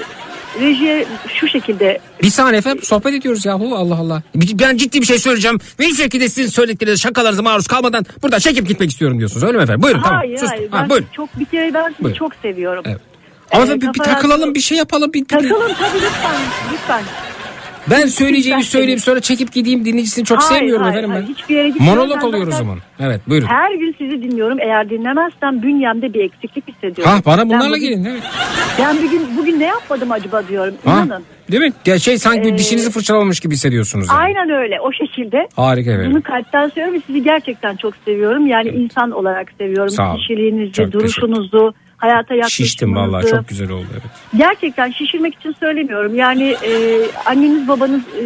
rejiye şu şekilde Bir saniye efendim sohbet ediyoruz yahu Allah Allah. Ben ciddi bir şey söyleyeceğim. Ve hiçbir şekilde sizin söylediklerinize şakalarınıza maruz kalmadan buradan çekip gitmek istiyorum diyorsunuz. Öyle mi efendim? Buyurun tamam. hayır Sus. hayır. Ha, buyurun. çok bir kere ben Buyurun. çok seviyorum. Evet. Ama efendim bir, bir takılalım bir şey yapalım. Bir, Takılın tabii lütfen lütfen. Ben söyleyeceğimi söyleyeyim sonra çekip gideyim dinleyicisini çok Hayır, sevmiyorum hayır, efendim hayır. ben. Hiçbir yere gitmiyorum. Monolog Ben oluyor o zaman. Evet buyurun. Her gün sizi dinliyorum. Eğer dinlemezsem bünyemde bir eksiklik hissediyorum. Ha bana Ben bunlarla bugün- gelin evet. Ben bugün bugün ne yapmadım acaba diyorum. Ha, İnanın. değil mi? Ya şey sanki Ee, dişinizi fırçalamamış gibi hissediyorsunuz. Yani. Aynen öyle o şekilde. Harika efendim. Bunu kalpten söylüyorum ve sizi gerçekten çok seviyorum. Yani insan olarak seviyorum. Sağ olun. Kişiliğinizi, Çok duruşunuzu, hayata yaklaşımınızı. Şiştim vallahi çok güzel oldu evet. Gerçekten şişirmek için söylemiyorum. Yani e, anneniz babanız e,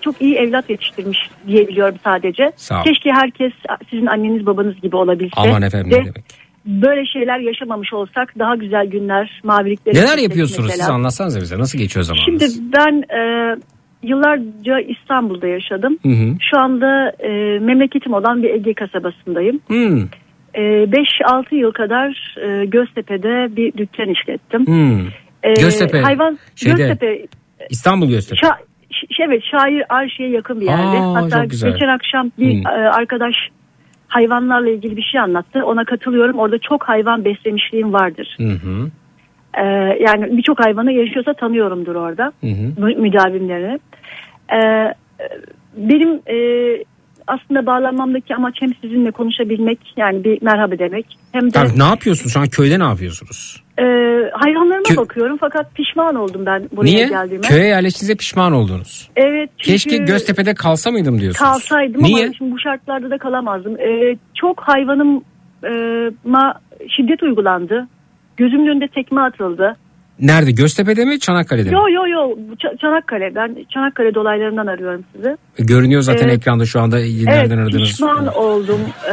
çok iyi evlat yetiştirmiş diyebiliyorum sadece. Sağ ol. Keşke herkes sizin anneniz babanız gibi olabilse. Aman efendim Ve ne demek. Böyle şeyler yaşamamış olsak daha güzel günler, mavilikleri. Neler yapıyorsunuz siz mesela. anlatsanıza bize nasıl geçiyor zamanınız? Şimdi ben e, yıllarca İstanbul'da yaşadım. Hı hı. Şu anda e, memleketim olan bir Ege kasabasındayım. Hmm. E, 5-6 yıl kadar e, Göztepe'de bir dükkan işlettim. Hmm. E, Göztepe, Hayvan şeyde, Göztepe. İstanbul Göztepe. Şa- ş- evet şair Arşi'ye yakın bir yerde. Aa, Hatta çok güzel. geçen akşam bir Hmm. e, arkadaş hayvanlarla ilgili bir şey anlattı. Ona katılıyorum. Orada çok hayvan beslemişliğim vardır. Hı hı. E, yani birçok hayvanı yaşıyorsa tanıyorumdur orada. Hı hı. mü- müdavimlerini. Ee, benim e, aslında bağlanmamdaki amaç hem sizinle konuşabilmek yani bir merhaba demek hem de Tabii, ne yapıyorsunuz şu an köyde ne yapıyorsunuz? e, hayvanlarıma Kö- bakıyorum fakat pişman oldum ben buraya Niye? geldiğime. Köye yerleştiğinize pişman oldunuz. Evet çünkü Keşke Göztepe'de kalsa mıydım diyorsunuz. kalsaydım Niye? ama şimdi bu şartlarda da kalamazdım. Ee, çok hayvanıma şiddet uygulandı. Gözümün önünde tekme atıldı. Nerede? Göztepe'de mi Çanakkale'de mi? Yo yo yo Ç- Çanakkale. Ben Çanakkale dolaylarından arıyorum sizi. Görünüyor zaten Evet. ekranda şu anda nereden evet aradınız. pişman oldum. Ee,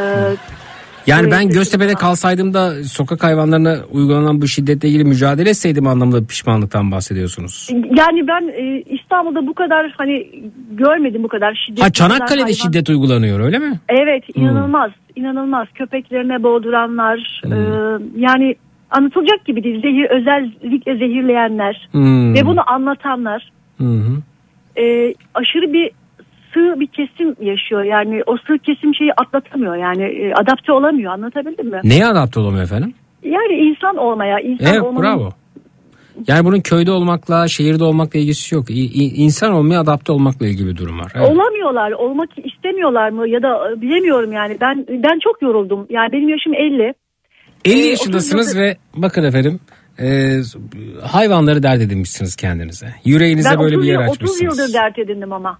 Yani ben Göztepe'de kalsaydım da sokak hayvanlarına uygulanan bu şiddetle ilgili mücadele etseydim anlamında pişmanlıktan bahsediyorsunuz. Yani ben e, İstanbul'da bu kadar hani görmedim bu kadar şiddet. Ha Çanakkale'de hayvan- şiddet uygulanıyor öyle mi? Evet Hmm. inanılmaz inanılmaz köpeklerine boğduranlar e, yani anlatılacak gibi değil zehir özellikle zehirleyenler Hmm. ve bunu anlatanlar hı. e, aşırı bir sığ bir kesim yaşıyor yani o sığ kesim şeyi atlatamıyor yani e, adapte olamıyor anlatabildim mi? Neye adapte olamıyor efendim? Yani insan olmaya insan Evet olmanın bravo. Yani bunun köyde olmakla, şehirde olmakla ilgisi yok. İnsan olmaya adapte olmakla ilgili bir durum var. Evet. Olamıyorlar, olmak istemiyorlar mı ya da e, bilemiyorum yani. Ben ben çok yoruldum. Yani benim yaşım 50. 50 Ee, yaşındasınız 30 ve bakın efendim e, hayvanları dert edinmişsiniz kendinize. Yüreğinizde Ben böyle 30, bir yer yıl, 30 açmışsınız. yıldır dert edindim ama.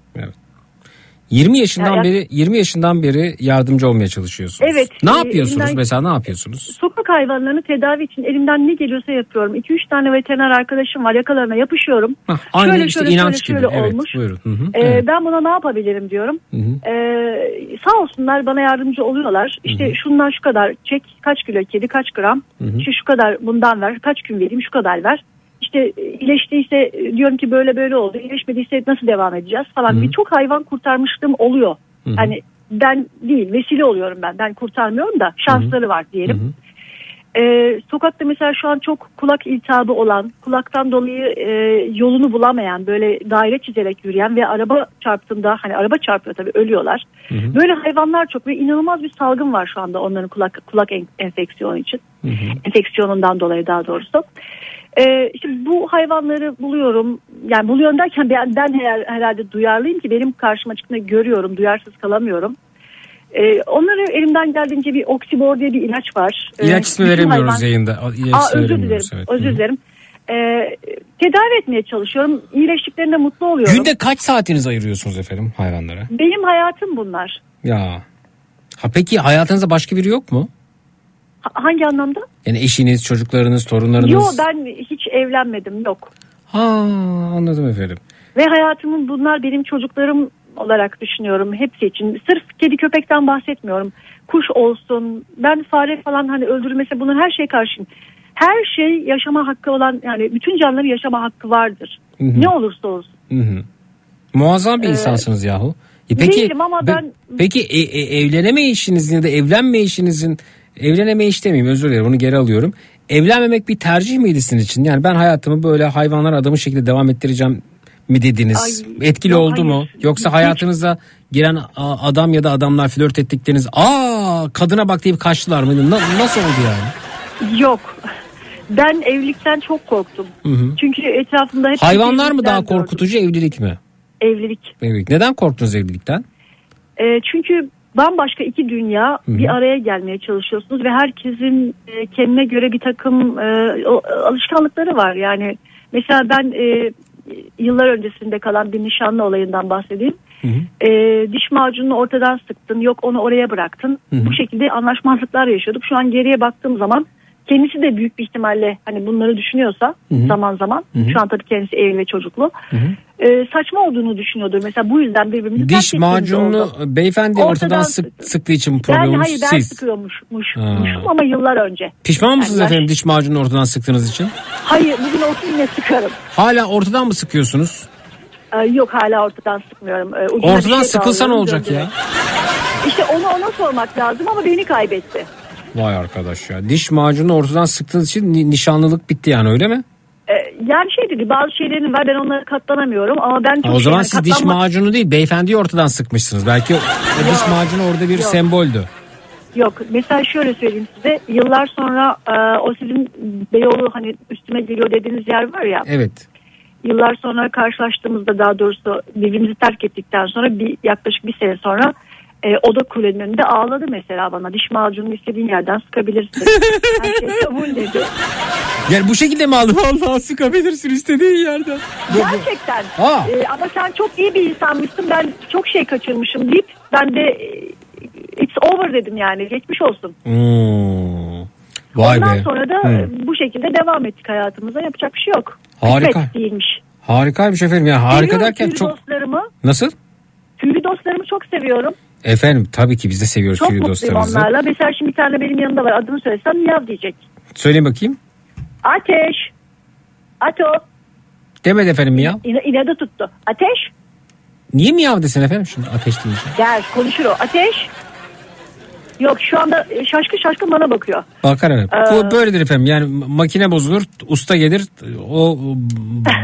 20 yaşından Ya- beri 20 yaşından beri yardımcı olmaya çalışıyorsunuz. Evet, Ne e, yapıyorsunuz elimden- mesela ne yapıyorsunuz? Sokak hayvanlarını tedavi için elimden ne geliyorsa yapıyorum. 2-3 tane veteriner arkadaşım var yakalarına yapışıyorum. Aynı şöyle işte şöyle inanç şöyle, gibi. şöyle evet, olmuş. buyurun. Hı hı, Ee, evet. Ben buna ne yapabilirim diyorum. Hı hı. Ee, sağ olsunlar bana yardımcı oluyorlar. İşte şundan şu kadar çek kaç kilo kedi kaç gram. Hı hı. İşte şu kadar bundan ver kaç gün vereyim şu kadar ver. İşte iyileştiyse e, diyorum ki böyle böyle oldu. İyileşmediyse nasıl devam edeceğiz falan. Hı hı. Birçok hayvan kurtarmışlığım oluyor. Hı hı. Hani ben değil vesile oluyorum ben. Ben kurtarmıyorum da şansları var diyelim. Ee, sokakta mesela şu an çok kulak iltihabı olan, kulaktan dolayı e, yolunu bulamayan, böyle daire çizerek yürüyen ve araba çarptığında hani araba çarpıyor tabii ölüyorlar. Böyle hayvanlar çok ve inanılmaz bir salgın var şu anda onların kulak kulak en- enfeksiyonu için. Enfeksiyonundan dolayı daha doğrusu. Ee, işte bu hayvanları buluyorum. Yani buluyorum derken ben, ben her- herhalde duyarlıyım ki benim karşıma çıktığında görüyorum, duyarsız kalamıyorum. Ee, onları elimden geldiğince bir oksibor diye bir ilaç var. Ee, İlaç ismi veremiyoruz hayvan- yayında. İlaç Aa, özür dilerim. Evet. Özür dilerim. Ee, tedavi etmeye çalışıyorum. İyileştiklerinde mutlu oluyorum. Günde kaç saatiniz ayırıyorsunuz efendim hayvanlara? Benim hayatım bunlar. Ya. Ha peki hayatınızda başka biri yok mu? Ha- hangi anlamda? Yani eşiniz, çocuklarınız, torunlarınız. Yok ben hiç evlenmedim yok. Ha anladım efendim. Ve hayatımın bunlar benim çocuklarım olarak düşünüyorum hepsi için. Sırf kedi köpekten bahsetmiyorum. Kuş olsun, ben fare falan hani öldürülmese bunun her şeye karşıyım. Her şey yaşama hakkı olan yani bütün canlıların yaşama hakkı vardır. Hı hı. Ne olursa olsun. Hı hı. Muazzam bir Ee, insansınız yahu. E değilim ama be- ben- Peki e, e, evleneme işinizin ya da evlenme işinizin evleneme iş demeyeyim özür dilerim onu geri alıyorum. Evlenmemek bir tercih miydi sizin için? Yani ben hayatımı böyle hayvanlar adamı şekilde devam ettireceğim mi dediniz? Ay, Etkili yok, oldu mu? hayır. Yoksa Hiç. hayatınıza giren adam ya da adamlar flört ettikleriniz aa kadına bak deyip kaçtılar mıydı? Na- nasıl oldu yani? Yok. Ben evlilikten çok korktum. Hı hı. Çünkü etrafımda hep Hayvanlar mı daha evlilikler gördüm. korkutucu evlilik mi? Evlilik. Evlilik. Neden korktunuz evlilikten? E, çünkü bambaşka iki dünya Hı hı. bir araya gelmeye çalışıyorsunuz ve herkesin e, kendine göre bir takım e, o- alışkanlıkları var. Yani mesela ben e, yıllar öncesinde kalan bir nişanlı olayından bahsedeyim. E, diş macununu ortadan sıktın yok onu oraya bıraktın. Hı hı. Bu şekilde anlaşmazlıklar yaşıyorduk. Şu an geriye baktığım zaman kendisi de büyük bir ihtimalle hani bunları düşünüyorsa Hı hı. zaman zaman Hı hı. şu an tabii kendisi evli ve çocuklu e, saçma olduğunu düşünüyordur. Mesela bu yüzden birbirimizi Diş oldu. beyefendi ortadan, Ortadan sık, sıktığı için Ben problemimiz hayır ben siz. ama yıllar önce. Pişman mısınız Yani efendim diş macununu ortadan sıktığınız için? Hayır bugün olsun yine sıkarım. Hala ortadan mı sıkıyorsunuz? Ee, yok hala ortadan sıkmıyorum. Ee, Ortadan şey sıkılsa ne olacak ya? döndürüyorum. İşte onu ona sormak lazım ama beni kaybetti. Vay arkadaş ya. Diş macunu ortadan sıktığınız için ni- nişanlılık bitti yani öyle mi? Ee, yani şey dedi bazı şeylerin var ben onlara katlanamıyorum ama ben çok o zaman siz diş katlanmak- macunu değil beyefendiyi ortadan sıkmışsınız. Belki o diş macunu orada bir Yok. semboldü. Yok mesela şöyle söyleyeyim size yıllar sonra e, o sizin Beyoğlu hani üstüme geliyor dediğiniz yer var ya Evet. yıllar sonra karşılaştığımızda daha doğrusu birbirimizi terk ettikten sonra bir yaklaşık bir sene sonra e, oda kulenin önünde ağladı mesela bana diş macununu istediğin yerden sıkabilirsin. Her şey kabul dedi. Yani bu şekilde mi aldım? Allah sıkabilirsin istediğin yerden. Gerçekten. Aa. E, ama sen çok iyi bir insanmışsın ben çok şey kaçırmışım deyip ben de e, it's over dedim yani geçmiş olsun. Hmm. Vay Ondan be. sonra da Hı. bu şekilde devam ettik hayatımıza. Yapacak bir şey yok. Harika. Kısmet değilmiş. Harikaymış efendim ya. Harika Seviyorum derken çok... dostlarımı. Nasıl? Tüylü dostlarımı çok seviyorum. Efendim tabii ki biz de seviyoruz Çok tüylü mutluyum dostlarımızı. onlarla. Mesela şimdi bir tane benim yanımda var. Adını söylesem miyav diyecek. Söyleyin bakayım. Ateş. Ato. Demedi efendim ya. İna, inadı tuttu. Ateş. Niye miyav desin efendim şimdi ateş deyince? Gel konuşur o. Ateş. Yok şu anda e, şaşkın şaşkın bana bakıyor. Bakar efendim. Ee, Bu böyledir efendim. Yani makine bozulur, usta gelir. O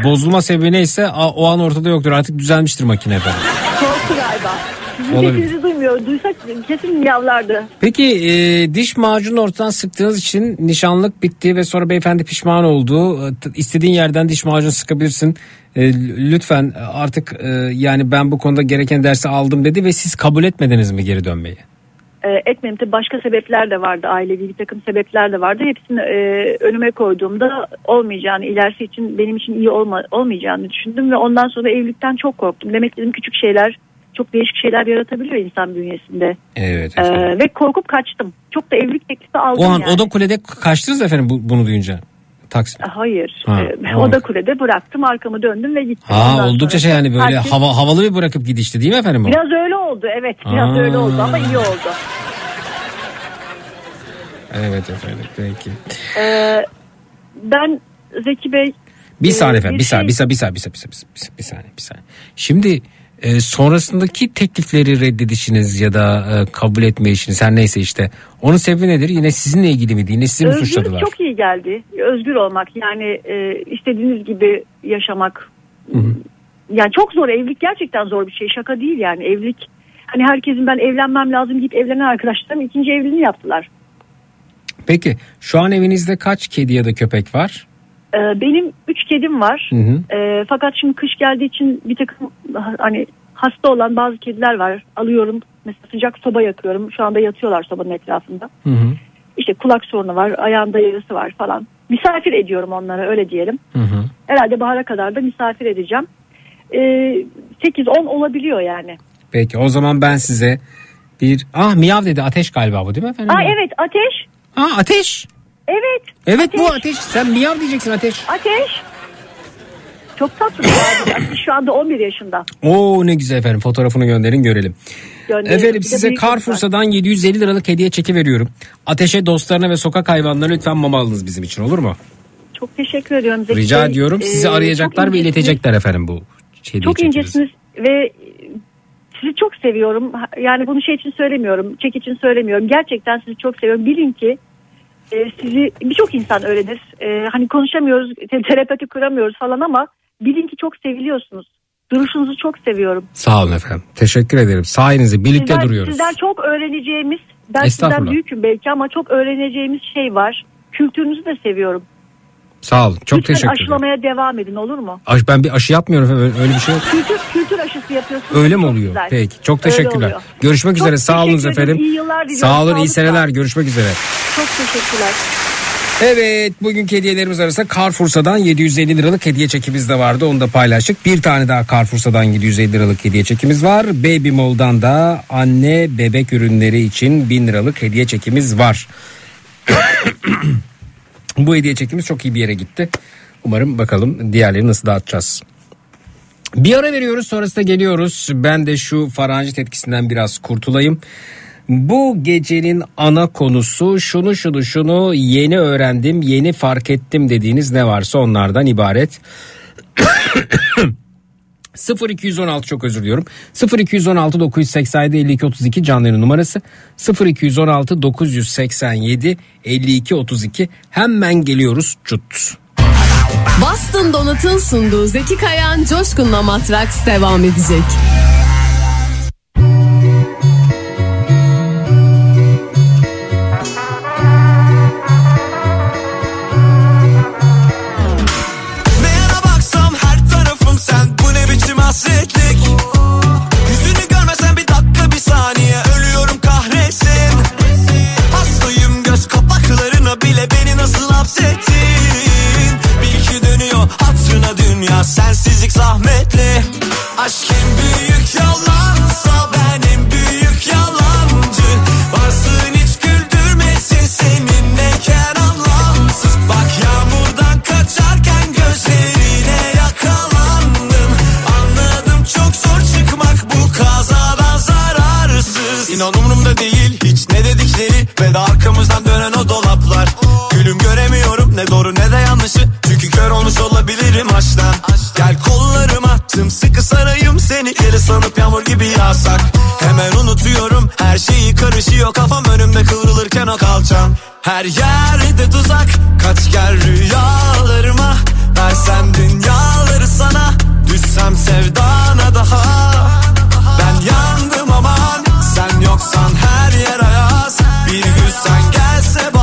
bozulma sebebi neyse o an ortada yoktur. Artık düzelmiştir makine efendim. Korktu galiba. Sizin Olabilir. sesinizi duymuyor. Duysak kesin miyavlardı. Peki e, diş macunu ortadan sıktığınız için nişanlık bitti ve sonra beyefendi pişman oldu. E, İstediğin yerden diş macunu sıkabilirsin. E, lütfen artık e, yani ben bu konuda gereken dersi aldım dedi ve siz kabul etmediniz mi geri dönmeyi? e, etmem tabii başka sebepler de vardı ailevi bir takım sebepler de vardı hepsini e, önüme koyduğumda olmayacağını ilerisi için benim için iyi olma, olmayacağını düşündüm ve ondan sonra evlilikten çok korktum demek dedim küçük şeyler çok değişik şeyler yaratabiliyor insan bünyesinde Evet E, efendim. ve korkup kaçtım çok da evlilik teklifi aldım o an yani. oda kulede kaçtınız efendim bu- bunu duyunca. Taksim. Hayır. Ha, E, tamam. oda kulede bıraktım arkamı döndüm ve gittim. Ha Ondan oldukça şey yani böyle herkes- hava havalı bir bırakıp gidişti değil mi efendim o? Biraz öyle oldu evet biraz Aa. öyle oldu ama iyi oldu. Evet efendim peki. E, ben Zeki Bey Bir e, saniye efendim bir şey- bir saniye bir saniye bir saniye bir saniye bir saniye bir saniye. Şimdi e, sonrasındaki teklifleri reddedişiniz ya da e, kabul etmeyişiniz her neyse işte onun sebebi nedir? Yine sizinle ilgili miydi? Yine sizi mi Özgürlük suçladılar? çok iyi geldi. Özgür olmak yani e, istediğiniz gibi yaşamak. Yani çok zor evlilik gerçekten zor bir şey. Şaka değil yani evlilik. Hani herkesin ben evlenmem lazım deyip evlenen arkadaşlarım ikinci evliliğini yaptılar. Peki şu an evinizde kaç kedi ya da köpek var? E, benim üç kedim var. Hı hı. E, fakat şimdi kış geldiği için bir takım hani hasta olan bazı kediler var. Alıyorum mesela sıcak soba yakıyorum. Şu anda yatıyorlar sobanın etrafında. Hı hı. İşte kulak sorunu var, ayağında yarısı var falan. Misafir ediyorum onlara öyle diyelim. Hı hı. Herhalde bahara kadar da misafir edeceğim. Ee, 8-10 olabiliyor yani. Peki o zaman ben size bir ah miyav dedi ateş galiba bu değil mi efendim? Aa evet ateş. Aa ateş. Evet. Evet bu ateş. Sen miyav diyeceksin ateş. Ateş. Çok tatlı bir abi. Ateş şu anda 11 yaşında. Oo ne güzel efendim fotoğrafını gönderin görelim. Efendim size. Carrefour'dan 750 liralık hediye çeki veriyorum. Ateşe dostlarına ve sokak hayvanlarına lütfen mama alınız bizim için olur mu? Çok teşekkür ediyorum. Zeki Rica ediyorum. Sizi Ee, arayacaklar ve iletecekler efendim bu hediye Çok incesiniz ve sizi çok seviyorum. Yani bunu şey için söylemiyorum. Çek için söylemiyorum. Gerçekten sizi çok seviyorum. Bilin ki e, sizi birçok insan öyledir. E, hani konuşamıyoruz, te- telepati kuramıyoruz falan ama bilin ki çok seviliyorsunuz. Duruşunuzu çok seviyorum. Sağ olun efendim. Teşekkür ederim. Sayenizde birlikte sizden, duruyoruz. Sizden çok öğreneceğimiz, ben sizden büyüküm belki ama çok öğreneceğimiz şey var. Kültürünüzü de seviyorum. Sağ olun. Çok Lütfen teşekkür ederim. aşılamaya devam edin olur mu? Aş, ben bir aşı yapmıyorum. Öyle, öyle bir şey yok. Kültür, kültür aşısı yapıyorsunuz. Öyle mi oluyor? güzel. Peki. Çok teşekkürler. Görüşmek Çok üzere. Sağ olun efendim. İyi yıllar diliyorum. Sağ olun. iyi seneler. Görüşmek üzere. Çok teşekkürler. Evet bugünkü hediyelerimiz arasında Carrefour'dan 750 liralık hediye çekimiz de vardı onu da paylaştık. Bir tane daha Carrefour'dan 750 liralık hediye çekimiz var. Baby Mall'dan da anne bebek ürünleri için 1000 liralık hediye çekimiz var. Bu hediye çekimiz çok iyi bir yere gitti. Umarım bakalım diğerleri nasıl dağıtacağız. Bir ara veriyoruz sonrasında geliyoruz. Ben de şu faranjit etkisinden biraz kurtulayım. Bu gecenin ana konusu şunu şunu şunu yeni öğrendim, yeni fark ettim dediğiniz ne varsa onlardan ibaret. 0216 çok özür diliyorum. 0216 987 52 32 canlı yayın numarası 0216 987 52 32 hemen geliyoruz cut. Boston Donut'un sunduğu Zeki Kayan Coşkun'la Matraks devam edecek. Hasretlik. Yüzünü görmesen bir dakika bir saniye. Ölüyorum kahretsin. Hastayım göz kapaklarına bile Beni nasıl hapsettin? Bil ki dönüyor hatırına dünya. Sensizlik zahmetli. Aşk en büyük yalansa dedikleri Ve de arkamızdan dönen o dolaplar. Gülüm göremiyorum ne doğru ne de yanlışı. Çünkü kör olmuş olabilirim aşktan Gel kollarıma sımsıkı sarayım seni. Deli sanıp yağmur gibi yağsak. Hemen unutuyorum her şeyi karışıyor. Kafam önümde kıvrılırken o kalçam Her yerde tuzak kaç gel rüyalarıma. Versem dünyaları sana Düşsem sevdana daha sen gelse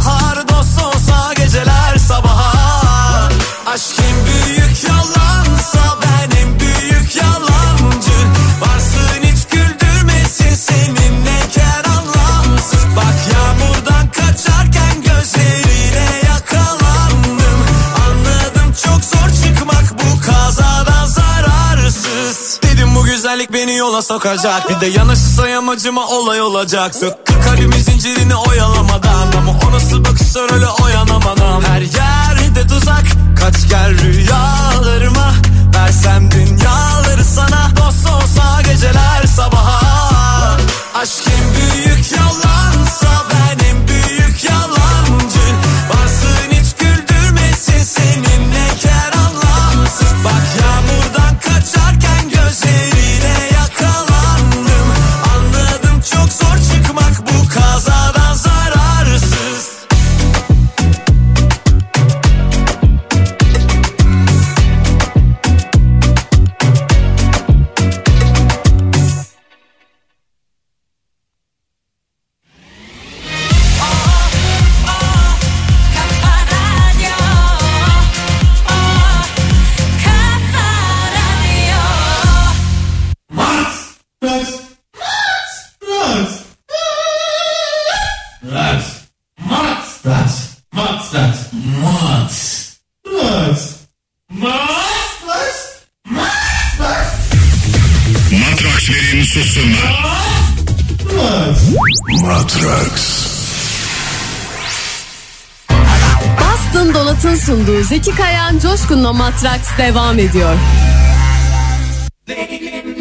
beni yola sokacak. Bir de yanışırsa yamacıma olay olacak. Söktü kalbimin zincirini oyalamadan. Ama o nasıl bakışlar öyle oyanamadan. Her yerde tuzak. Kaç gel rüyalarıma. Versem dünyaları sana. Dost olsa geceler sunduğu Zeki Kayan Coşkun'la Matraks devam ediyor. en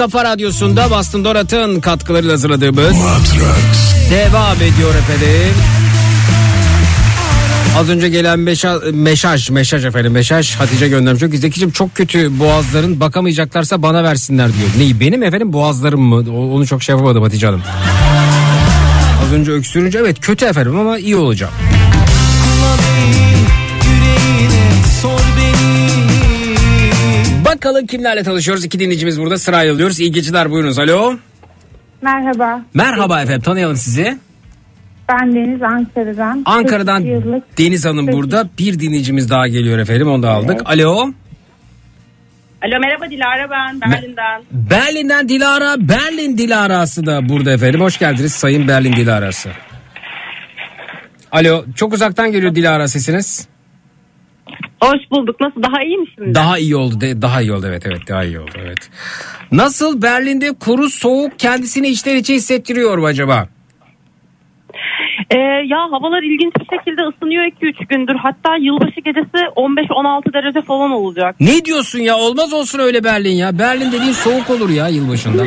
kafa radyosunda Bastın Donat'ın katkılarıyla hazırladığımız devam ediyor efendim. Az önce gelen meşa- meşaj, meşaj efendim meşaj Hatice göndermiş. Çok Zekicim çok kötü boğazların bakamayacaklarsa bana versinler diyor. Neyi benim efendim boğazlarım mı? Onu çok şey yapamadım Hatice Hanım. Az önce öksürünce evet kötü efendim ama iyi olacağım. Yüreğine sor Bakalım kimlerle tanışıyoruz? İki dinleyicimiz burada sırayla alıyoruz. İyi geceler buyurunuz. Alo. Merhaba. Merhaba efendim tanıyalım sizi. Ben Deniz Ankara'dan. Ankara'dan 42 yıllık Deniz Hanım burada. Bir dinleyicimiz daha geliyor efendim onu da aldık. Alo. Alo merhaba Dilara ben Berlin'den. Berlin'den Dilara, Berlin Dilara'sı da burada efendim. Hoş geldiniz Sayın Berlin Dilara'sı. Alo, çok uzaktan geliyor Dilara sesiniz. Hoş bulduk. Nasıl daha iyi mi şimdi? Daha iyi oldu, de, daha iyi oldu evet evet daha iyi oldu evet. Nasıl Berlin'de kuru soğuk kendisini içten içe hissettiriyor mu acaba? Ee, ya havalar ilginç bir şekilde ısınıyor 2-3 gündür. Hatta yılbaşı gecesi 15-16 derece falan olacak. Ne diyorsun ya olmaz olsun öyle Berlin ya. Berlin dediğin soğuk olur ya yılbaşında.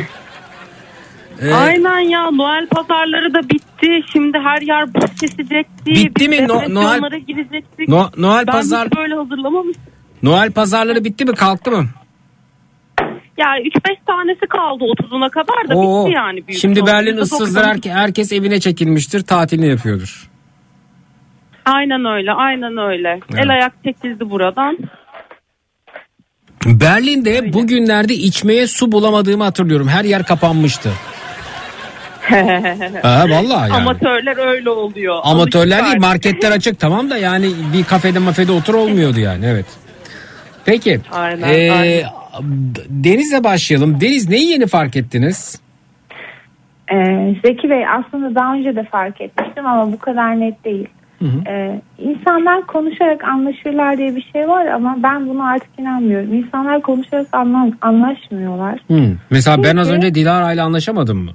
Ee, Aynen ya Noel pazarları da bitti. Şimdi her yer buz kesecekti. Bitti mi? No- Noel- girecektik. No- Noel ben pazar- böyle hazırlamamıştım. Noel pazarları bitti mi kalktı mı? Ya 3-5 tanesi kaldı 30'una kadar da Oo, bitti yani. büyük Şimdi. Berlin ıssızdır herke- herkes evine çekilmiştir tatilini yapıyordur. Aynen öyle aynen öyle. El ayak çekildi buradan. Berlin'de bugünlerde içmeye su bulamadığımı hatırlıyorum. Her yer kapanmıştı. Ha, vallahi yani. Amatörler öyle oluyor. Amatörler değil marketler açık tamam da yani bir kafede mafede otur olmuyordu yani evet. Peki. Aynen, ee, aynen. Deniz'le başlayalım. Deniz neyi yeni fark ettiniz? Ee, Zeki Bey aslında daha önce de fark etmiştim ama bu kadar net değil. Ee, insanlar konuşarak anlaşırlar diye bir şey var ama ben buna artık inanmıyorum. İnsanlar konuşarak anla- anlaşmıyorlar. Hmm. Mesela ben az Çünkü- önce Dilara ile anlaşamadım mı?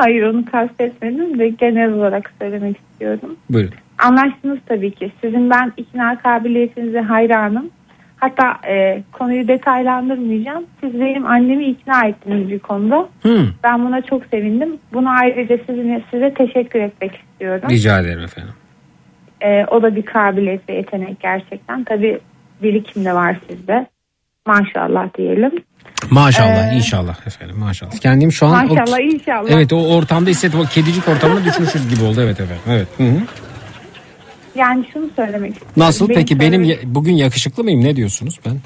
Hayır onu kastetmedim de genel olarak söylemek istiyorum. Buyurun. Anlaştınız tabii ki. Sizin ben ikna kabiliyetinize hayranım. Hatta e, konuyu detaylandırmayacağım. Siz benim annemi ikna ettiniz bir konuda. Hmm. Ben buna çok sevindim. Buna ayrıca sizinle, size teşekkür etmek istiyorum. Rica ederim efendim. E, o da bir kabiliyet ve yetenek gerçekten. Tabii birikim de var sizde. Maşallah diyelim. Maşallah Ee, inşallah efendim maşallah. Kendim şu an Maşallah o, inşallah. Evet o ortamda hissettim. O kedicik ortamına düşmüşüz gibi oldu evet efendim. Evet. Hı hı. Yani şunu söylemek istiyorum. Nasıl peki benim söylemek- ya- bugün yakışıklı mıyım ne diyorsunuz ben?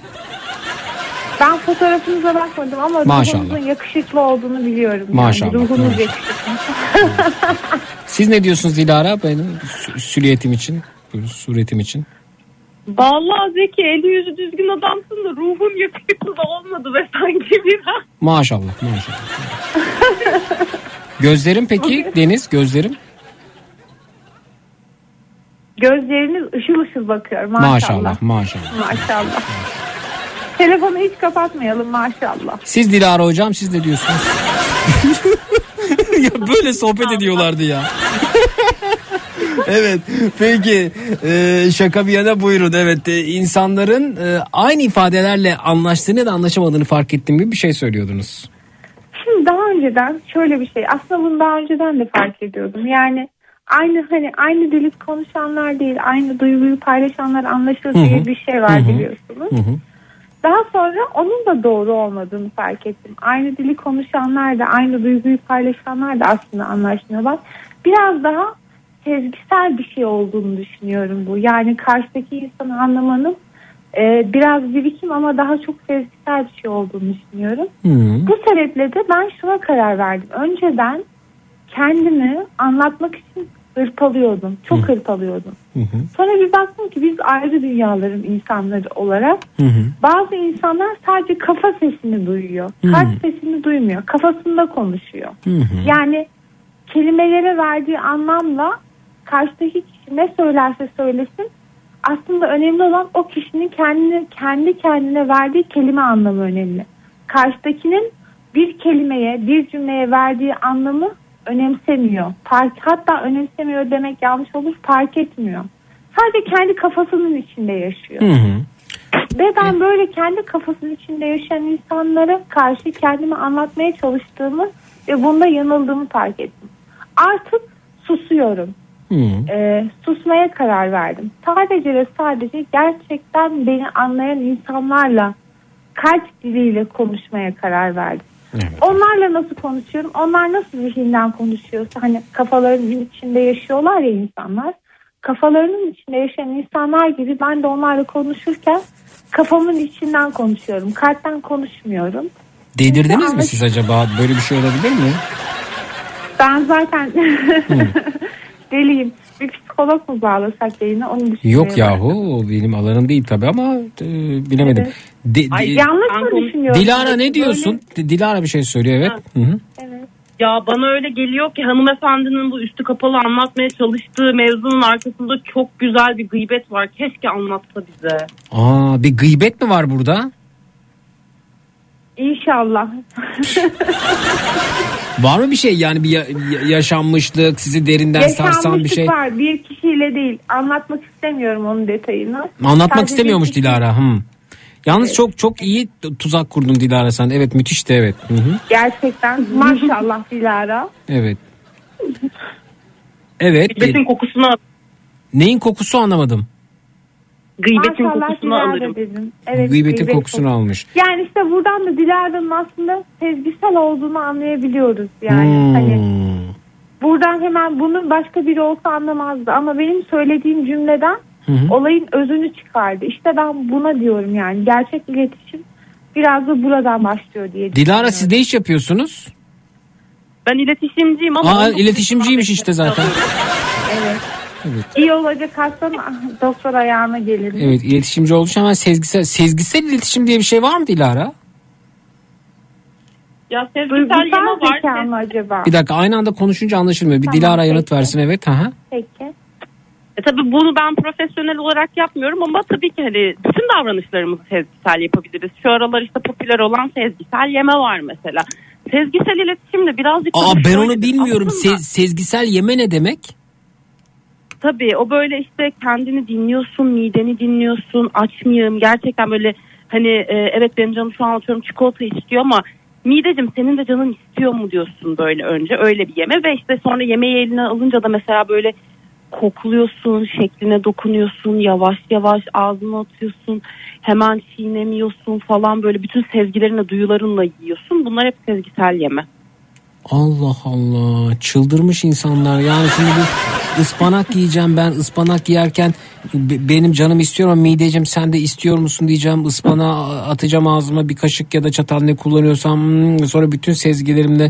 Ben fotoğrafınıza bakmadım ama Maşallah. ruhunuzun yakışıklı olduğunu biliyorum. Maşallah, Yani. Ruhunuz maşallah. yakışıklı. Siz ne diyorsunuz Dilara benim sü- sülyetim için, buyurun, suretim için? Vallahi Zeki eli yüzü düzgün adamsın da ruhun yakışıklı da olmadı ve sanki biraz. Maşallah maşallah. gözlerim peki Deniz gözlerim? Gözleriniz ışıl ışıl bakıyor maşallah. Maşallah maşallah. Maşallah. Telefonu hiç kapatmayalım maşallah. Siz Dilara hocam siz ne diyorsunuz? ya böyle sohbet ediyorlardı ya. evet peki Ee, şaka bir yana buyurun evet Ee, insanların e, aynı ifadelerle anlaştığını ya da anlaşamadığını fark ettiğim gibi bir şey söylüyordunuz. Şimdi daha önceden şöyle bir şey aslında bunu daha önceden de fark ediyordum. Yani aynı hani aynı dili konuşanlar değil aynı duyguyu paylaşanlar anlaşır diye hı. bir şey var Hı hı. biliyorsunuz. Daha sonra onun da doğru olmadığını fark ettim. Aynı dili konuşanlar da aynı duyguyu paylaşanlar da aslında anlaşmıyorlar. Biraz daha sezgisel bir şey olduğunu düşünüyorum bu. Yani karşıdaki insanı anlamanın e, biraz birikim ama daha çok sezgisel bir şey olduğunu düşünüyorum. Bu sebeple de ben şuna karar verdim. Önceden kendimi anlatmak için hırpalıyordum. Çok hırpalıyordum. Sonra bir baktım ki biz ayrı dünyaların insanları olarak bazı insanlar sadece kafa sesini duyuyor. Hı. Kalp sesini duymuyor. Kafasında konuşuyor. Yani Yani kelimelere verdiği anlamla karşıdaki kişi ne söylerse söylesin aslında önemli olan o kişinin kendine, kendi kendine verdiği kelime anlamı önemli. Karşıdakinin bir kelimeye, bir cümleye verdiği anlamı önemsemiyor. Fark, hatta önemsemiyor demek yanlış olur, fark etmiyor. Sadece kendi kafasının içinde yaşıyor. Ve ben böyle kendi kafasının içinde yaşayan insanlara karşı kendimi anlatmaya çalıştığımı ve bunda yanıldığımı fark ettim. Artık susuyorum. Ee, susmaya karar verdim. Sadece ve sadece gerçekten beni anlayan insanlarla kalp diliyle konuşmaya karar verdim. Onlarla nasıl konuşuyorum? Onlar nasıl zihinden konuşuyorsa hani kafalarının içinde yaşıyorlar ya insanlar. Kafalarının içinde yaşayan insanlar gibi ben de onlarla konuşurken kafamın içinden konuşuyorum. Kalpten konuşmuyorum. Delirdiniz mi siz acaba? Böyle bir şey olabilir mi? Ben zaten deliyim. Bir psikolog mu bağlasak yayına onu düşünüyorum. Yok yahu o benim alanım değil tabii ama e, bilemedim. De- Ay, de- yanlış mı düşünüyorum? Dilara ne diyorsun? D- Dilara bir şey söylüyor evet. Hı hı. Ya bana öyle geliyor ki hanımefendinin bu üstü kapalı anlatmaya çalıştığı mevzunun arkasında çok güzel bir gıybet var. Keşke anlatsa bize. Aa bir gıybet mi var burada? İnşallah. Var mı bir şey yani bir ya- ya- yaşanmışlık sizi derinden sarsan bir şey? var. Bir kişiyle değil. Anlatmak istemiyorum onun detayını. Anlatmak Sadece istemiyormuş bir kişi- Dilara. Hı. Yalnız çok çok iyi t- tuzak kurdun Dilara sen. Evet müthişti evet. Hı hı. Gerçekten maşallah Dilara. Evet. Evet. Gıybetin kokusunu Neyin kokusu anlamadım. Gıybetin Maşallah kokusunu Dilara alırım. Dedim. Evet, Gıybetin gıybet kokusunu almış. Yani işte buradan da Dilara'nın aslında sezgisel olduğunu anlayabiliyoruz yani. Hmm. Hani buradan hemen bunu başka biri olsa anlamazdı ama benim söylediğim cümleden Hı hı. olayın özünü çıkardı. İşte ben buna diyorum yani gerçek iletişim biraz da buradan başlıyor diye Dilara siz ne iş yapıyorsunuz? Ben iletişimciyim ama... Aa iletişimciymiş işte zaten. Evet. Evet. İyi olacak hastan doktor ayağına gelir. Evet iletişimci olmuş ama sezgisel sezgisel iletişim diye bir şey var mı Dilara? Ya sezgisel yanı var. zeka mı acaba? Bir dakika aynı anda konuşunca anlaşılmıyor. Bir Tamam, Dilara yanıt peki. versin evet. Aha. Peki. E tabii bunu ben profesyonel olarak yapmıyorum ama tabii ki hani bütün davranışlarımızı sezgisel yapabiliriz. Şu aralar işte popüler olan sezgisel yeme var mesela. Sezgisel iletişim de birazcık... Aa ben onu bilmiyorum. aslında- Se- sezgisel yeme ne demek? Tabii o böyle işte kendini dinliyorsun, mideni dinliyorsun, aç mıyım? Gerçekten böyle hani e, evet benim canım şu an atıyorum çikolata istiyor ama midecim senin de canın istiyor mu diyorsun böyle önce öyle bir yeme ve işte sonra yemeği eline alınca da mesela böyle kokluyorsun, şekline dokunuyorsun, yavaş yavaş ağzına atıyorsun, hemen çiğnemiyorsun falan böyle bütün sezgilerinle, duyularınla yiyorsun. Bunlar hep sezgisel yeme. Allah Allah çıldırmış insanlar yani şimdi bir ıspanak yiyeceğim ben ıspanak yerken be- benim canım istiyor ama mideciğim sen de istiyor musun diyeceğim ıspanağı atacağım ağzıma bir kaşık ya da çatal ne kullanıyorsam hmm, sonra bütün sezgilerimle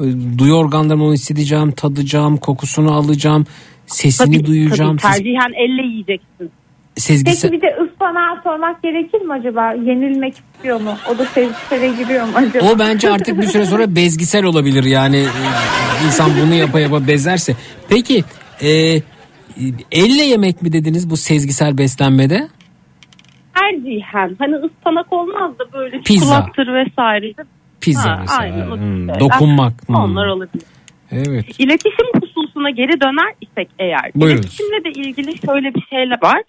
e, duyu organlarımı onu hissedeceğim tadacağım kokusunu alacağım sesini Tabii, duyacağım tabii, tercihen elle yiyeceksin. sezgisel Peki bir de ıspanağı sormak gerekir mi acaba? Yenilmek istiyor mu? O da sezgisele giriyor mu acaba? O bence artık bir süre sonra bezgisel olabilir yani e, insan bunu yapa yapa bezerse. Peki e, elle yemek mi dediniz bu sezgisel beslenmede? tercihen hani ıspanak olmaz da böyle Pizza. çikolattır vesaire. Pizza Ha, mesela. aynen Hmm, dokunmak. Hmm. Onlar olabilir. Evet. İletişim hususuna geri döner isek eğer. Buyurunuz. İletişimle de ilgili şöyle bir şeyler var.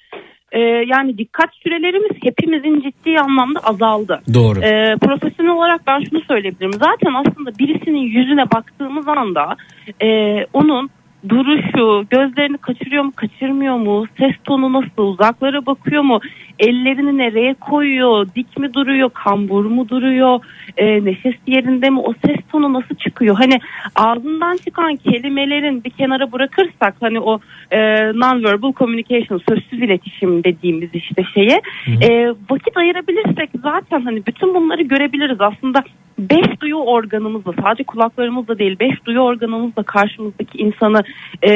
Ee, yani dikkat sürelerimiz hepimizin ciddi anlamda azaldı. Doğru. Ee, profesyonel olarak ben şunu söyleyebilirim. Zaten aslında birisinin yüzüne baktığımız anda e, onun duruşu, gözlerini kaçırıyor mu, kaçırmıyor mu, ses tonu nasıl, uzaklara bakıyor mu, ellerini nereye koyuyor, dik mi duruyor, kambur mu duruyor, e, neşesi yerinde mi, o ses tonu nasıl çıkıyor? Hani ağzından çıkan kelimelerin bir kenara bırakırsak hani o e, non-verbal communication, sözsüz iletişim dediğimiz işte şeye e, vakit ayırabilirsek zaten hani bütün bunları görebiliriz. Aslında beş duyu organımızla sadece kulaklarımızla değil beş duyu organımızla karşımızdaki insanı e,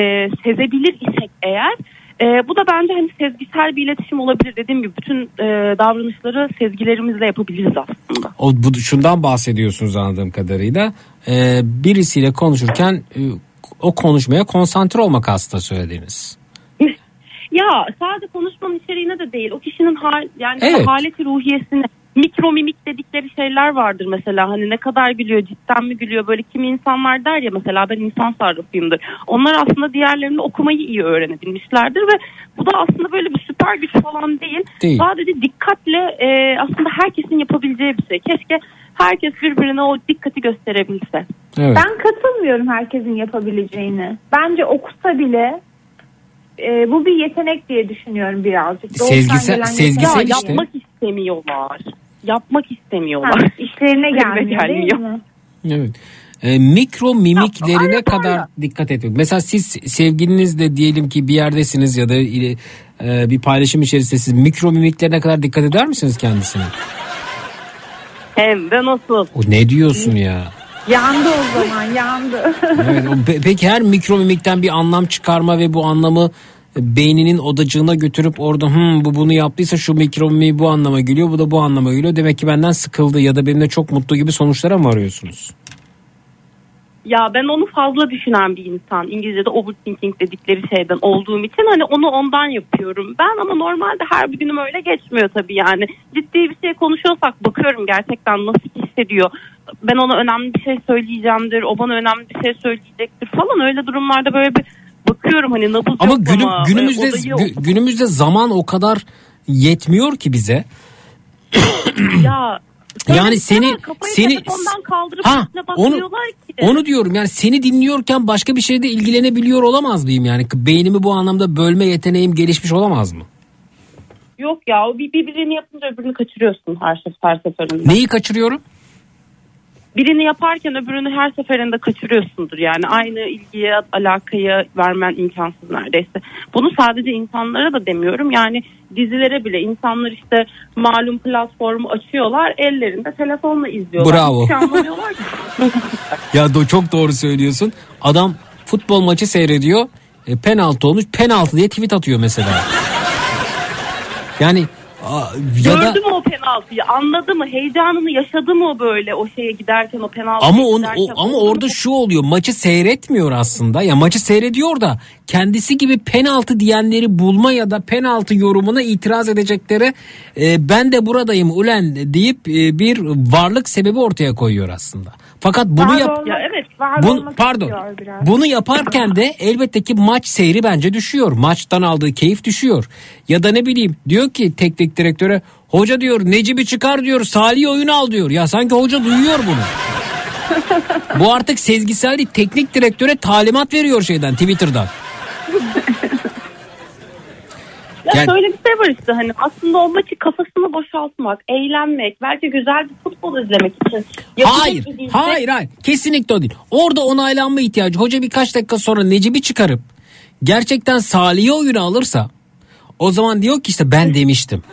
sezebilir isek eğer e, bu da bence hani sezgisel bir iletişim olabilir. Dediğim gibi bütün e, davranışları sezgilerimizle yapabiliriz aslında. O bu şundan bahsediyorsunuz anladığım kadarıyla. Ee, birisiyle konuşurken e, o konuşmaya konsantre olmak aslında söylediğiniz. Ya sadece konuşmanın içeriğine de değil o kişinin hal yani Evet. haleti ruhiyesine mikro mimik dedikleri şeyler vardır mesela hani ne kadar gülüyor cidden mi gülüyor böyle kimi insanlar der ya mesela ben insan sarrafıyımdır. Onlar aslında diğerlerini okumayı iyi öğrenebilmişlerdir ve bu da aslında böyle bir süper güç falan değil. Değil. Sadece dikkatle e, aslında herkesin yapabileceği bir şey. Keşke herkes birbirine o dikkati gösterebilse. Evet. Ben katılmıyorum herkesin yapabileceğini. Bence okusa bile e, bu bir yetenek diye düşünüyorum birazcık. Doğuştan Sezgisel- gelen sezgisel yetenek. işte. Yapmak istemiyorlar. Yapmak istemiyorlar. Ha, işlerine gelmiyor değil mi? Evet. E, mikro mimiklerine Ya, kadar dikkat etmek. Mesela siz sevgilinizle diyelim ki bir yerdesiniz ya da e, bir paylaşım içerisindesiniz. Mikro mimiklerine kadar dikkat eder misiniz kendisine? Hem de nasıl? O ne diyorsun ya? Yandı o zaman yandı. Evet, o pe- peki her mikro mimikten bir anlam çıkarma ve bu anlamı e, beyninin odacığına götürüp orada "Hmm, bu bunu yaptıysa şu mikro mimiği bu anlama geliyor bu da bu anlama geliyor. Demek ki benden sıkıldı ya da benimle çok mutlu gibi sonuçlara mı arıyorsunuz? Ya ben onu fazla düşünen bir insan. İngilizce'de overthinking dedikleri şeyden olduğum için hani onu ondan yapıyorum. Ben ama normalde her bir günüm öyle geçmiyor tabii yani. Ciddi bir şey konuşuyorsak bakıyorum gerçekten nasıl hissediyor. Ben ona önemli bir şey söyleyeceğimdir. O bana önemli bir şey söyleyecektir falan. Öyle durumlarda böyle bir bakıyorum hani nabız Ama yok günüm, ama, günümüzde e, odayı gü- günümüzde zaman o kadar yetmiyor ki bize. ya Yani seni kafayı seni kaldırıp ha onu ki. onu diyorum yani seni dinliyorken başka bir şeyde ilgilenebiliyor olamaz mıyım yani beynimi bu anlamda bölme yeteneğim gelişmiş olamaz mı? Yok ya o bir, birbirini yapınca öbürünü kaçırıyorsun her, sef- her seferinde. Neyi kaçırıyorum? Birini yaparken öbürünü her seferinde kaçırıyorsundur. Yani aynı ilgiye, alakayı vermen imkansız neredeyse. Bunu sadece insanlara da demiyorum. Yani dizilere bile insanlar işte malum platformu açıyorlar. Ellerinde telefonla izliyorlar. Bravo. Şey. Ya do çok doğru söylüyorsun. Adam futbol maçı seyrediyor. E, penaltı olmuş. Penaltı diye tweet atıyor mesela. Yani a, ya da Gördü mü o penaltıyı? Anladı mı? Heyecanını yaşadı mı o böyle o şeye giderken o penaltıya ama giderken? o, ama orada şu oluyor. Maçı seyretmiyor aslında. Ya maçı seyrediyor da kendisi gibi penaltı diyenleri bulma ya da penaltı yorumuna itiraz edeceklere e, ben de buradayım ulen deyip e, bir varlık sebebi ortaya koyuyor aslında. Fakat bunu Var yap olmak- Ya evet. var Bun- pardon. Bunu yaparken de elbette ki maç seyri bence düşüyor. Maçtan aldığı keyif düşüyor. Ya da ne bileyim diyor ki teknik direktöre hoca diyor Necip'i çıkar diyor Salih oyunu al diyor. Ya sanki hoca duyuyor bunu. Bu artık sezgisel değil teknik direktöre talimat veriyor şeyden Twitter'dan. Ya Yani- şöyle bir şey var işte hani aslında o maçı kafasını boşaltmak, eğlenmek, belki güzel bir futbol izlemek için. Hayır, şey. hayır, hayır. Kesinlikle o değil. Orada onaylanma ihtiyacı. Hoca birkaç dakika sonra Necip'i çıkarıp gerçekten Salih'i oyuna alırsa o zaman diyor ki işte ben demiştim.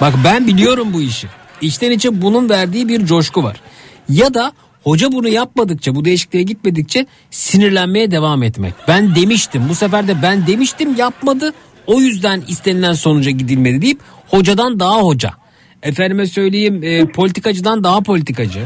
Bak ben biliyorum bu işi. İçten içe bunun verdiği bir coşku var. Ya da hoca bunu yapmadıkça, bu değişikliğe gitmedikçe sinirlenmeye devam etmek. Ben demiştim. Bu sefer de ben demiştim yapmadı. O yüzden istenilen sonuca gidilmedi deyip hocadan daha hoca. Efendime söyleyeyim e, politikacıdan daha politikacı.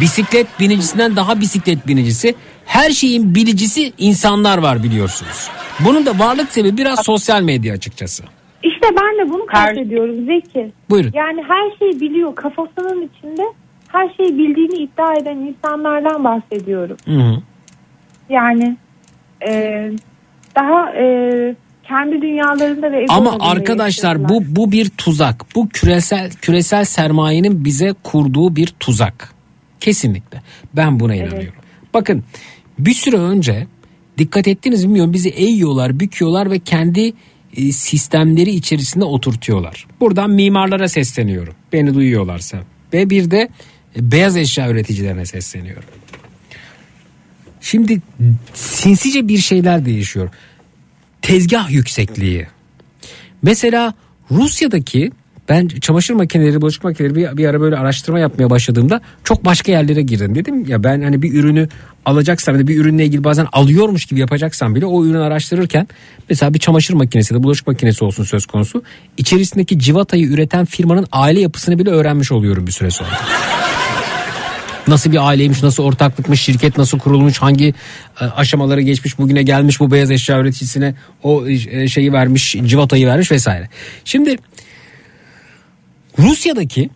Bisiklet binicisinden daha bisiklet binicisi. Her şeyin bilicisi insanlar var biliyorsunuz. Bunun da varlık sebebi biraz sosyal medya açıkçası. İşte ben de bunu kastediyorum Zeki. Buyurun. Yani her şeyi biliyor kafasının içinde her şeyi bildiğini iddia eden insanlardan bahsediyorum. Hı hı. Yani e, daha e, kendi dünyalarında ve Ama arkadaşlar bu bu bir tuzak. Bu küresel küresel sermayenin bize kurduğu bir tuzak. Kesinlikle. Ben buna inanıyorum. Bakın bir süre önce dikkat ettiniz mi bilmiyorum bizi eğiyorlar, büküyorlar ve kendi e, sistemleri içerisinde oturtuyorlar. Buradan mimarlara sesleniyorum. Beni duyuyorlarsa. Ve bir de e, beyaz eşya üreticilerine sesleniyorum. Şimdi sinsice bir şeyler değişiyor. Tezgah yüksekliği. Mesela Rusya'daki ben çamaşır makineleri, bulaşık makineleri bir, bir ara böyle araştırma yapmaya başladığımda çok başka yerlere girdim. Dedim ya ben hani bir ürünü alacaksam da bir ürünle ilgili bazen alıyormuş gibi yapacaksam bile o ürünü araştırırken mesela bir çamaşır makinesi de bulaşık makinesi olsun söz konusu içerisindeki civatayı üreten firmanın aile yapısını bile öğrenmiş oluyorum bir süre sonra. Nasıl bir aileymiş, nasıl ortaklıkmış, şirket nasıl kurulmuş, hangi e, aşamaları geçmiş, bugüne gelmiş bu beyaz eşya üreticisine o e, şeyi vermiş, civatayı vermiş vesaire. Şimdi Rusya'daki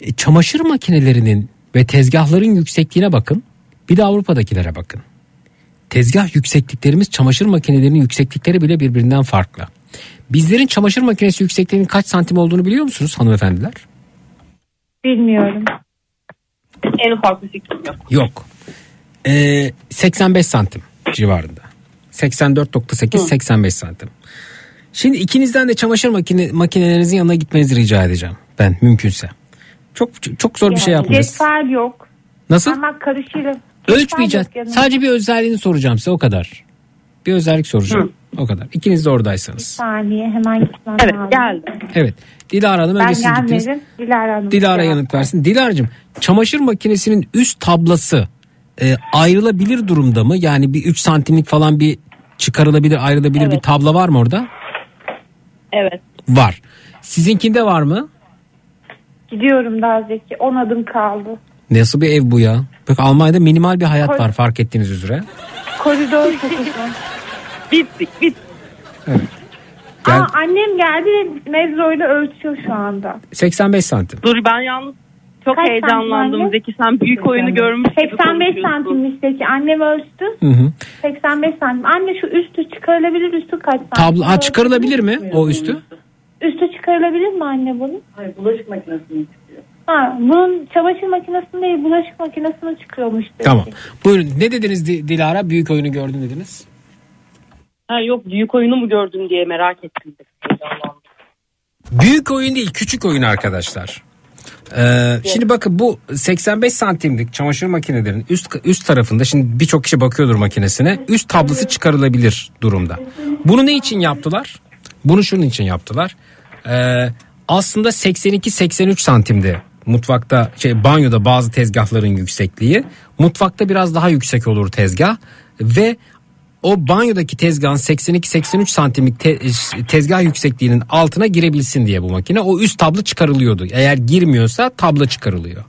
E, çamaşır makinelerinin ve tezgahların yüksekliğine bakın. Bir de Avrupa'dakilere bakın. Tezgah yüksekliklerimiz çamaşır makinelerinin yükseklikleri bile birbirinden farklı. Bizlerin çamaşır makinesi yüksekliğinin kaç santim olduğunu biliyor musunuz hanımefendiler? Bilmiyorum. En ufak bir fikrim yok. Yok. Ee, 85 santim civarında. 84.8 85 santim. Şimdi ikinizden de çamaşır makine, makinelerinizin yanına gitmenizi rica edeceğim. Ben mümkünse. Çok çok zor bir şey yapmayacağız. Cetvel yok. Nasıl? Parmak karışıyla. Ölçmeyeceğiz. Sadece bir özelliğini soracağım size o kadar. Bir özellik soracağım. O kadar. İkiniz de Bir oradaysanız. saniye hemen gitmem Evet lazım. geldim. Evet. Dilara Hanım Ben önce siz gittiniz. gelmedim. Dilara Hanım. Dilara yanıt versin. Dilara'cığım çamaşır makinesinin üst tablası e, ayrılabilir durumda mı? Yani bir 3 santimlik falan bir çıkarılabilir ayrılabilir bir tabla var mı orada? Evet. Var. Sizinkinde var mı? Gidiyorum daha Zeki. 10 adım kaldı. Nasıl bir ev bu ya? Bak Almanya'da minimal bir hayat var fark ettiğiniz üzere. Koridor. Bittik bit. Gel. Aa, annem geldi mezroyla ölçüyor şu anda. 85 santim. Dur ben yalnız çok Kaç heyecanlandım santim Zeki sen büyük oyunu görmüş gibi 85 konuşuyorsun. santimmiş Zeki. Annem ölçtü. Hı hı. 85 santim. Anne şu üstü çıkarılabilir üstü kaç santim? Tablo ha, çıkarılabilir mi o üstü? Üstü çıkarılabilir mi anne bunun? Hayır bulaşık makinesini çıkıyor. Ha, bunun çamaşır makinesinde değil bulaşık makinesine çıkıyormuş. Zeki. Tamam. Buyurun ne dediniz Di- Dilara? Büyük oyunu gördüm dediniz. Ha, yok büyük oyunu mu gördün diye merak ettim. Büyük oyun değil küçük oyun arkadaşlar. Ee, şimdi bakın bu 85 santimlik çamaşır makinelerinin üst üst tarafında şimdi birçok kişi bakıyordur makinesine üst tablası çıkarılabilir durumda. Bunu ne için yaptılar? Bunu şunun için yaptılar. Ee, aslında 82-83 santimde mutfakta şey banyoda bazı tezgahların yüksekliği mutfakta biraz daha yüksek olur tezgah ve o banyodaki tezgahın 82-83 santimlik te- tezgah yüksekliğinin altına girebilsin diye bu makine o üst tablo çıkarılıyordu. Eğer girmiyorsa tablo çıkarılıyor.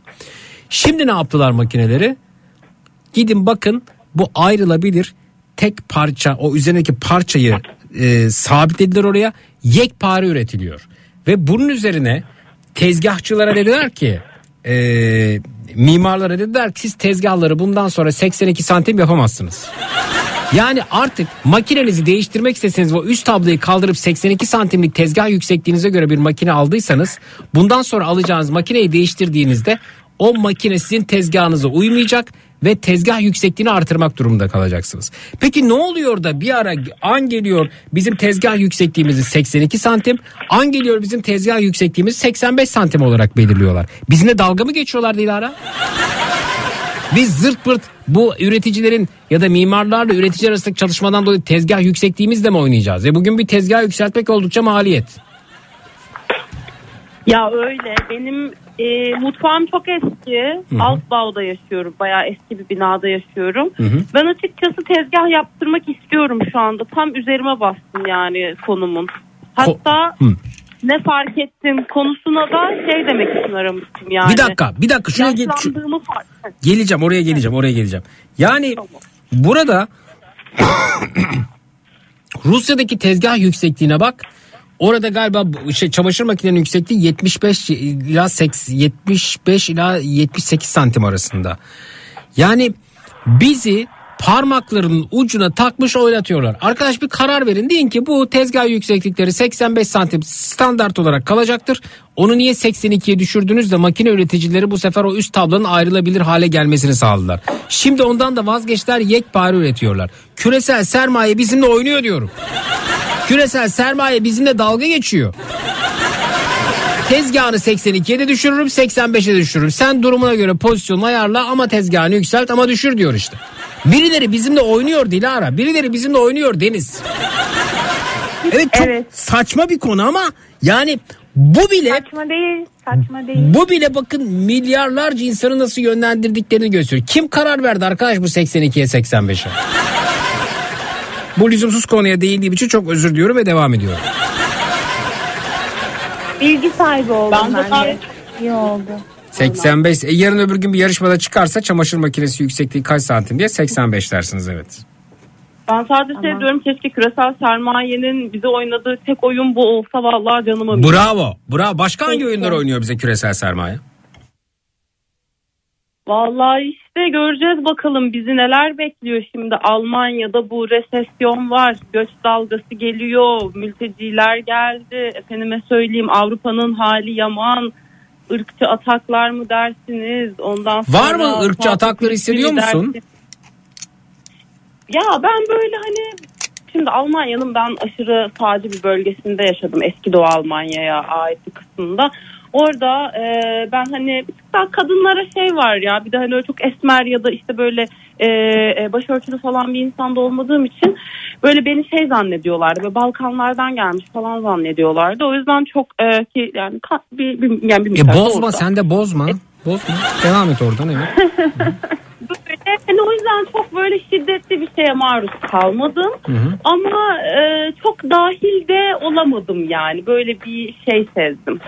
Şimdi ne yaptılar makineleri? Gidin bakın bu ayrılabilir tek parça o üzerindeki parçayı e, sabitlediler oraya yekpare üretiliyor. Ve bunun üzerine tezgahçılara dediler ki e, mimarlara dediler ki siz tezgahları bundan sonra 82 santim yapamazsınız. Yani artık makinenizi değiştirmek isteseniz o üst tabloyu kaldırıp 82 santimlik tezgah yüksekliğinize göre bir makine aldıysanız bundan sonra alacağınız makineyi değiştirdiğinizde o makine sizin tezgahınıza uymayacak ve tezgah yüksekliğini artırmak durumunda kalacaksınız. Peki ne oluyor da bir ara an geliyor bizim tezgah yüksekliğimizi 82 santim an geliyor bizim tezgah yüksekliğimizi 85 santim olarak belirliyorlar. Bizimle dalga mı geçiyorlar Dilara? Biz zırt pırt bu üreticilerin ya da mimarlarla üretici arasındaki çalışmadan dolayı tezgah yüksekliğimizle mi oynayacağız? Ve bugün bir tezgah yükseltmek oldukça maliyet. Ya öyle benim e, mutfağım çok eski. Hı hı. Alt bağda yaşıyorum. Bayağı eski bir binada yaşıyorum. Hı hı. Ben açıkçası tezgah yaptırmak istiyorum şu anda. Tam üzerime bastım yani konumun. Hatta Hı. Ne fark ettin konusuna da şey demek için aramıştım yani. Bir dakika, bir dakika, şuna gel- şu- Geleceğim oraya geleceğim oraya geleceğim. Yani burada Rusya'daki tezgah yüksekliğine bak. Orada galiba şey çamaşır makinenin yüksekliği 75 ila 80, 75 ila 78 santim arasında. Yani bizi parmaklarının ucuna takmış oynatıyorlar. Arkadaş bir karar verin. Deyin ki bu tezgah yükseklikleri 85 santim standart olarak kalacaktır. Onu niye 82'ye düşürdünüz de makine üreticileri bu sefer o üst tablonun ayrılabilir hale gelmesini sağladılar. Şimdi ondan da vazgeçtiler yekpare üretiyorlar. Küresel sermaye bizimle oynuyor diyorum. Küresel sermaye bizimle dalga geçiyor. Tezgahını 82'ye de düşürürüm 85'e de düşürürüm. Sen durumuna göre pozisyonu ayarla ama tezgahını yükselt ama düşür diyor işte. Birileri bizimle oynuyor Dilara. Birileri bizimle oynuyor Deniz. Evet çok saçma bir konu ama yani bu bile Saçma değil. Saçma değil. bu bile bakın milyarlarca insanı nasıl yönlendirdiklerini gösteriyor. Kim karar verdi arkadaş bu 82'ye 85'e? bu lüzumsuz konuya değindiğim için çok özür diliyorum ve devam ediyorum. Bilgi sahibi oldum Ben de ben de. İyi oldu. 85. E, yarın öbür gün bir yarışmada çıkarsa çamaşır makinesi yüksekliği kaç santim diye 85 dersiniz evet. Ben sadece şey diyorum keşke küresel sermayenin bize oynadığı tek oyun bu olsa vallahi canıma. Bravo. Bravo. Başka hangi oyunlar oynuyor bize küresel sermaye? Vallahi işte göreceğiz bakalım bizi neler bekliyor şimdi. Almanya'da bu resesyon var, göç dalgası geliyor, mülteciler geldi. Efendime söyleyeyim Avrupa'nın hali yaman. ırkçı ataklar mı dersiniz? Ondan sonra Var mı ırkçı atakları hissediyor musun? dersiniz? Ya ben böyle hani şimdi Almanya'nın ben aşırı sağcı bir bölgesinde yaşadım. Eski Doğu Almanya'ya ait bir kısmında. Orada e, ben hani bir tık daha kadınlara şey var ya bir de hani öyle çok esmer ya da işte böyle e, e, başörtülü falan bir insanda olmadığım için böyle beni şey zannediyorlardı ve Balkanlardan gelmiş falan zannediyorlardı. O yüzden çok e, ki yani ka- bir, bir, yani bir E bozma orada. sen de bozma. Bozma. Devam et oradan evet. Böyle, hani o yüzden çok böyle şiddetli bir şeye maruz kalmadım. Hı hı. Ama e, çok dahil de olamadım yani. Böyle bir şey sezdim.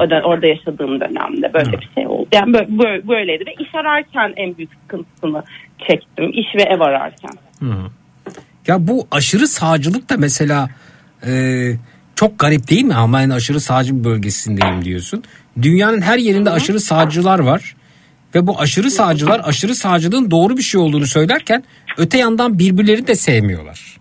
Orada, orada yaşadığım dönemde böyle bir şey oldu. Yani böyle, böyle- böyleydi ve iş ararken en büyük sıkıntısını çektim. İş ve ev ararken. Hı. Ya bu aşırı sağcılık da mesela e, çok garip değil mi? Almanya'nın aşırı sağcı bir bölgesindeyim diyorsun. Dünyanın her yerinde aşırı sağcılar var. Ve bu aşırı sağcılar aşırı sağcılığın doğru bir şey olduğunu söylerken öte yandan birbirlerini de sevmiyorlar.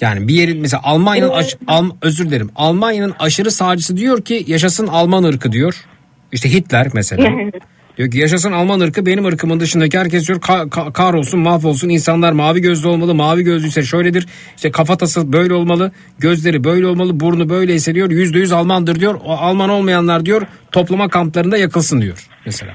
Yani bir yerin mesela Almanya'nın aş- Al- özür dilerim. Almanya'nın aşırı sağcısı diyor ki yaşasın Alman ırkı diyor. İşte Hitler mesela. Diyor ki yaşasın Alman ırkı benim ırkımın dışındaki herkes diyor ka- ka- kahrolsun mahvolsun insanlar mavi gözlü olmalı mavi gözlüyse şöyledir işte kafatası böyle olmalı gözleri böyle olmalı burnu böyleyse diyor yüzde yüz Almandır diyor o Alman olmayanlar diyor toplama kamplarında yakılsın diyor mesela.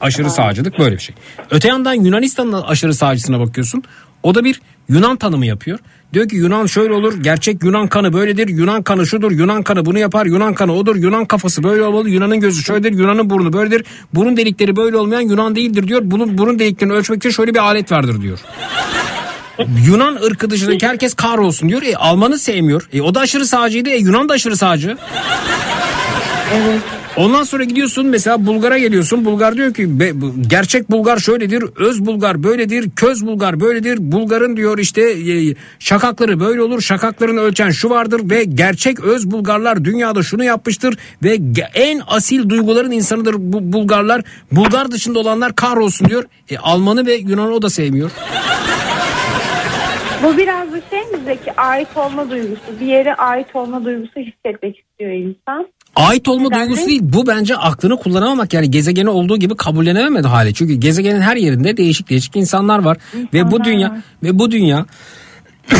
Aşırı sağcılık böyle bir şey. Öte yandan Yunanistan'ın aşırı sağcısına bakıyorsun. O da bir Yunan tanımı yapıyor. Diyor ki Yunan şöyle olur. Gerçek Yunan kanı böyledir. Yunan kanı şudur. Yunan kanı bunu yapar. Yunan kanı odur. Yunan kafası böyle olmalı. Yunan'ın gözü şöyledir. Yunan'ın burnu böyledir. Burun delikleri böyle olmayan Yunan değildir diyor. Bunun burun deliklerini ölçmek için şöyle bir alet vardır diyor. Yunan ırkı dışındaki herkes kahrolsun diyor. E Alman'ı sevmiyor. E o da aşırı sağcıydı. E Yunan da aşırı sağcı. Ondan sonra gidiyorsun mesela Bulgar'a geliyorsun. Bulgar diyor ki gerçek Bulgar şöyledir, öz Bulgar böyledir, köz Bulgar böyledir. Bulgar'ın diyor işte e, şakakları böyle olur. Şakaklarını ölçen şu vardır ve gerçek öz Bulgarlar dünyada şunu yapmıştır ve en asil duyguların insanıdır bu Bulgarlar. Bulgar dışında olanlar kahrolsun diyor. E, Almanı ve Yunan'ı o da sevmiyor. Bu biraz da şey mi ait olma duygusu. Bir yere ait olma duygusu hissetmek istiyor insan. Ait olma Neden duygusu de- değil. Bu bence aklını kullanamamak yani gezegeni olduğu gibi kabullenememedi hali. Çünkü gezegenin her yerinde değişik değişik insanlar var ve bu İnsanlar dünya var. ve bu dünya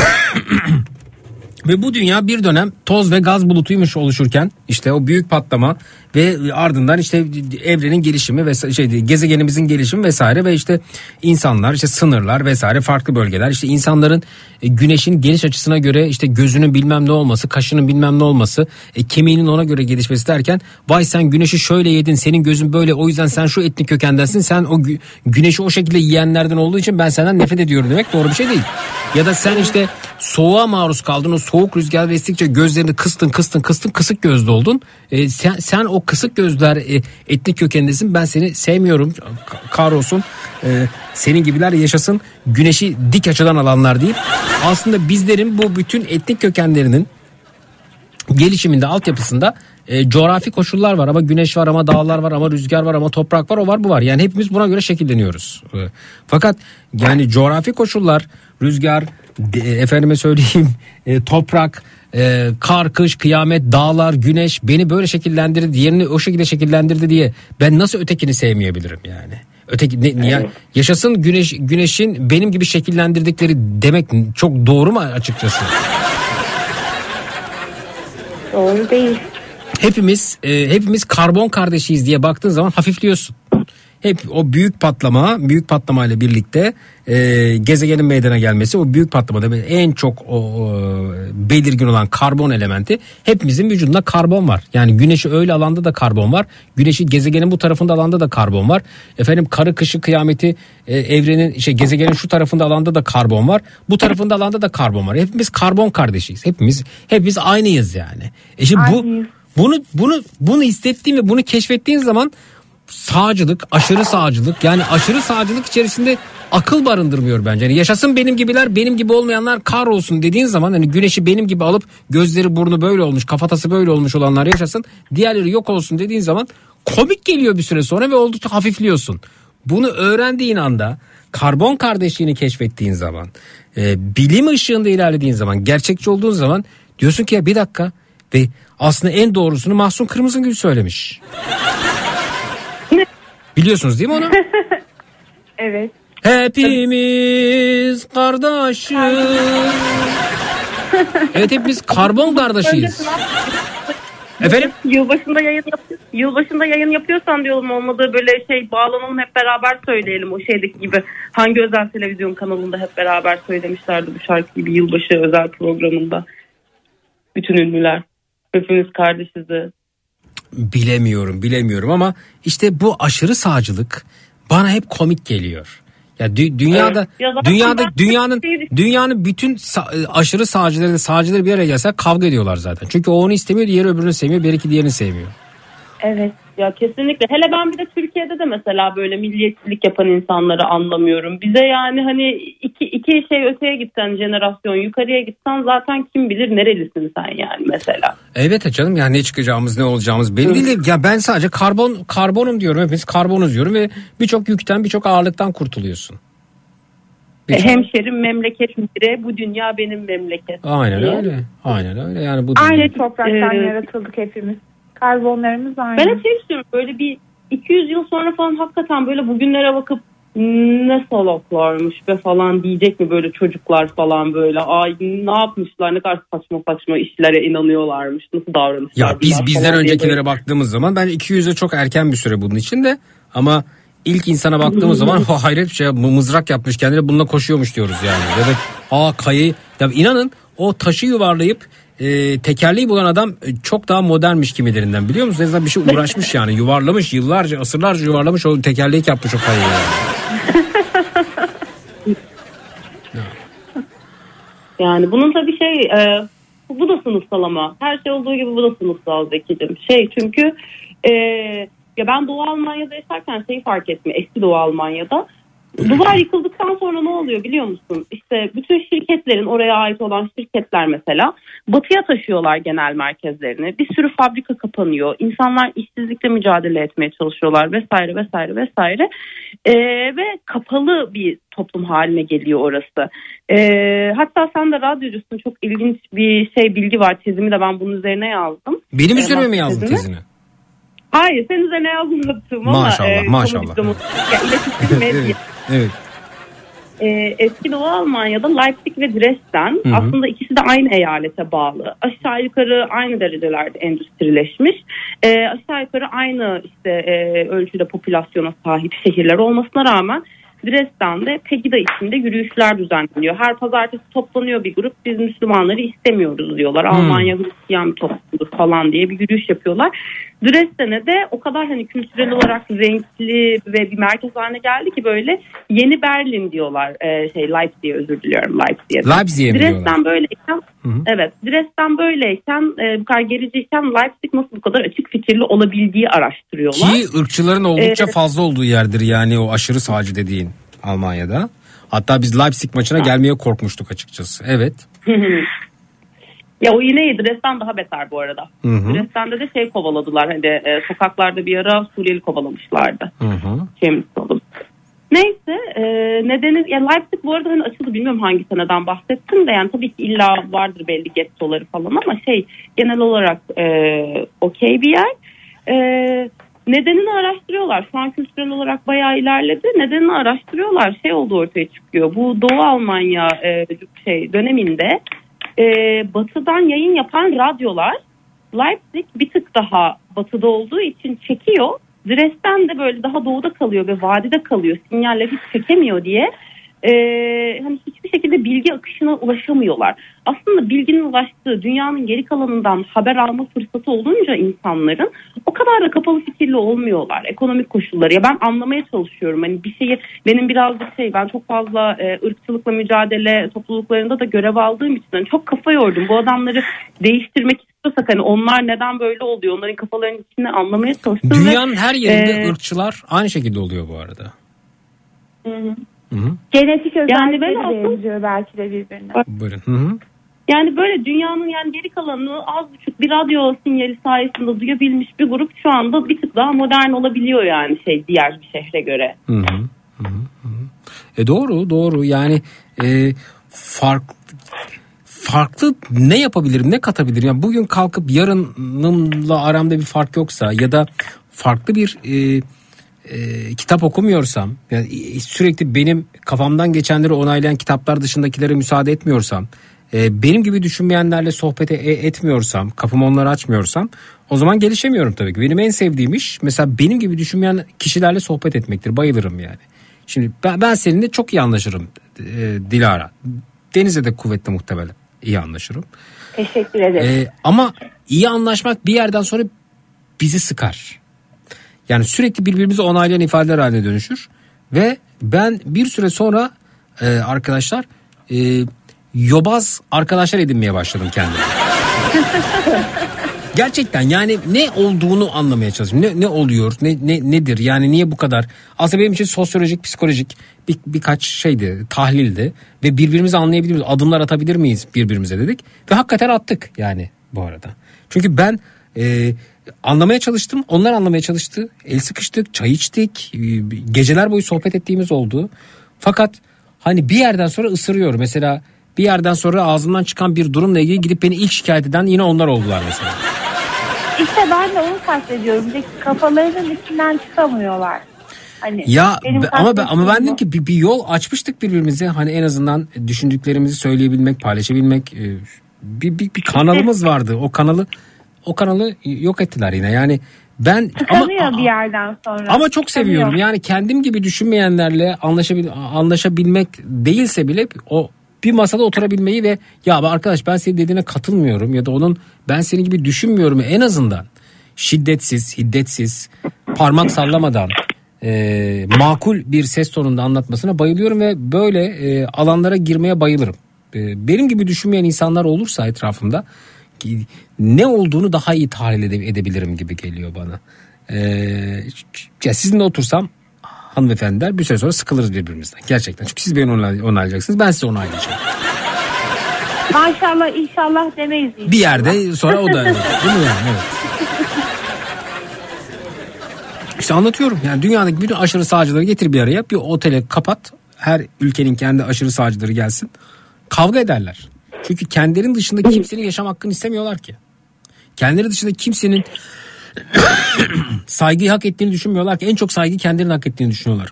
ve bu dünya bir dönem toz ve gaz bulutuymuş oluşurken işte o büyük patlama ve ardından işte evrenin gelişimi ve şey gezegenimizin gelişimi vesaire ve işte insanlar işte sınırlar vesaire farklı bölgeler işte insanların e, güneşin geliş açısına göre işte gözünün bilmem ne olması kaşının bilmem ne olması e, kemiğinin ona göre gelişmesi derken vay sen güneşi şöyle yedin senin gözün böyle o yüzden sen şu etnik kökendensin sen o gü- güneşi o şekilde yiyenlerden olduğu için ben senden nefret ediyorum demek doğru bir şey değil. Ya da sen işte soğuğa maruz kaldın o soğuk rüzgar estikçe gözlerini kıstın kıstın kıstın kısık gözlü oldun. E, sen, sen o kısık gözler e, etnik kökendesin ben seni sevmiyorum Ka- kahrolsun E, senin gibiler yaşasın güneşi dik açıdan alanlar değil. Aslında bizlerin bu bütün etnik kökenlerinin gelişiminde altyapısında e, coğrafi koşullar var ama güneş var ama dağlar var ama rüzgar var ama toprak var o var bu var. Yani hepimiz buna göre şekilleniyoruz. E, fakat yani coğrafi koşullar rüzgar efendime söyleyeyim e, toprak e, kar kış kıyamet dağlar güneş beni böyle şekillendirdi diğerini o şekilde şekillendirdi diye ben nasıl ötekini sevmeyebilirim yani. Öteki ne, niye yaşasın güneş güneşin benim gibi şekillendirdikleri demek çok doğru mu açıkçası? Doğru değil. hepimiz e, hepimiz karbon kardeşiyiz diye baktığın zaman hafifliyorsun. Hep o büyük patlama, büyük patlama ile birlikte e, gezegenin meydana gelmesi, o büyük patlamada en çok o, o, belirgin olan karbon elementi hepimizin vücudunda karbon var. Yani güneşi öyle alanda da karbon var. Güneşi gezegenin bu tarafında alanda da karbon var. Efendim karı kışı kıyameti e, evrenin şey gezegenin şu tarafında alanda da karbon var. Bu tarafında alanda da karbon var. Hepimiz karbon kardeşiyiz. Hepimiz hepimiz aynıyız yani. E şimdi bu bunu bunu bunu hissettiğin ve bunu keşfettiğin zaman sağcılık, aşırı sağcılık yani aşırı sağcılık içerisinde akıl barındırmıyor bence. Yani yaşasın benim gibiler, benim gibi olmayanlar kahrolsun dediğin zaman hani güneşi benim gibi alıp gözleri burnu böyle olmuş, kafatası böyle olmuş olanlar yaşasın, diğerleri yok olsun dediğin zaman komik geliyor bir süre sonra ve oldukça hafifliyorsun. Bunu öğrendiğin anda karbon kardeşliğini keşfettiğin zaman e, bilim ışığında ilerlediğin zaman gerçekçi olduğun zaman diyorsun ki ya bir dakika ve aslında en doğrusunu Mahsun Kırmızıgül söylemiş. Biliyorsunuz değil mi onu? Evet. Hepimiz kardeşiz. Evet hepimiz karbon kardeşiyiz. Efendim? Yılbaşında yayın yap yılbaşında yayın yapıyorsan diyorum olmadığı böyle şey bağlanalım hep beraber söyleyelim o şeydeki gibi. Hangi özel televizyon kanalında hep beraber söylemişlerdi bu şarkı gibi yılbaşı özel programında. Bütün ünlüler. Hepimiz kardeşiz de. Bilemiyorum bilemiyorum ama işte bu aşırı sağcılık bana hep komik geliyor. Ya dü- dünyada Evet. Dünyada dünyanın dünyanın bütün sa- aşırı sağcıları da sağcıları bir araya gelse kavga ediyorlar zaten. Çünkü o onu istemiyor, diğeri öbürünü sevmiyor, bir iki diğerini sevmiyor. Evet ya kesinlikle. Hele ben bir de Türkiye'de de mesela böyle milliyetçilik yapan insanları anlamıyorum. Bize yani hani iki, iki şey öteye gitsen jenerasyon yukarıya gitsen zaten kim bilir nerelisin sen yani mesela. Evet canım yani ne çıkacağımız ne olacağımız belli değil. de Ya ben sadece karbon karbonum diyorum. Hepimiz karbonuz diyorum ve birçok yükten birçok ağırlıktan kurtuluyorsun. E, Hemşerim memleket bire bu dünya benim memleket. Aynen diye. öyle. Aynen öyle. Yani bu Aynı topraktan Evet. yaratıldık hepimiz. Karbonlarımız aynı. Ben hep şey istiyorum böyle bir 200 yıl sonra falan hakikaten böyle bugünlere bakıp ne salaklarmış be falan diyecek mi böyle çocuklar falan böyle ay ne yapmışlar ne kadar saçma saçma işlere inanıyorlarmış nasıl davranışlar Ya biz bizden öncekilere böyle- baktığımız zaman ben 200'e çok erken bir süre bunun için de ama ilk insana baktığımız zaman ha, hayret bir şey mızrak yapmış kendine bununla koşuyormuş diyoruz yani. Ya da aa kayı ya inanın o taşı yuvarlayıp e, tekerleği bulan adam e, çok daha modernmiş kimilerinden biliyor musunuz? En azından bir şey uğraşmış yani yuvarlamış yıllarca asırlarca yuvarlamış o tekerleği yapmış o kayayı. yani. Yani bunun tabii şey e, bu da sınıfsal ama her şey olduğu gibi bu da sınıfsal Zeki'cim. Şey çünkü e, ya ben Doğu Almanya'da yaşarken şeyi fark ettim eski Doğu Almanya'da. Duvar yıkıldıktan sonra ne oluyor biliyor musun? İşte bütün şirketlerin oraya ait olan şirketler mesela batıya taşıyorlar genel merkezlerini. Bir sürü fabrika kapanıyor. İnsanlar işsizlikle mücadele etmeye çalışıyorlar vesaire vesaire vesaire. Ee, ve kapalı bir toplum haline geliyor orası. Ee, hatta sen de radyocusun çok ilginç bir şey bilgi var. Tezimi de ben bunun üzerine yazdım. Benim Ee, üzerime mi yazdın tezimi. tezini? Hayır senin üzerine yazmadım ama. Maşallah, e, maşallah. kamu diplomatı- ya, iletişim medya. evet. Ee, eski Doğu Almanya'da Leipzig ve Dresden Hı hı. aslında ikisi de aynı eyalete bağlı. Aşağı yukarı aynı derecelerde endüstrileşmiş. Ee, aşağı yukarı aynı işte e, ölçüde popülasyona sahip şehirler olmasına rağmen Dresden'de Pegida içinde yürüyüşler düzenleniyor. Her pazartesi toplanıyor bir grup. Biz Müslümanları istemiyoruz diyorlar. Hmm. Almanya Hristiyan bir toplumdur falan diye bir yürüyüş yapıyorlar. Dresden'e de o kadar hani kültürel olarak renkli ve bir merkez haline geldi ki böyle yeni Berlin diyorlar. Ee, şey Leipzig'e özür diliyorum Leipzig'e. Leipzig'e mi Dresden diyorlar? böyleyken evet Dresden böyleyken e, bu kadar gericiyken Leipzig nasıl bu kadar açık fikirli olabildiği araştırıyorlar. Ki ırkçıların oldukça Ee, fazla olduğu yerdir yani o aşırı sağcı dediğin Almanya'da. Hatta biz Leipzig maçına gelmeye korkmuştuk açıkçası. Evet. Ya o yine iyi. Dresden daha beter bu arada. Hı hı. Dresden'de de şey kovaladılar. Hani e, sokaklarda bir ara Suriyeli kovalamışlardı. Hı hı. Olup. Neyse e, nedeni ya Leipzig bu arada hani açıldı bilmiyorum hangi seneden bahsettim de yani tabii ki illa vardır belli gettoları falan ama şey genel olarak e, okey bir yer. E, nedenini araştırıyorlar. Şu an kültürel olarak bayağı ilerledi. Nedenini araştırıyorlar. Şey oldu ortaya çıkıyor. Bu Doğu Almanya e, şey döneminde e, batıdan yayın yapan radyolar Leipzig bir tık daha batıda olduğu için çekiyor. Dresden de böyle daha doğuda kalıyor ve vadide kalıyor. Sinyaller hiç çekemiyor diye. E, hani hiçbir şekilde bilgi akışına ulaşamıyorlar. Aslında bilginin ulaştığı dünyanın geri kalanından haber alma fırsatı olunca insanların o kadar da kapalı fikirli olmuyorlar. Ekonomik koşulları. Ya ben anlamaya çalışıyorum. Hani bir şeyi benim birazcık şey ben çok fazla e, ırkçılıkla mücadele topluluklarında da görev aldığım için hani çok kafa yordum. Bu adamları değiştirmek istiyorsak hani onlar neden böyle oluyor? Onların kafalarının içini anlamaya çalıştım. ve, Dünyanın her yerinde e, ırkçılar aynı şekilde oluyor bu arada. hı hı. Genetik özellikleri velhasıl- benziyor belki de birbirine. Buyurun. Hı hı. Yani böyle dünyanın yani geri kalanını az buçuk bir radyo sinyali sayesinde duyabilmiş bir grup şu anda bir tık daha modern olabiliyor yani şey diğer bir şehre göre. Hı hı, hı hı. E doğru doğru yani e, fark farklı ne yapabilirim ne katabilirim yani bugün kalkıp yarınımla aramda bir fark yoksa ya da farklı bir e, e, kitap okumuyorsam yani sürekli benim kafamdan geçenleri onaylayan kitaplar dışındakilere müsaade etmiyorsam e, benim gibi düşünmeyenlerle sohbet e- etmiyorsam kapımı onlara açmıyorsam o zaman gelişemiyorum tabii ki. Benim en sevdiğim iş mesela benim gibi düşünmeyen kişilerle sohbet etmektir bayılırım yani. Şimdi ben, ben seninle çok iyi anlaşırım e, Dilara. Deniz'e de kuvvetli muhtemelen iyi anlaşırım. Teşekkür ederim. Ee, ama iyi anlaşmak bir yerden sonra bizi sıkar. Yani sürekli birbirimizi onaylayan ifadeler haline dönüşür. Ve ben bir süre sonra e, arkadaşlar e, yobaz arkadaşlar edinmeye başladım kendime. Gerçekten yani ne olduğunu anlamaya çalışıyorum. Ne, ne oluyor? Ne, ne nedir? Yani niye bu kadar? Aslında benim için sosyolojik, psikolojik bir, birkaç şeydi, tahlildi ve birbirimizi anlayabilir miyiz? Adımlar atabilir miyiz birbirimize dedik ve hakikaten attık yani bu arada. Çünkü ben e, anlamaya çalıştım, onlar anlamaya çalıştı. El sıkıştık, çay içtik, e, geceler boyu sohbet ettiğimiz oldu. Fakat hani bir yerden sonra ısırıyor. Mesela bir yerden sonra ağzımdan çıkan bir durumla ilgili gidip beni ilk şikayet eden yine onlar oldular mesela. İşte ben de onu kastediyorum. Kafalarının içinden çıkamıyorlar. Hani Ya ama ben, ama ben dedim ki bir, bir yol açmıştık birbirimize. Hani en azından düşündüklerimizi söyleyebilmek, paylaşabilmek e, bir, bir, bir kanalımız vardı. O kanalı o kanalı yok ettiler yine. Yani ben bu. ama Tıkanıyor bir yerden sonra. ama çok Tıkanıyor. seviyorum. Yani kendim gibi düşünmeyenlerle anlaşabil anlaşabilmek değilse bile o bir masada oturabilmeyi ve ya arkadaş ben senin dediğine katılmıyorum ya da onun ben senin gibi düşünmüyorum en azından şiddetsiz, hiddetsiz, parmak sallamadan e, makul bir ses tonunda anlatmasına bayılıyorum ve böyle e, alanlara girmeye bayılırım. E, benim gibi düşünmeyen insanlar olursa etrafımda ne olduğunu daha iyi tahlil ede- edebilirim gibi geliyor bana. E, ya sizinle otursam hanımefendiler bir süre sonra sıkılırız birbirimizden. Gerçekten. Çünkü siz beni onay- onaylayacaksınız. Ben size onaylayacağım. Maşallah inşallah demeyiz. inşallah. Bir yerde sonra o da. Değil mi yani? Evet. İşte anlatıyorum. Yani dünyadaki bütün aşırı sağcıları getir bir araya. Bir otele kapat. Her ülkenin kendi aşırı sağcıları gelsin. Kavga ederler. Çünkü kendilerinin dışında kimsenin yaşam hakkını istemiyorlar ki. Kendileri dışında kimsenin saygıyı hak ettiğini düşünmüyorlar ki. En çok saygıyı kendilerinin hak ettiğini düşünüyorlar.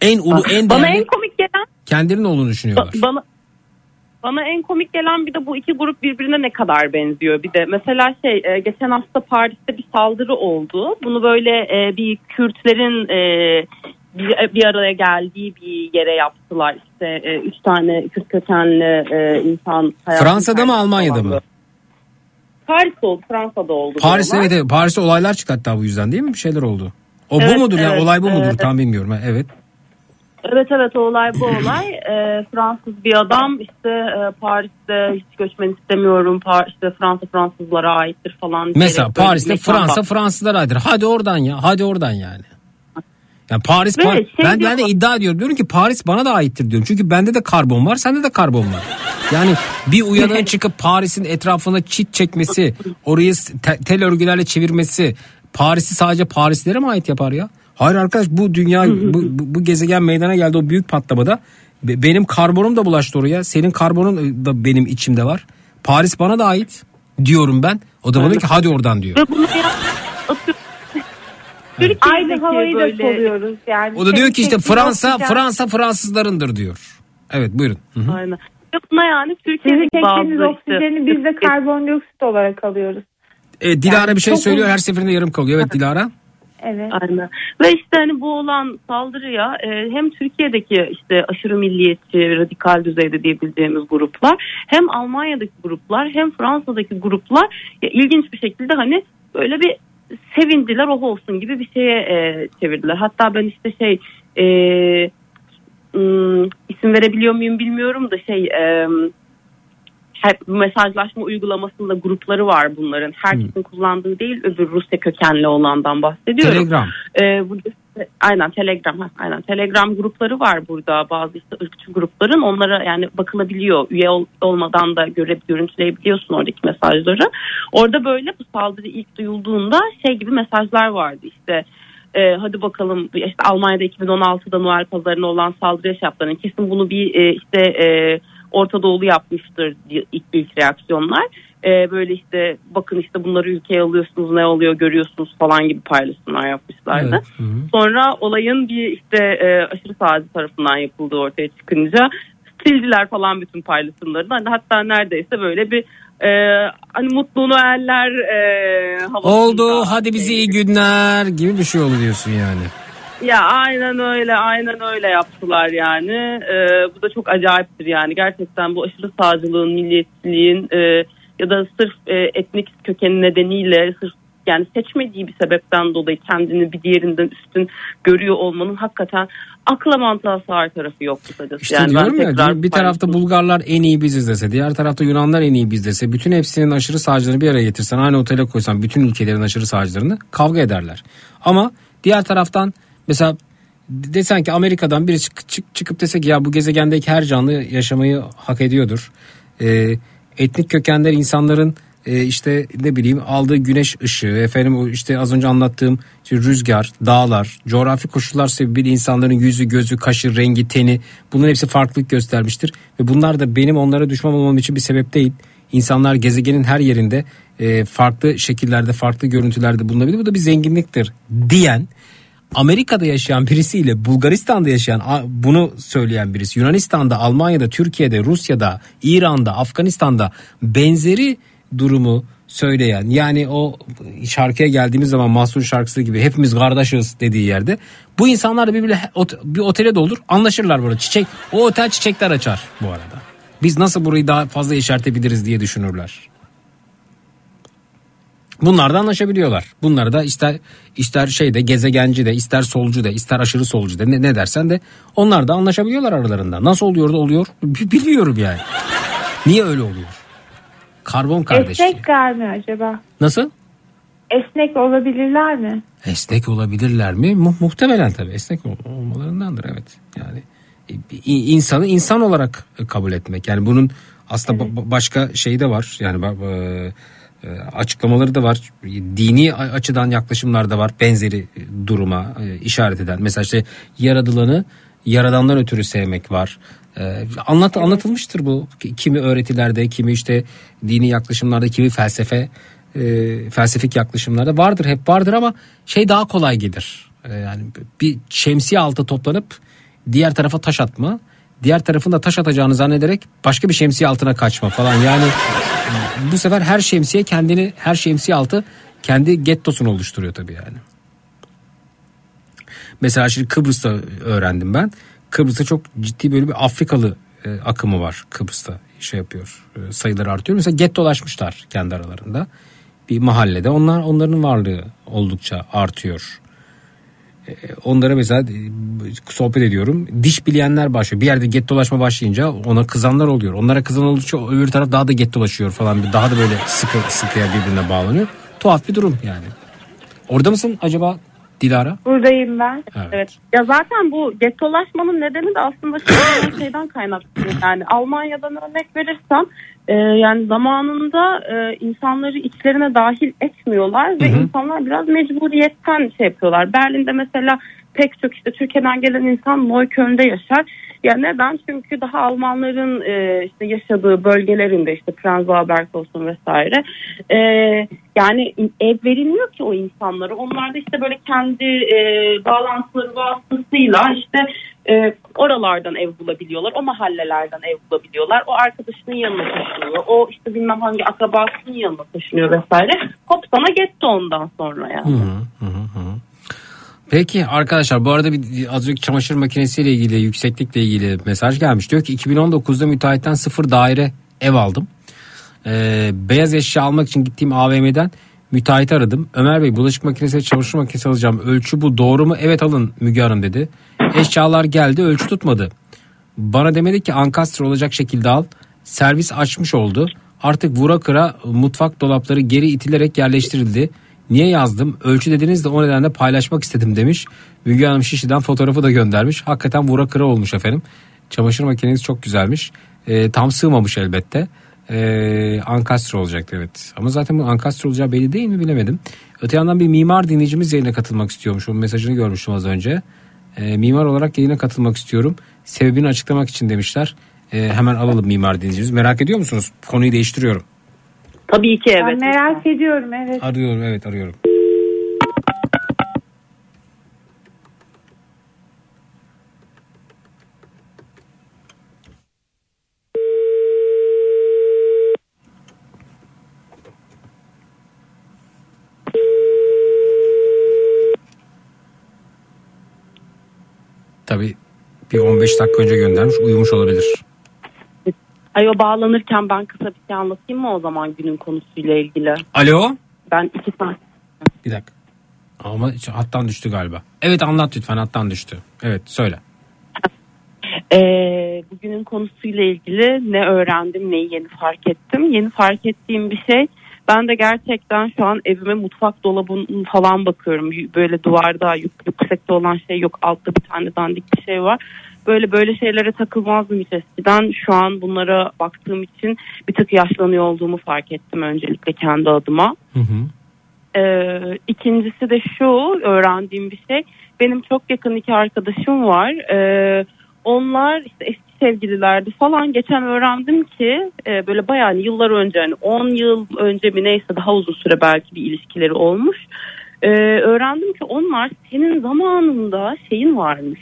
En ulu, en Bana değerli en komik gelen kendilerinin olduğunu düşünüyorlar. Ba- Bana bana en komik gelen bir de bu iki grup birbirine ne kadar benziyor. Bir de mesela şey e, geçen hafta Paris'te bir saldırı oldu. Bunu böyle e, bir Kürtlerin e, bir, bir araya geldiği bir yere yaptılar. İşte e, üç tane Kürt kökenli e, insan. Fransa'da mı Almanya'da mı? Paris'te oldu, Fransa'da oldu. Paris'te diyorlar. evet, evet Paris'te olaylar çıktı hatta bu yüzden değil mi? Bir şeyler oldu. O Evet, bu mudur ya? evet, Olay bu mudur? evet. Tam bilmiyorum. Evet. Evet evet o olay bu olay. Ee, Fransız bir adam işte e, Paris'te hiç göçmen istemiyorum. Par işte Fransa Fransızlara aittir falan. Mesela Paris'te Fransa bak- Fransızlar aydır. Hadi oradan ya. Hadi oradan yani. Yani Paris Ve Par- şey ben ben de iddia ediyorum. Diyorum ki Paris bana da aittir diyorum. Çünkü bende de karbon var, sende de karbon var. Yani bir uyanığın çıkıp Paris'in etrafına çit çekmesi, orayı te- tel örgülerle çevirmesi Paris'i sadece Parislilere mi ait yapar ya? Hayır arkadaş bu dünya bu, bu, gezegen meydana geldi o büyük patlamada. Be- Benim karbonum da bulaştı oraya. Senin karbonun da benim içimde var. Paris bana da ait diyorum ben. O da bana ki hadi oradan diyor. Ve bunu yap- Türkiye'deki Aynı havayı da böyle- soluyoruz yani. O da diyor ki işte Fransa. Fransa Fransızlarındır diyor. Evet buyurun. Hı hı. Aynen. Buna yani Türkiye'deki işte- oksijeni biz de karbondioksit olarak alıyoruz. E, Dilara Yani bir şey söylüyor her seferinde yarım kalıyor. Evet Dilara. Evet. Aynen. Ve işte hani bu olan saldırıya e, hem Türkiye'deki işte aşırı milliyetçi, radikal düzeyde diyebileceğimiz gruplar, hem Almanya'daki gruplar, hem Fransa'daki gruplar ya, ilginç bir şekilde hani böyle bir sevindiler oh olsun gibi bir şeye e, çevirdiler. Hatta ben işte şey e, ım, isim verebiliyor muyum bilmiyorum da şey e, hep mesajlaşma uygulamasında grupları var bunların. Herkesin kullandığı değil öbür Rusya kökenli olandan bahsediyorum. Telegram. Ee, burada aynen Telegram aynen Telegram grupları var burada bazı işte ırkçı grupların onlara yani bakılabiliyor üye ol- olmadan da göre görüntüleyebiliyorsun oradaki mesajları. Orada böyle bu saldırı ilk duyulduğunda şey gibi mesajlar vardı işte e, hadi bakalım işte Almanya'da 2016'da Noel pazarına olan saldırıya şey yaptılar. Kesin bunu bir e, işte e, Orta Doğulu yapmıştır ilk ilk reaksiyonlar. E, böyle işte bakın işte bunları ülkeye alıyorsunuz ne oluyor görüyorsunuz falan gibi paylaşımlar yapmışlardı. Evet. Hı hı. Sonra olayın bir işte e, aşırı sağcı tarafından yapıldığı ortaya çıkınca sildiler falan bütün paylaşımlarını. Hani hatta neredeyse böyle bir e, hani mutlu Noeller e. Oldu hadi bize iyi günler gibi bir şey oldu diyorsun yani. Ya aynen öyle aynen öyle yaptılar yani. Ee, bu da çok acayiptir yani. Gerçekten bu aşırı sağcılığın, milliyetçiliğin e, ya da sırf e, etnik kökeni nedeniyle sırf yani seçmediği bir sebepten dolayı kendini bir diğerinden üstün görüyor olmanın hakikaten akla mantığa sığar tarafı yok kısacası. İşte yani diyorum ya tekrar bir tarafta Bulgarlar en iyi biziz dese diğer tarafta Yunanlar en iyi biz dese bütün hepsinin aşırı sağcılarını bir araya getirsen aynı otele koysan bütün ülkelerin aşırı sağcılarını kavga ederler. Ama diğer taraftan mesela desen ki Amerika'dan biri çık, çık- çıkıp desek ya bu gezegendeki her canlı yaşamayı hak ediyordur. Ee, etnik kökenler insanların e, işte ne bileyim aldığı güneş ışığı efendim işte az önce anlattığım işte rüzgar, dağlar, coğrafi koşullar sebebiyle insanların yüzü, gözü, kaşı, rengi, teni bunların hepsi farklılık göstermiştir ve bunlar da benim onlara düşman olmam için bir sebep değil. İnsanlar gezegenin her yerinde e, farklı şekillerde, farklı görüntülerde bulunabilir. Bu da bir zenginliktir diyen Amerika'da yaşayan birisiyle Bulgaristan'da yaşayan bunu söyleyen birisi Yunanistan'da, Almanya'da, Türkiye'de, Rusya'da, İran'da, Afganistan'da benzeri durumu söyleyen yani o şarkıya geldiğimiz zaman Mahsun şarkısı gibi hepimiz kardeşiz dediği yerde bu insanlar da birbirle ot- bir otele de olur anlaşırlar burada çiçek o otel çiçekler açar bu arada. Biz nasıl burayı daha fazla yeşertebiliriz diye düşünürler. Bunlar da anlaşabiliyorlar. Bunları da ister ister şeyde gezegenci de ister solcu da ister aşırı solcu da ne, ne dersen de onlar da anlaşabiliyorlar aralarında. Nasıl oluyor da oluyor bi- bilmiyorum yani. Niye öyle oluyor? Karbon kardeşliği. Esnekler mi acaba? Nasıl? Esnek olabilirler mi? Esnek olabilirler mi? Mu- muhtemelen tabii esnek ol- olmalarındandır evet. Yani i- insanı insan olarak kabul etmek. Yani bunun aslında ba- ba- başka şey de var. Yani e, açıklamaları da var. Dini açıdan yaklaşımlar da var. Benzeri duruma e, işaret eden. Mesela işte yaradılanı yaradandan ötürü sevmek var. E, Anlat anlatılmıştır bu. Kimi öğretilerde, kimi işte dini yaklaşımlarda, kimi felsefe e, felsefik yaklaşımlarda vardır hep vardır ama şey daha kolay gelir. E, yani bir şemsiye altı toplanıp diğer tarafa taş atma, diğer tarafın da taş atacağını zannederek başka bir şemsiye altına kaçma falan. Yani bu sefer her şemsiye kendini her şemsiye altı kendi gettosunu oluşturuyor tabii yani. Mesela şimdi Kıbrıs'ta öğrendim ben. Kıbrıs'ta çok ciddi böyle bir Afrikalı e, akımı var Kıbrıs'ta şey yapıyor. E, sayıları artıyor. Mesela gettolaşmışlar kendi aralarında. Bir mahallede onlar onların varlığı oldukça artıyor. Onlara mesela e, sohbet ediyorum. Diş bileyenler başlıyor. Bir yerde gettolaşma başlayınca ona kızanlar oluyor. Onlara kızan oldukça öbür taraf daha da gettolaşıyor falan. Daha da böyle sıkı sıkıya birbirine bağlanıyor. Tuhaf bir durum yani. Orada mısın acaba Dilara? Buradayım ben. Evet. Ya zaten bu gettolaşmanın nedeni de aslında şeyden, şeyden kaynaklı. Yani Almanya'dan örnek verirsem e, yani zamanında e, insanları içlerine dahil etmiyorlar ve Hı hı. insanlar biraz mecburiyetten şey yapıyorlar. Berlin'de mesela pek çok işte Türkiye'den gelen insan Neukölln'de yaşar. Ya neden? Çünkü daha Almanların e, işte yaşadığı bölgelerinde işte Prenzlauer Berg olsun vesaire e, yani ev verilmiyor ki o insanlara. Onlar da işte böyle kendi e, bağlantıları vasıtasıyla işte e, oralardan ev bulabiliyorlar. O mahallelerden ev bulabiliyorlar. O arkadaşının yanına taşınıyor. O işte bilmem hangi akrabasının yanına taşınıyor vesaire. Hop sana getti ondan sonra yani. Hı, hı hı. Peki arkadaşlar bu arada bir az önceki çamaşır makinesiyle ilgili yükseklikle ilgili mesaj gelmiş. Diyor ki 2019'da müteahhitten sıfır daire ev aldım. Ee, beyaz eşya almak için gittiğim AVM'den müteahhit aradım. Ömer Bey bulaşık makinesi ve çamaşır makinesi alacağım. Ölçü bu doğru mu? Evet alın Müge Hanım dedi. Eşyalar geldi ölçü tutmadı. Bana demedi ki ankastre olacak şekilde al. servis açmış oldu. Artık vura kıra mutfak dolapları geri itilerek yerleştirildi. Niye yazdım? Ölçü dediniz de o nedenle paylaşmak istedim demiş. Müge Hanım Şişli'den fotoğrafı da göndermiş. Hakikaten vura kıra olmuş efendim. Çamaşır makineniz çok güzelmiş. Ee, tam sığmamış elbette. Ee, ankastre olacaktı evet. Ama zaten bu ankastre olacağı belli değil mi bilemedim. Öte yandan bir mimar dinleyicimiz yayına katılmak istiyormuş. O mesajını görmüştüm az önce. Ee, mimar olarak yayına katılmak istiyorum. Sebebini açıklamak için demişler. Ee, hemen alalım mimar dinleyicimiz. Merak ediyor musunuz? Konuyu değiştiriyorum. Tabii ki Ben evet. merak ediyorum evet. Arıyorum evet arıyorum. Tabii bir 15 dakika önce göndermiş uyumuş olabilir. Ay o bağlanırken ben kısa bir şey anlatayım mı o zaman günün konusuyla ilgili? Alo? Ben iki saat Bir dakika. Ama hattan düştü galiba. Evet anlat lütfen hattan düştü. Evet söyle. Ee, bugünün konusuyla ilgili ne öğrendim neyi yeni fark ettim. Yeni fark ettiğim bir şey ben de gerçekten şu an evime mutfak dolabını falan bakıyorum. Böyle duvarda yük- yüksekte olan şey yok altta bir tane dandik bir şey var. Böyle böyle şeylere takılmazdım hiç eskiden. Şu an bunlara baktığım için bir tık yaşlanıyor olduğumu fark ettim öncelikle kendi adıma. Ee, ikincisi de şu öğrendiğim bir şey. Benim çok yakın iki arkadaşım var. Ee, onlar işte eski sevgililerdi falan. Geçen öğrendim ki e, böyle bayağı hani yıllar önce hani 10 yıl önce mi neyse daha uzun süre belki bir ilişkileri olmuş. Ee, öğrendim ki onlar senin zamanında şeyin varmış.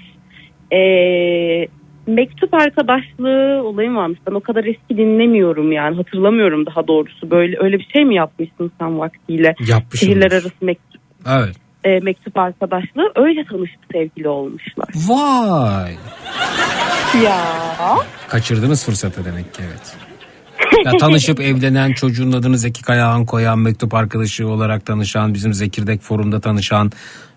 Ee, mektup arkadaşlığı olayım varmış. Ben o kadar eski dinlemiyorum yani hatırlamıyorum daha doğrusu. Böyle öyle bir şey mi yapmışsın sen vaktiyle? Yapmışımdır. Şehirler arası mektup, Evet. e, mektup arkadaşlığı öyle tanışıp sevgili olmuşlar. Vay. Ya. Kaçırdınız fırsatı demek ki evet. Ya tanışıp evlenen çocuğun adını Zeki Kayağan koyan mektup arkadaşı olarak tanışan bizim Zekirdek forumda tanışan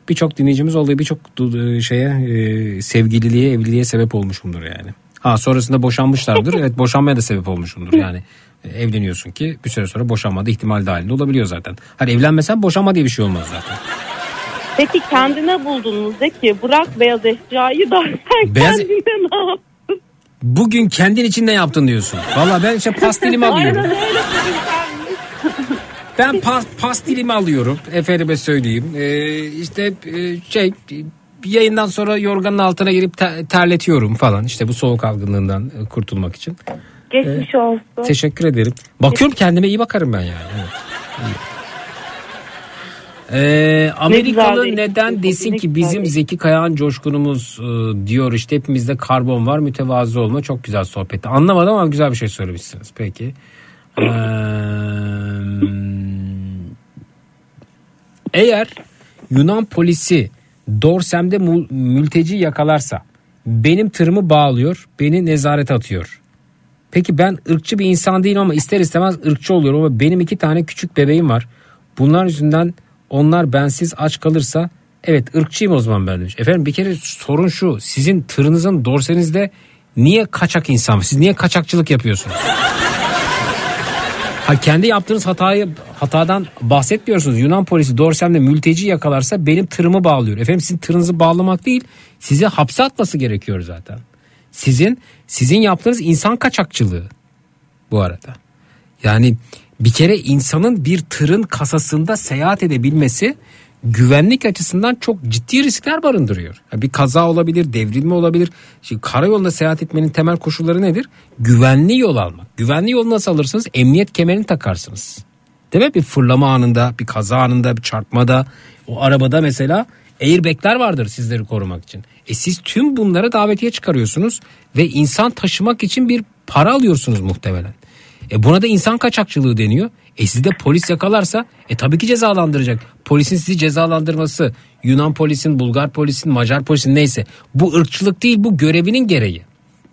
birçok dinleyicimiz olduğu birçok du- şeye e, sevgililiğe evliliğe sebep olmuşumdur yani. Ha sonrasında boşanmışlardır evet boşanmaya da sebep olmuşumdur yani. E, Evleniyorsun ki bir süre sonra boşanma da ihtimal dahilinde olabiliyor zaten. Hani evlenmesen boşanma diye bir şey olmaz zaten. Peki kendine buldunuz Zeki bırak beyaz eşyayı da sen Beyaz- kendine ne yap? Bugün kendin için ne yaptın diyorsun. Valla ben işte pastilimi alıyorum. Aynen öyle Ben pas, pastilimi alıyorum. Efendime söyleyeyim. Ee, işte e, şey bir yayından sonra yorganın altına girip te- terletiyorum falan. İşte bu soğuk algınlığından e, kurtulmak için. Geçmiş olsun. Teşekkür ederim. Bakıyorum kendime iyi bakarım ben yani. Evet. Ee, Amerikalı güzel neden desin ki bizim Zeki Kayağan coşkunumuz e, diyor işte hepimizde karbon var mütevazı olma çok güzel sohbeti. Anlamadım ama güzel bir şey söylemişsiniz. Peki. Ee, eğer Yunan polisi Dorsem'de mülteci yakalarsa benim tırımı bağlıyor beni nezarete atıyor. Peki ben ırkçı bir insan değilim ama ister istemez ırkçı oluyorum ama benim iki tane küçük bebeğim var. Bunlar yüzünden onlar bensiz aç kalırsa evet ırkçıyım o zaman ben demiş. Efendim bir kere sorun şu sizin tırınızın dorsenizde niye kaçak insan siz niye kaçakçılık yapıyorsunuz? Ha kendi yaptığınız hatayı hatadan bahsetmiyorsunuz. Yunan polisi Dorsem'de mülteci yakalarsa benim tırımı bağlıyor. Efendim sizin tırınızı bağlamak değil, sizi hapse atması gerekiyor zaten. Sizin sizin yaptığınız insan kaçakçılığı bu arada. Yani bir kere insanın bir tırın kasasında seyahat edebilmesi güvenlik açısından çok ciddi riskler barındırıyor. Ya Bir kaza olabilir, devrilme olabilir. Şimdi karayolunda seyahat etmenin temel koşulları nedir? Güvenli yol almak. Güvenli yol nasıl alırsınız? Emniyet kemerini takarsınız. Değil mi? Bir fırlama anında, bir kaza anında, bir çarpmada, o arabada mesela airbagler vardır sizleri korumak için. E siz tüm bunlara davetiye çıkarıyorsunuz ve insan taşımak için bir para alıyorsunuz muhtemelen. E buna da insan kaçakçılığı deniyor. E sizi de polis yakalarsa e tabii ki cezalandıracak. Polisin sizi cezalandırması Yunan polisin, Bulgar polisin, Macar polisin neyse bu ırkçılık değil bu görevinin gereği.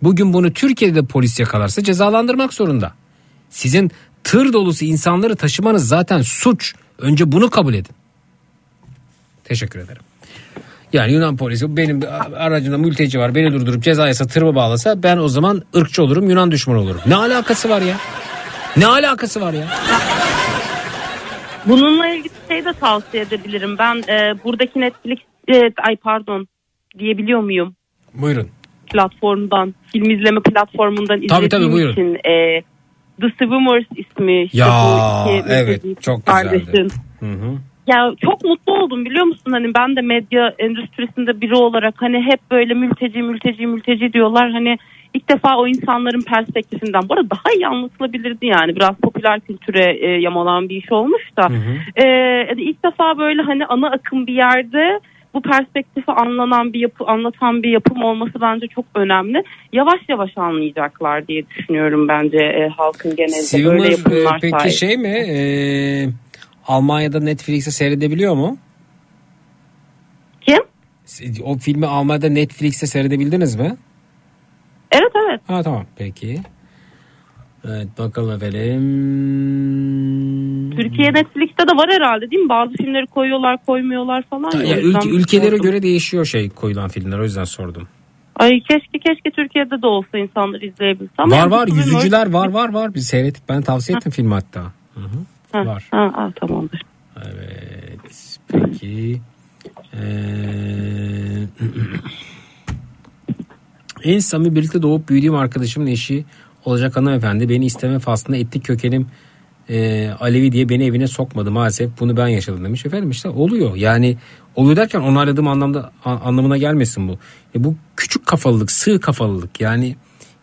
Bugün bunu Türkiye'de de polis yakalarsa cezalandırmak zorunda. Sizin tır dolusu insanları taşımanız zaten suç. Önce bunu kabul edin. Teşekkür ederim. Yani Yunan polisi benim aracımda mülteci var beni durdurup ceza yasa tırmı bağlasa ben o zaman ırkçı olurum Yunan düşmanı olurum. Ne alakası var ya? Ne alakası var ya? Bununla ilgili şey de tavsiye edebilirim. Ben e, buradaki Netflix e, ay pardon diyebiliyor muyum? Buyurun. Platformdan film izleme platformundan Tabii, tabii, buyurun. için e, The Swimmers ismi işte Ya, bu iki evet, çok güzeldi. kardeşin. Hı hı. Ya çok mutlu oldum biliyor musun? Hani ben de medya endüstrisinde biri olarak hani hep böyle mülteci mülteci mülteci diyorlar. Hani ilk defa o insanların perspektifinden. Bu arada daha iyi anlatılabilirdi yani. Biraz popüler kültüre e, yamalanan bir iş olmuş da. E, yani ilk defa böyle hani ana akım bir yerde bu perspektifi anlanan bir yapı anlatan bir yapım olması bence çok önemli. Yavaş yavaş anlayacaklar diye düşünüyorum bence e, halkın genelinde böyle Swimmer yapımlar e, peki sayesinde. şey mi? E, Almanya'da Netflix'te seyredebiliyor mu? Kim? O filmi Almanya'da Netflix'te seyredebildiniz mi? Evet evet. Ha tamam peki. Evet bakalım efendim. Türkiye Netflix'te de var herhalde değil mi? Bazı filmleri koyuyorlar koymuyorlar falan. Ya, yüzden ülke- ülkelere sordum. göre değişiyor şey koyulan filmler o yüzden sordum. Ay keşke keşke Türkiye'de de olsa insanlar izleyebilse. Ama var var yüzücüler var var var biz seyrettik ben tavsiye ettim filmi hatta. Hı hı. Ha, Var. Ha, ha, tamamdır. Evet peki. Ee, en samimi birlikte doğup büyüdüğüm arkadaşımın eşi olacak hanımefendi. Beni isteme faslında etnik kökenim e, Alevi diye beni evine sokmadı maalesef. Bunu ben yaşadım demiş. Efendim işte oluyor. Yani oluyor derken onayladığım anlamda a- anlamına gelmesin bu. E, bu küçük kafalılık sığ kafalılık. Yani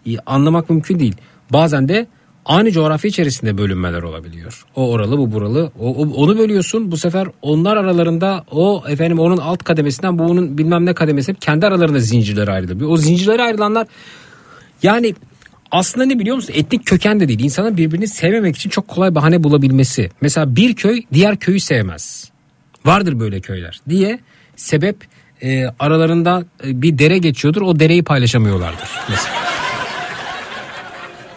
e, anlamak mümkün değil. Bazen de aynı coğrafya içerisinde bölünmeler olabiliyor o oralı bu buralı o, o- onu bölüyorsun bu sefer onlar aralarında o efendim onun alt kademesinden bu onun bilmem ne kademesi kendi aralarında zincirlere ayrılıyor o zincirlere ayrılanlar yani aslında ne biliyor musun? Etnik köken de değil. İnsanın birbirini sevmemek için çok kolay bahane bulabilmesi. Mesela bir köy diğer köyü sevmez. Vardır böyle köyler diye sebep e, aralarında e, bir dere geçiyordur. O dereyi paylaşamıyorlardır mesela.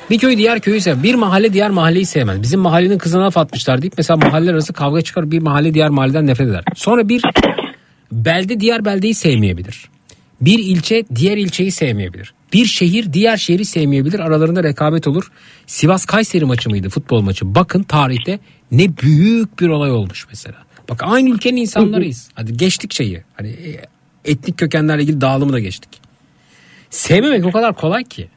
Bir köy diğer köyü sever. Bir mahalle diğer mahalleyi sevmez. Bizim mahallenin kızına laf atmışlar deyip mesela mahalle arası kavga çıkar. Bir mahalle diğer mahalleden nefret eder. Sonra bir belde diğer beldeyi sevmeyebilir. Bir ilçe diğer ilçeyi sevmeyebilir. Bir şehir diğer şehri sevmeyebilir. Aralarında rekabet olur. Sivas Kayseri maçı mıydı futbol maçı? Bakın tarihte ne büyük bir olay olmuş mesela. Bak aynı ülkenin insanlarıyız. Hadi geçtik şeyi. Hani e, etnik kökenlerle ilgili dağılımı da geçtik. Sevmemek o kadar kolay ki.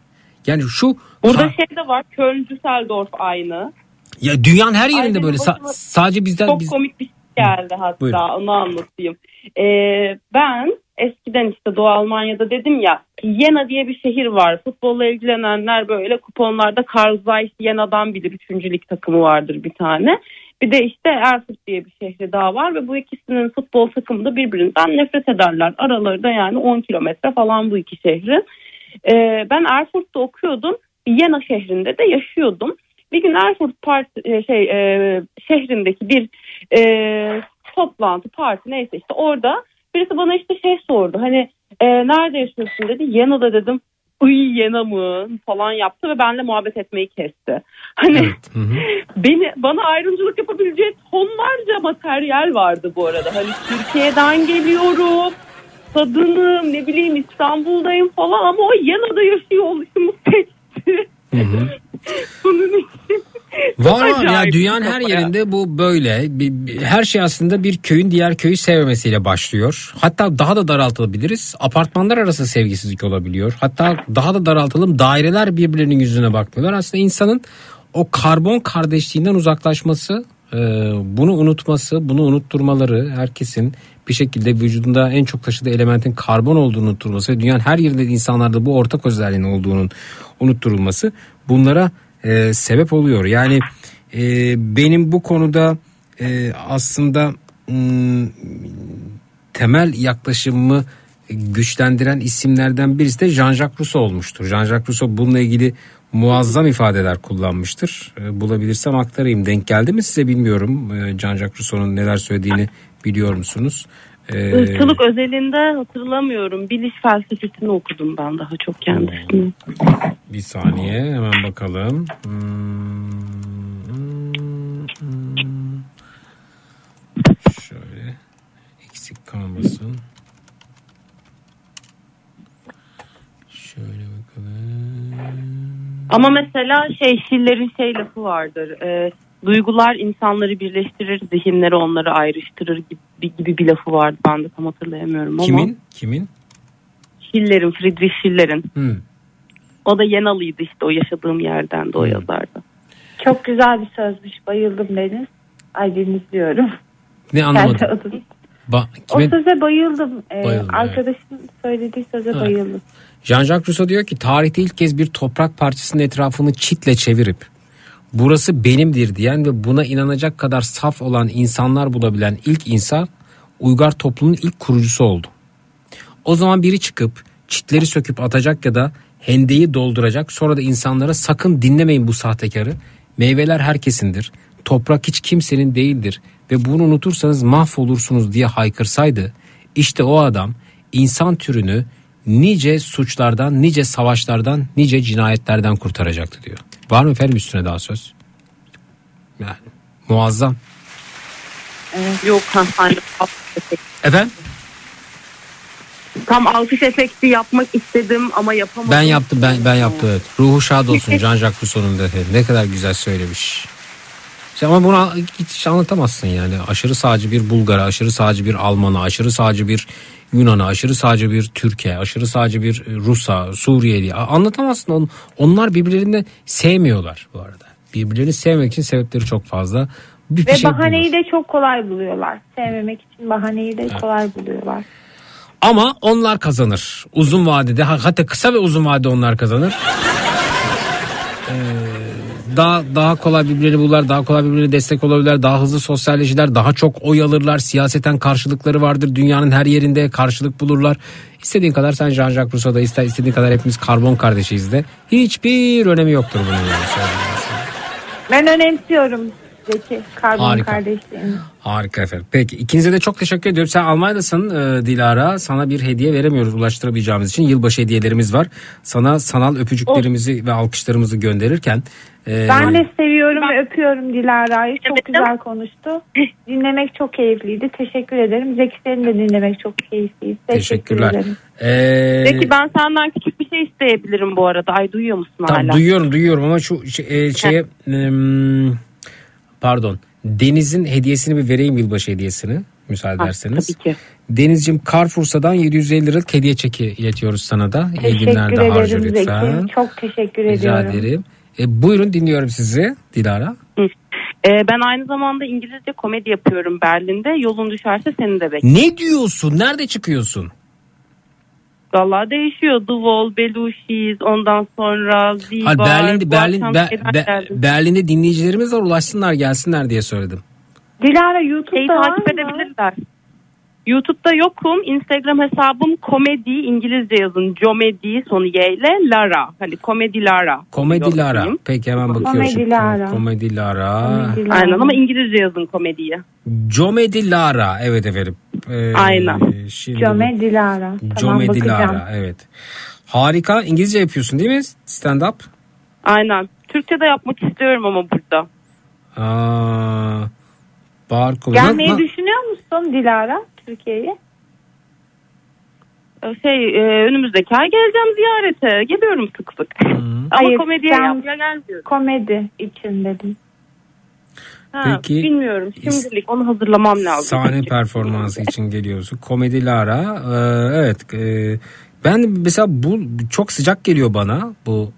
Yani şu Burada şey de var. Köln Düsseldorf aynı. ya dünyanın her yerinde Ay, böyle Sa- sadece bizden Çok biz komik bir şey geldi hatta Buyurun. onu anlatayım. Ee, ben eskiden işte Doğu Almanya'da dedim ya Jena diye bir şehir var. Futbolla ilgilenenler böyle kuponlarda Karl Zeiss Jena'dan bilir. Üçüncü lig takımı vardır bir tane. Bir de işte Erfurt diye bir şehri daha var ve bu ikisinin futbol takımı da birbirinden nefret ederler. Araları da yani 10 kilometre falan bu iki şehrin. Ee, ben Erfurt'ta okuyordum. Jena şehrinde de yaşıyordum. Bir gün Erfurt parti, e, şey e, şehrindeki bir e, toplantı parti neyse işte orada birisi bana işte şey sordu. Hani e, nerede yaşıyorsun dedi. Yena'da dedim. Uy Yena mı falan yaptı ve benimle muhabbet etmeyi kesti. Hani beni bana ayrımcılık yapabileceği tonlarca materyal vardı bu arada. Hani Türkiye'den geliyorum. Kadınım ne bileyim İstanbul'dayım falan ama o Yena'da yaşıyor oluşumu Bunun için Var var ya dünyanın her yerinde bu böyle. Her şey aslında bir köyün diğer köyü sevmemesiyle başlıyor. Hatta daha da daraltabiliriz. Apartmanlar arası sevgisizlik olabiliyor. Hatta daha da daraltalım daireler birbirlerinin yüzüne bakmıyorlar. Aslında insanın o karbon kardeşliğinden uzaklaşması, e, bunu unutması, bunu unutturmaları herkesin bir şekilde vücudunda en çok taşıdığı elementin karbon olduğunu unutturması dünyanın her yerinde insanlarda bu ortak özelliğin olduğunun unutturulması bunlara e, sebep oluyor. Yani e, benim bu konuda e, aslında mm, temel yaklaşımımı güçlendiren isimlerden birisi de Jean-Jacques Rousseau olmuştur. Jean-Jacques Rousseau bununla ilgili muazzam ifadeler kullanmıştır. E, bulabilirsem aktarayım. Denk geldi mi size bilmiyorum. Jean-Jacques Rousseau'nun neler söylediğini biliyor musunuz? E, Irkçılık özelinde hatırlamıyorum. Biliş felsefesini okudum ben daha çok kendisini. Bir saniye hemen bakalım. Hmm, Şöyle eksik kalmasın. Ama mesela şey Schiller'in şey lafı vardır. E, duygular insanları birleştirir, zihinleri onları ayrıştırır gibi, gibi bir lafı vardı. Ben de tam hatırlayamıyorum ama. Kimin? Kimin? Schiller'in, Friedrich Schiller'in. Hmm. O da Yenalıydı işte o yaşadığım yerden de o yazardı. Çok güzel bir sözmüş. Bayıldım Deniz. Ay dinliyorum. Ne anlamadım. Ba- O kime? söze bayıldım. Ee, Bayıldım, evet. arkadaşın söylediği söze Ha. bayıldım. Jean-Jacques Rousseau diyor ki tarihte ilk kez bir toprak parçasının etrafını çitle çevirip burası benimdir diyen ve buna inanacak kadar saf olan insanlar bulabilen ilk insan uygar toplumun ilk kurucusu oldu. O zaman biri çıkıp çitleri söküp atacak ya da hendeyi dolduracak sonra da insanlara sakın dinlemeyin bu sahtekarı. Meyveler herkesindir. Toprak hiç kimsenin değildir ve bunu unutursanız mahvolursunuz diye haykırsaydı işte o adam insan türünü nice suçlardan, nice savaşlardan, nice cinayetlerden kurtaracaktı diyor. Var mı efendim üstüne daha söz? Yani muazzam. Yok alkış efekti. Efendim? Tam alkış efekti yapmak istedim ama yapamadım. Ben yaptım ben ben yaptım evet. Ruhu şad olsun Jean-Jacques Rousseau'nun da ne kadar güzel söylemiş. İşte ama bunu hiç anlatamazsın yani. Aşırı sağcı bir Bulgar'a, aşırı sağcı bir Alman'a, aşırı sağcı bir Yunan'a, aşırı sağcı bir Türkiye, aşırı sağcı bir Rus'a, Suriyeli. Anlatamazsın. On- Onlar birbirlerini sevmiyorlar bu arada. Birbirlerini sevmek için sebepleri çok fazla. Bir Ve şey bahaneyi de çok kolay buluyorlar. Sevmemek için bahaneyi de kolay buluyorlar. Ama onlar kazanır. Uzun vadede hatta kısa ve uzun vadede onlar kazanır. Ee, daha daha kolay birbirlerini bulurlar, daha kolay birbirlerine destek olabilirler, daha hızlı sosyalleşirler, daha çok oy alırlar, siyaseten karşılıkları vardır, dünyanın her yerinde karşılık bulurlar. İstediğin kadar sen Jean-Jacques Rousseau'da ister istediğin kadar hepimiz karbon kardeşiyiz de hiçbir önemi yoktur bunun. Ben önemsiyorum Zeki karbon Harika. kardeşliğini. Harika efendim. Peki ikinize de çok teşekkür ediyorum. Sen Almanya'dasın e, Dilara. Sana bir hediye veremiyoruz ulaştıramayacağımız için. Yılbaşı hediyelerimiz var. Sana sanal öpücüklerimizi ve alkışlarımızı gönderirken. e, Ben de seviyorum ve öpüyorum Dilara'yı. Çok güzel konuştu. Dinlemek çok keyifliydi. Teşekkür ederim. Zeki seni de dinlemek çok keyifliydi. Teşekkür Teşekkürler. ederim. Ee, Peki ben senden küçük bir şey isteyebilirim bu arada. Ay duyuyor musun Tamam hala? duyuyorum duyuyorum ama şu şey- e, şeye em, pardon Deniz'in hediyesini bir vereyim yılbaşı hediyesini müsaade Ha, ederseniz. tabii ki. Deniz'cim Carrefour'dan 750 liralık hediye çeki iletiyoruz sana da. İyi Teşekkür günlerde harca ederim lütfen. Zeki. Çok teşekkür Rica ediyorum. ederim. E, buyurun dinliyorum sizi Dilara. Ee, ben aynı zamanda İngilizce komedi yapıyorum Berlin'de. Yolun düşerse seni de bekliyorum. Ne diyorsun? Nerede çıkıyorsun? Valla değişiyor. Wall, Belushis, ondan sonra Z Hayır. Berlin'de Berlin Be- Be-. Berlin'de dinleyicilerimiz var ulaşsınlar gelsinler diye söyledim. Dilara YouTube'da Şeyi takip mı? edebilirler. YouTube'da yokum. Instagram hesabım komedi İngilizce yazın. Comedy sonu Y ile Lara. Hani komedi Lara. Komedi Lara. Peki hemen bakıyorum. Komedi. Lara. Komedi Lara. Aynen ama İngilizce yazın komediyi. Comedy Lara. Evet efendim. Ee, Aynen. Şimdi Cöme Dilara. Tamam Comedy bakacağım. Lara. Evet. Harika. İngilizce yapıyorsun değil mi? Stand up. Aynen. Türkçe de yapmak istiyorum ama burada. Aa, bar. Gelmeyi düşünüyor musun Dilara Türkiye'ye? Ee, Şey e, önümüzdeki ay geleceğim ziyarete. Geliyorum sık sık. Ama Hayır, komediye sen- yapmaya gelmiyorum. Komedi için dedim. Ha, Peki, bilmiyorum. Şimdilik onu hazırlamam lazım. Sahne performansı için geliyorsun. Komedi Lara. Ee, evet. e, ben mesela bu çok sıcak geliyor bana bu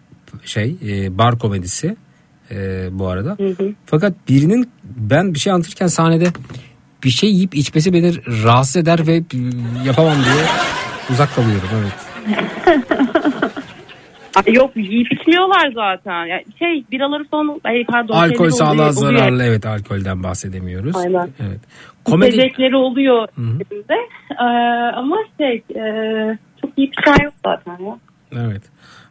şey e, bar komedisi e, bu arada. Fakat birinin ben bir şey anlatırken sahnede bir şey yiyip içmesi beni rahatsız eder ve yapamam diye uzak kalıyorum evet. Ay, Yok yiyip içmiyorlar zaten. Yani şey biraları son ay pardon. Alkol sağlığa oluyor- zararlı oluyor. evet alkolden bahsedemiyoruz. Aynen. Evet. Komedi İçecekleri oluyor elimde. Ee, ama şey e, çok iyi bir şey yok zaten ya. Evet.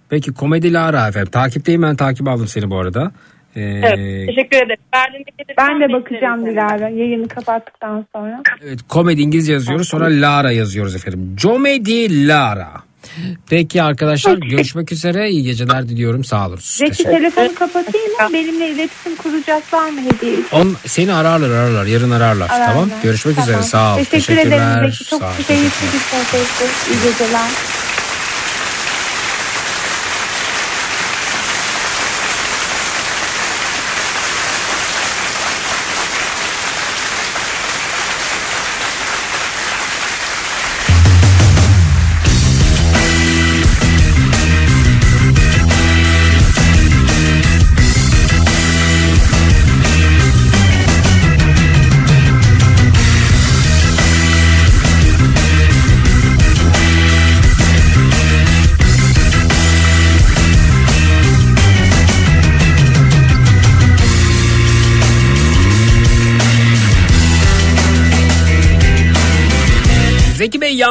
Peki komedi Lara efendim. Takipteyim ben takip aldım seni bu arada. Ee, Evet, teşekkür ederim. Berlin'de gelirsen Ben de bakacağım. Dilara yayını kapattıktan sonra. Evet komedi İngilizce yazıyoruz sonra Lara yazıyoruz efendim. Comedy Lara. Peki arkadaşlar görüşmek üzere iyi geceler diliyorum sağ olun. Zeki telefonu kapatayım mı? Benimle iletişim kuracaklar mı hediye için? On, seni ararlar ararlar yarın ararlar Ararlar. tamam görüşmek Tamam. üzere sağ ol. Teşekkür Teşekkürler. ederim Zeki. Çok bir sohbetti. İyi geceler.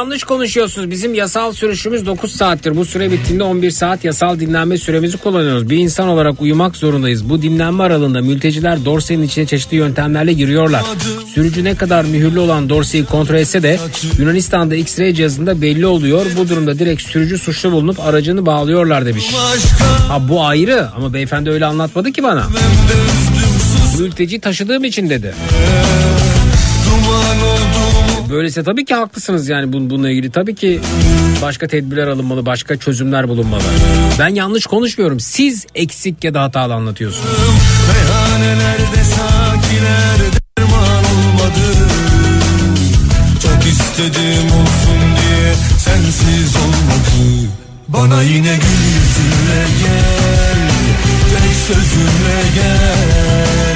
Yanlış konuşuyorsunuz. Bizim yasal sürüşümüz 9 saattir. Bu süre bittiğinde 11 saat yasal dinlenme süremizi kullanıyoruz. Bir insan olarak uyumak zorundayız. Bu dinlenme aralığında mülteciler dorsenin içine çeşitli yöntemlerle giriyorlar. Sürücü ne kadar mühürlü olan dorseyi kontrol etse de Yunanistan'da X-ray cihazında belli oluyor. Bu durumda direkt sürücü suçlu bulunup aracını bağlıyorlar demiş. Ha bu ayrı ama beyefendi öyle anlatmadı ki bana. Mülteci taşıdığım için dedi. Böylese tabii ki haklısınız yani bun- bununla ilgili. Tabii ki başka tedbirler alınmalı, başka çözümler bulunmalı. Ben yanlış konuşmuyorum. Siz eksik ya da hatalı anlatıyorsunuz. Meyhanelerde sakiler derman olmadı Çok istedim olsun diye sensiz olmadı Bana yine gül yüzünle gel Tek sözünle gel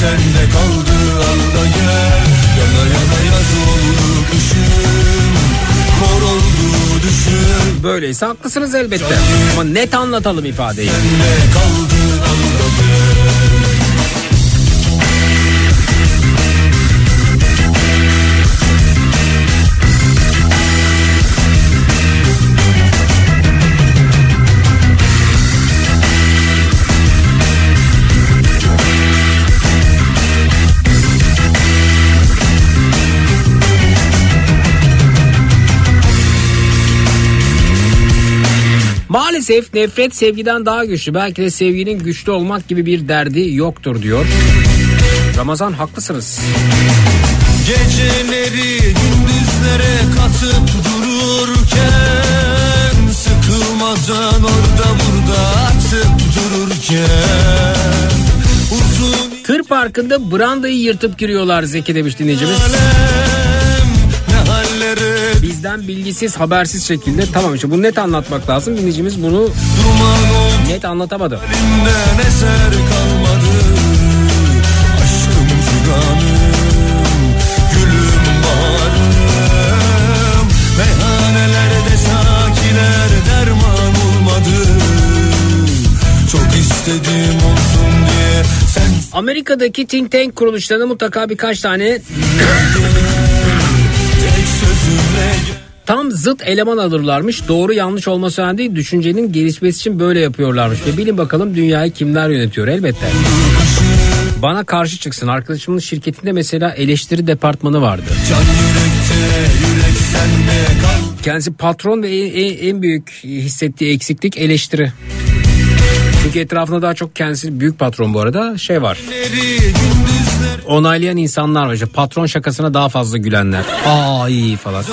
sende kaldı al da gel. Yana yana yaz oldu kışım Kor oldu düşüm Böyleyse haklısınız elbette. Ama net anlatalım ifadeyi. Sende kaldı al da gel Maalesef nefret sevgiden daha güçlü. Belki de sevginin güçlü olmak gibi bir derdi yoktur diyor. Ramazan haklısınız. Geceleri gündüzlere katıp dururken Sıkılmadan orada burada atıp dururken Uzun Tır parkında brandayı yırtıp giriyorlar Zeki demiş dinleyicimiz. hallere Bizden bilgisiz habersiz şekilde tamam işte bunu net anlatmak lazım. Dinleyicimiz bunu net anlatamadı. Amerika'daki think tank kuruluşlarında mutlaka birkaç tane tam zıt eleman alırlarmış. Doğru yanlış olması önemli değil. Düşüncenin gelişmesi için böyle yapıyorlarmış. Ve bilin bakalım dünyayı kimler yönetiyor elbette. Bana karşı çıksın. Arkadaşımın şirketinde mesela eleştiri departmanı vardı. Kendisi patron ve en büyük hissettiği eksiklik eleştiri. Çünkü etrafında daha çok kendisi büyük patron bu arada şey var. Onaylayan insanlar var. İşte patron şakasına daha fazla gülenler. Aa iyi falan.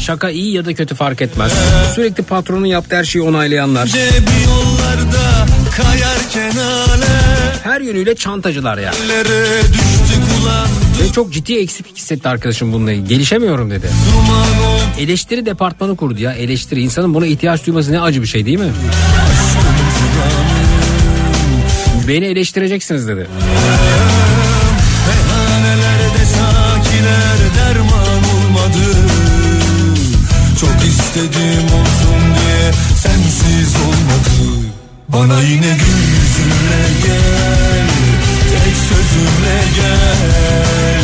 Şaka iyi ya da kötü fark etmez. Sürekli patronun yaptığı her şeyi onaylayanlar. Her yönüyle çantacılar ulan Ve çok ciddi eksiklik hissetti arkadaşım bununla ilgili. Gelişemiyorum dedi. Eleştiri departmanı kurdu ya. Eleştiri. insanın buna ihtiyaç duyması ne acı bir şey değil mi? Beni eleştireceksiniz dedi. Çok istedim olsun diye sensiz olmadı. Bana yine gül yüzünle gel Tek sözünle gel.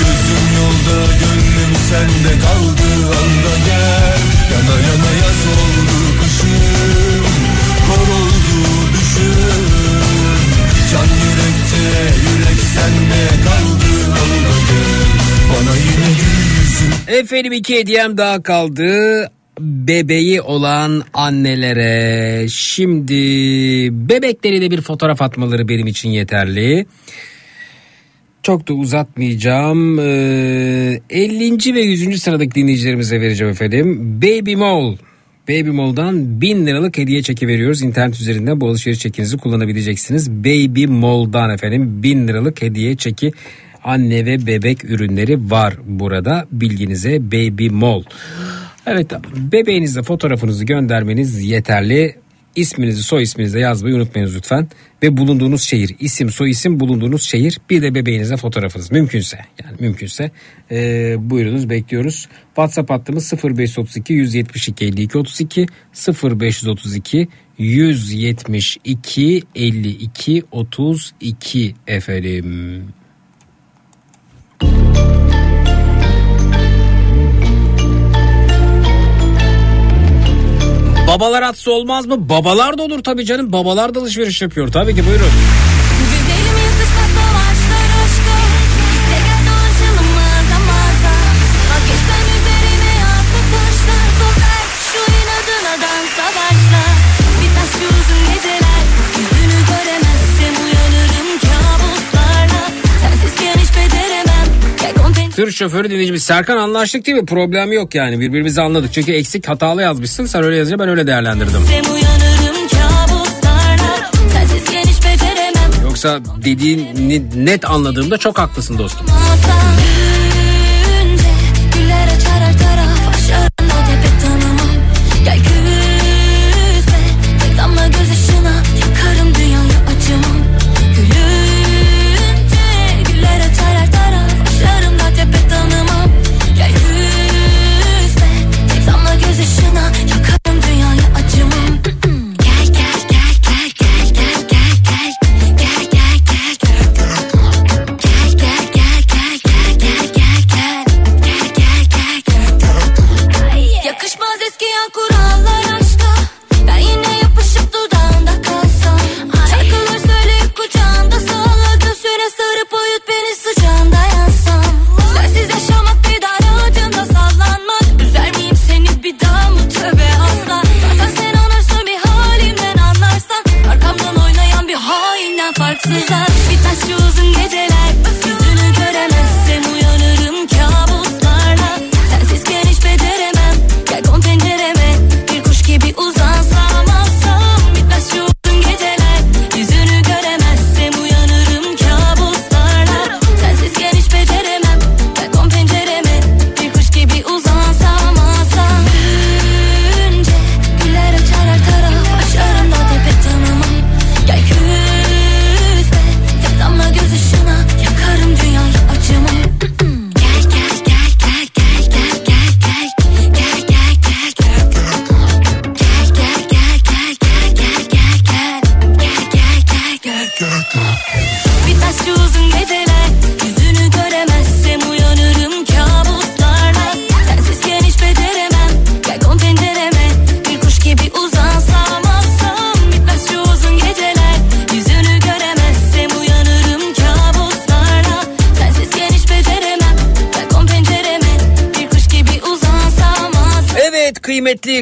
Gözüm yolda gönlüm sende kaldı anda gel. Yana yana yaz oldu Efendim iki hediyem daha kaldı. Bebeği olan annelere şimdi bebekleriyle bir fotoğraf atmaları benim için yeterli. Çok da uzatmayacağım. Ee, 50. ve 100. sıradaki dinleyicilerimize vereceğim efendim. Baby Mall. Baby Mall'dan 1000 liralık hediye çeki veriyoruz. İnternet üzerinden bu alışveriş çekinizi kullanabileceksiniz. Baby Mall'dan efendim 1000 liralık hediye çeki anne ve bebek ürünleri var burada. Bilginize Baby Mall. Evet bebeğinizle fotoğrafınızı göndermeniz yeterli. İsminizi soy isminizi de yazmayı unutmayınız lütfen. Ve bulunduğunuz şehir isim soy isim bulunduğunuz şehir bir de bebeğinize fotoğrafınız mümkünse yani mümkünse e, buyurunuz bekliyoruz. WhatsApp hattımız 0532 172 52 32 0532 172 52 32 efendim. Babalar atsa olmaz mı? Babalar da olur tabii canım. Babalar da alışveriş yapıyor. Tabii ki buyurun. Tır şoförü dinleyicimiz Serkan anlaştık değil mi? Problem yok yani. Birbirimizi anladık. Çünkü eksik hatalı yazmışsın. Sen öyle yazınca ben öyle değerlendirdim. Yoksa dediğini net anladığımda çok haklısın dostum. Masam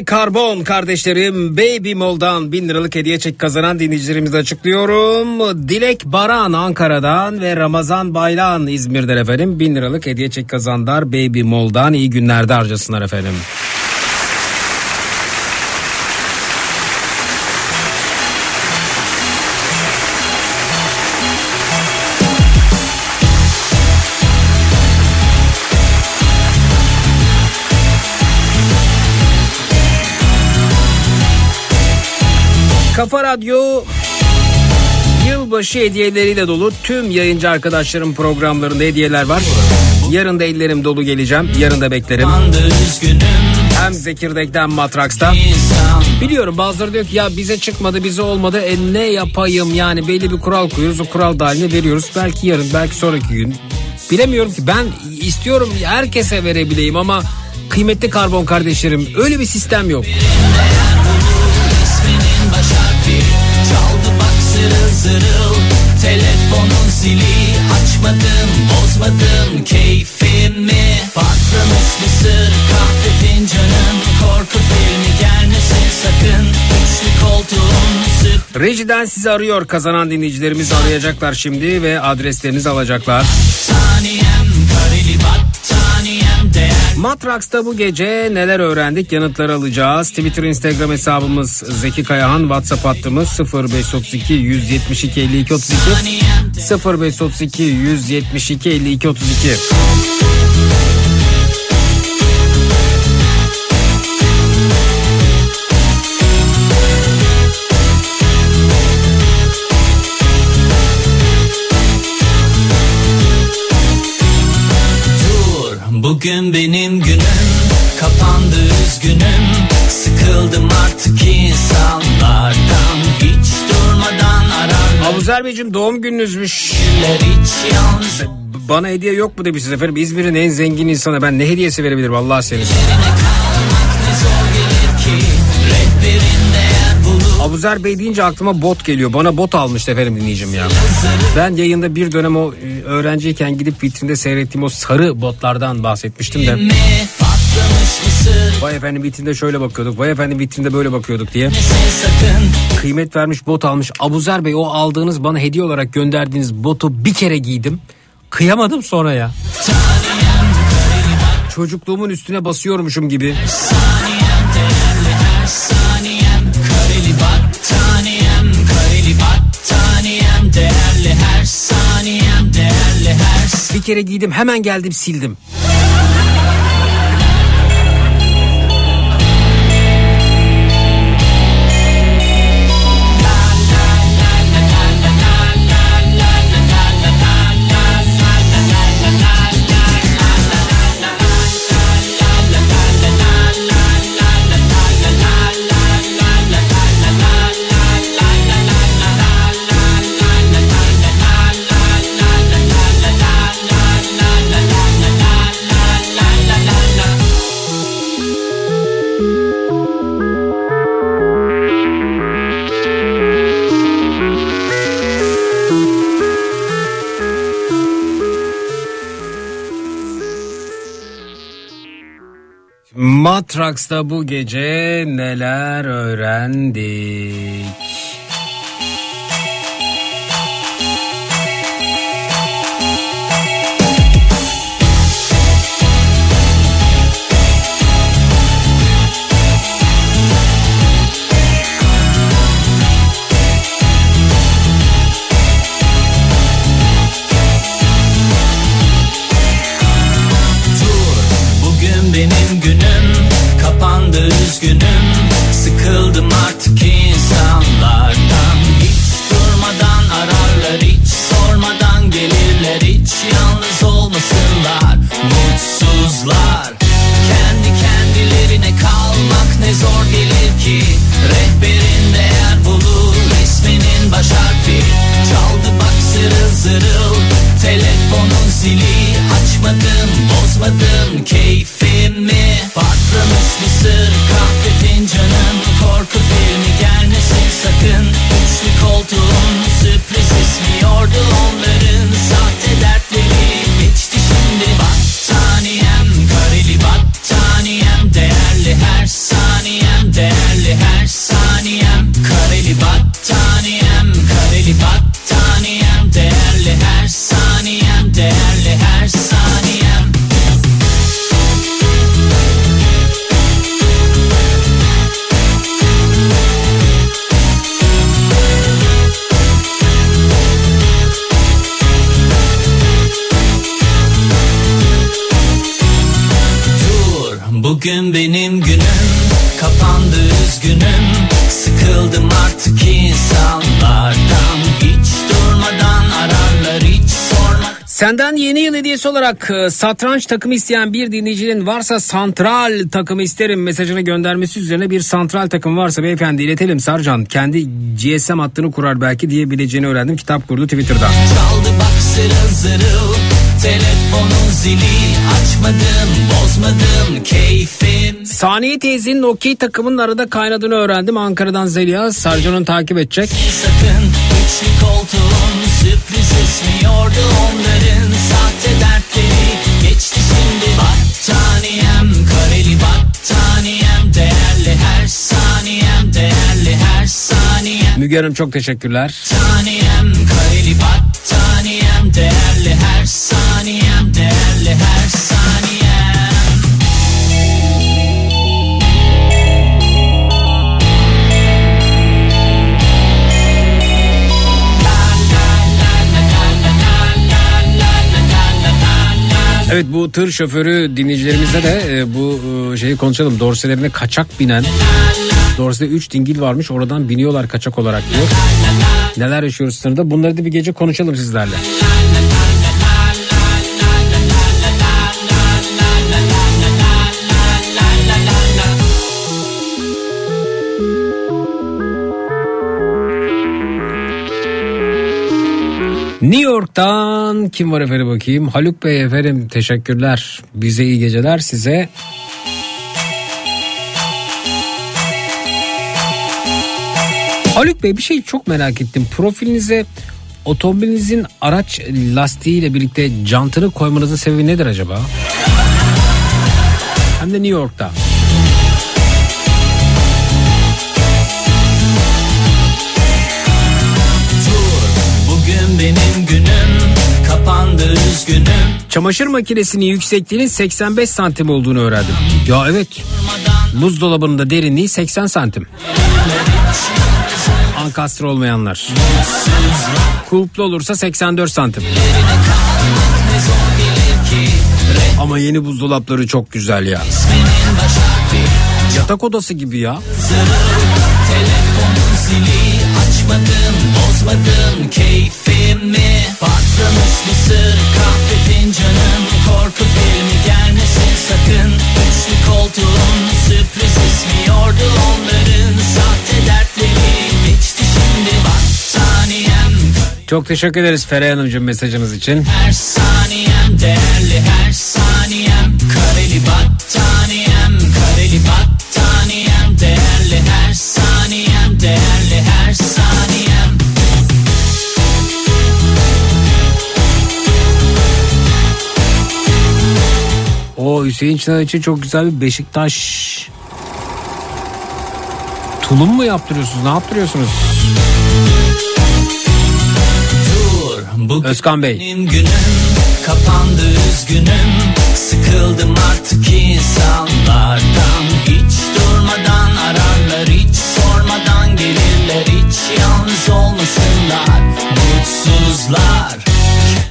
karbon kardeşlerim Baby Mol'dan bin liralık hediye çek kazanan dinleyicilerimizi açıklıyorum. Dilek Baran Ankara'dan ve Ramazan Baylan İzmir'den efendim bin liralık hediye çek kazandılar Baby Mol'dan iyi günlerde harcasınlar efendim. Kafa Radyo yılbaşı hediyeleriyle dolu tüm yayıncı arkadaşlarım programlarında hediyeler var. Yarın da ellerim dolu geleceğim. Yarın da beklerim. Hem Zekirdek'ten Matraks'tan. Biliyorum bazıları diyor ki ya bize çıkmadı bize olmadı e ne yapayım yani belli bir kural koyuyoruz o kural dahilinde veriyoruz. Belki yarın belki sonraki gün. Bilemiyorum ki ben istiyorum herkese verebileyim ama kıymetli karbon kardeşlerim öyle bir sistem yok. Zırıl zırıl Telefonun zili. Açmadım bozmadım keyfimi Patlamış mısır kahve fincanın Korku filmi gelmesin sakın. Üçlü koltuğun sık Rejiden sizi arıyor kazanan dinleyicilerimiz arayacaklar şimdi ve adreslerinizi alacaklar. Saniyem kareli battaniyem değer Matraks'ta bu gece neler öğrendik? Yanıtları alacağız. Twitter Instagram hesabımız Zeki Kayahan WhatsApp hattımız 0532 172 52 32 0532 172 52 32 bugün benim günüm Kapandı üzgünüm Sıkıldım artık insanlardan Hiç durmadan arar Abuzer Beyciğim doğum gününüzmüş. Bana hediye yok mu demişsiniz efendim. İzmir'in en zengin insanı ben ne hediyesi verebilirim Allah seni. Abuzer Bey deyince aklıma bot geliyor. Bana bot almıştı efendim dinleyicim ya. Ben yayında bir dönem o e, öğrenciyken gidip vitrinde seyrettiğim o sarı botlardan bahsetmiştim de. Vay efendim vitrinde şöyle bakıyorduk. Vay efendim vitrinde böyle bakıyorduk diye. Kıymet vermiş bot almış. Abuzer Bey o aldığınız bana hediye olarak gönderdiğiniz botu bir kere giydim. Kıyamadım sonra ya. Çocukluğumun üstüne basıyormuşum gibi. saniyem Bir kere giydim hemen geldim sildim. Matraks'ta bu gece neler öğrendik? Hediyesi olarak e, satranç takımı isteyen bir dinleyicinin varsa santral takımı isterim mesajını göndermesi üzerine bir santral takım varsa beyefendi iletelim Sarcan. Kendi GSM hattını kurar belki diyebileceğini öğrendim kitap kurdu Twitter'da. Çaldı bak zırıl zırıl Telefonun zili açmadım bozmadım keyfim Saniye teyzenin okey takımının arada kaynadığını öğrendim. Ankara'dan Zeliha Sarcan'ın takip edecek. Sakın üçlü koltuğun sürpriz ismiyordu onların sahte battaniyem kareli battaniyem Değerli her saniyem değerli her saniyem Müge Hanım çok teşekkürler. Saniyem kareli battaniyem Değerli her saniyem değerli her saniyem Evet bu tır şoförü dinleyicilerimizle de e, bu e, şeyi konuşalım. Dorselerine kaçak binen Dorsede 3 dingil varmış oradan biniyorlar kaçak olarak diyor. Neler yaşıyoruz sınırda bunları da bir gece konuşalım sizlerle. New York'tan kim var efendim bakayım? Haluk Bey efendim teşekkürler. Bize iyi geceler size. Haluk Bey bir şey çok merak ettim. Profilinize otomobilinizin araç lastiğiyle birlikte jantını koymanızın sebebi nedir acaba? Hem de New York'ta. Benim günüm kapandı üzgünüm Çamaşır makinesinin yüksekliğinin 85 santim olduğunu öğrendim. Ya evet. Buzdolabının da derinliği 80 santim. Ankastre olmayanlar. Kulplu olursa 84 santim. Ama yeni buzdolapları çok güzel ya. Yatak odası gibi ya. Telefonun zili açmadın bozmadın keyfimi Patlamış mısır kahve fincanım Korku filmi gelmesin sakın Üçlü koltuğun sürpriz ismiyordu onların Sahte dertleri geçti şimdi battaniyem Çok teşekkür ederiz Feray Hanımcığım mesajınız için. Her saniyem değerli her saniyem Kareli battaniyem kareli battaniyem Değerli her saniyem değerli her saniyem O Hüseyin Çınar için çok güzel bir Beşiktaş tulum mu yaptırıyorsunuz? Ne yaptırıyorsunuz? Dur bugün Özkan Bey. benim günüm kapandı üzgünüm Sıkıldım artık insanlardan Hiç durmadan ararlar hiç sormadan gelirler Hiç yalnız olmasınlar mutsuzlar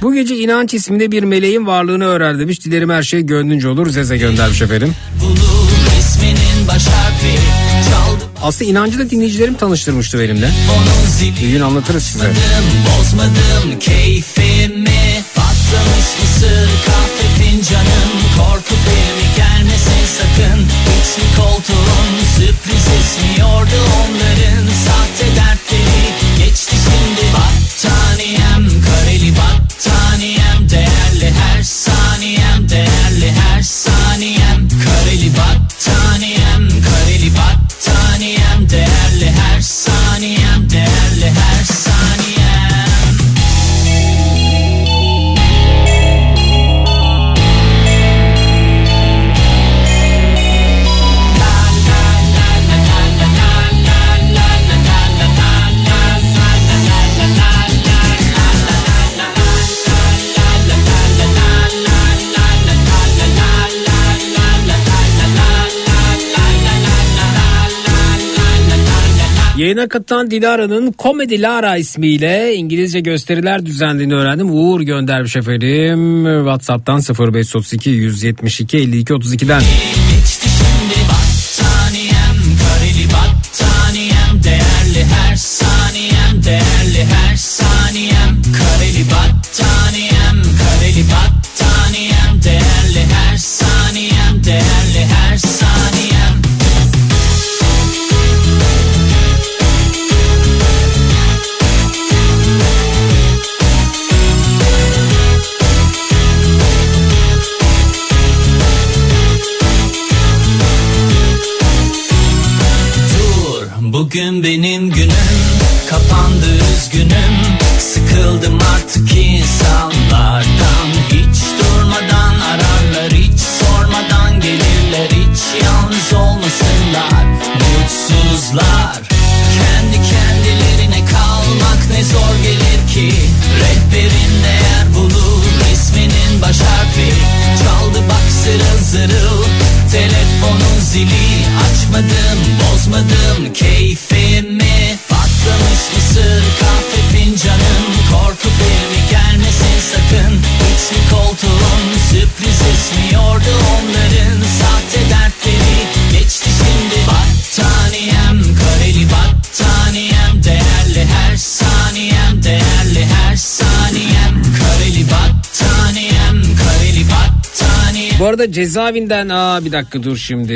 Bu gece inanç isminde bir meleğin varlığını öğren demiş. Dilerim her şey gönlünce olur. Zeze göndermiş efendim. Aslında inancı da dinleyicilerim tanıştırmıştı benimle. Bir gün anlatırız size. Bozmadım, keyfimi Patlamış mısır kahve fincanım Korku filmi gelmesin sakın İçli koltuğun sürpriz ismiyordu onların Sahte dertleri geçti Yayına katılan Dilara'nın Komedi Lara ismiyle İngilizce gösteriler düzenlediğini öğrendim. Uğur göndermiş efendim. Whatsapp'tan 0532 172 52 32'den. Geçti şimdi battaniyem Kareli battaniyem Değerli her saniyem Değerli her saniyem Kareli battaniyem Kareli battaniyem bugün benim günüm Kapandı üzgünüm. Sıkıldım artık insanlardan. Hiç durmadan ararlar Hiç sormadan gelirler. Hiç yalnız olmasınlar zili açmadım bozmadım keyfimi arada cezaevinden aa bir dakika dur şimdi.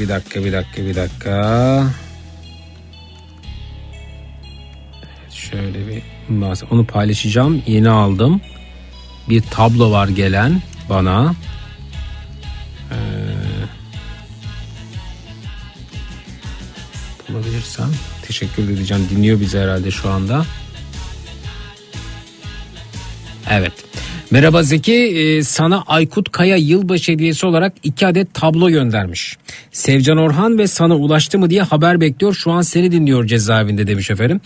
Bir dakika bir dakika bir dakika. Şöyle bir onu paylaşacağım. Yeni aldım. Bir tablo var gelen bana. Ee, bulabilir dinleyebilirsem. Teşekkür edeceğim. Dinliyor bizi herhalde şu anda. Evet. Merhaba Zeki Ee, sana Aykut Kaya yılbaşı hediyesi olarak iki adet tablo göndermiş. Sevcan Orhan ve sana ulaştı mı diye haber bekliyor. Şu an seni dinliyor cezaevinde demiş efendim.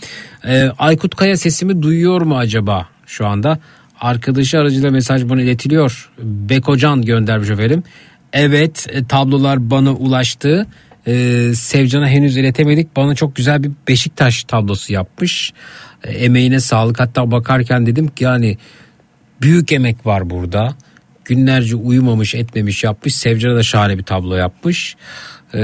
Ee, Aykut Kaya sesimi duyuyor mu acaba şu anda? Arkadaşı aracılığıyla mesaj bana iletiliyor. Bekocan göndermiş efendim. Evet e, tablolar bana ulaştı. Ee, Sevcan'a henüz iletemedik. Bana çok güzel bir Beşiktaş tablosu yapmış. Ee, emeğine sağlık. Hatta bakarken dedim ki yani büyük emek var burada. Günlerce uyumamış etmemiş yapmış. Sevcan'a da şahane bir tablo yapmış. Ee,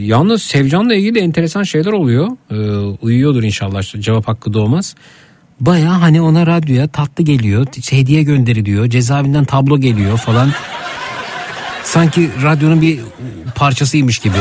yalnız Sevcan'la ilgili enteresan şeyler oluyor. Ee, uyuyordur inşallah cevap hakkı doğmaz. Baya hani ona radyoya tatlı geliyor. Hediye gönderiliyor. Cezaevinden tablo geliyor falan. Sanki radyonun bir parçasıymış gibi.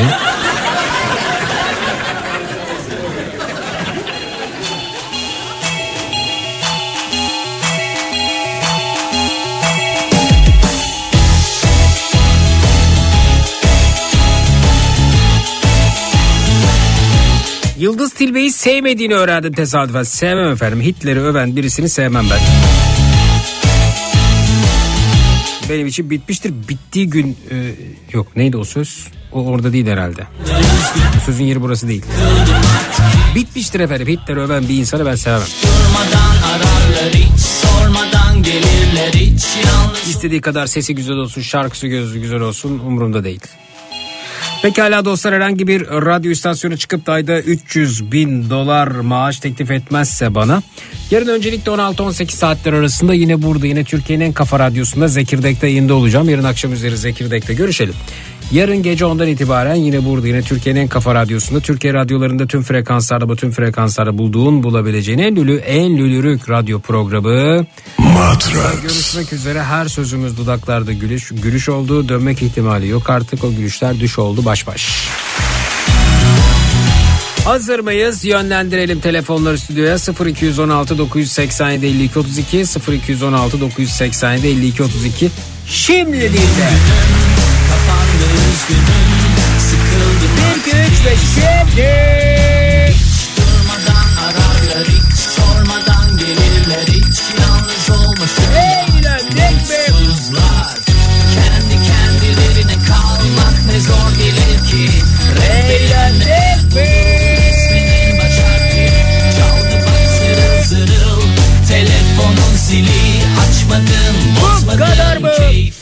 Yıldız Tilbe'yi sevmediğini öğrendim tesadüfen. Sevmem efendim. Hitler'i öven birisini sevmem ben. Benim için bitmiştir. Bittiği gün e, yok neydi o söz? O orada değil herhalde. Sözün yeri burası değil. Bitmiştir efendim. Hitler'i öven bir insanı ben sevmem. İstediği kadar sesi güzel olsun, şarkısı gözü güzel olsun umurumda değil. Pekala dostlar herhangi bir radyo istasyonu çıkıp da ayda 300 bin dolar maaş teklif etmezse bana yarın öncelikle 16-18 saatler arasında yine burada yine Türkiye'nin en kafa radyosunda Zekirdek'te yayında olacağım. Yarın akşam üzeri Zekirdek'te görüşelim. Yarın gece ondan itibaren yine burada yine Türkiye'nin en kafa radyosunda Türkiye radyolarında tüm frekanslarda bu tüm frekanslarda bulduğun bulabileceğin en lülü en lülürük radyo programı Matrax. Görüşmek üzere her sözümüz dudaklarda gülüş, gülüş oldu dönmek ihtimali yok artık o gülüşler düş oldu baş baş. Hazır mıyız? Yönlendirelim telefonları stüdyoya 0216 987 52 32 0216 987 52 32 Şimdi değil de. Kapandı üzgünüm sıkıldım Bir güç ve şimdi. Durmadan ararlar hiç sormadan gelirler hiç yalnız olmasın Eğlendik. Mutsuzlar kendi kendilerine kalmak ne zor gelir ki Eğlendik be. İsminin baş harfi çaldı bak zırıl zırıl Telefonun zili açmadın bozmadın kadar mı? keyfimi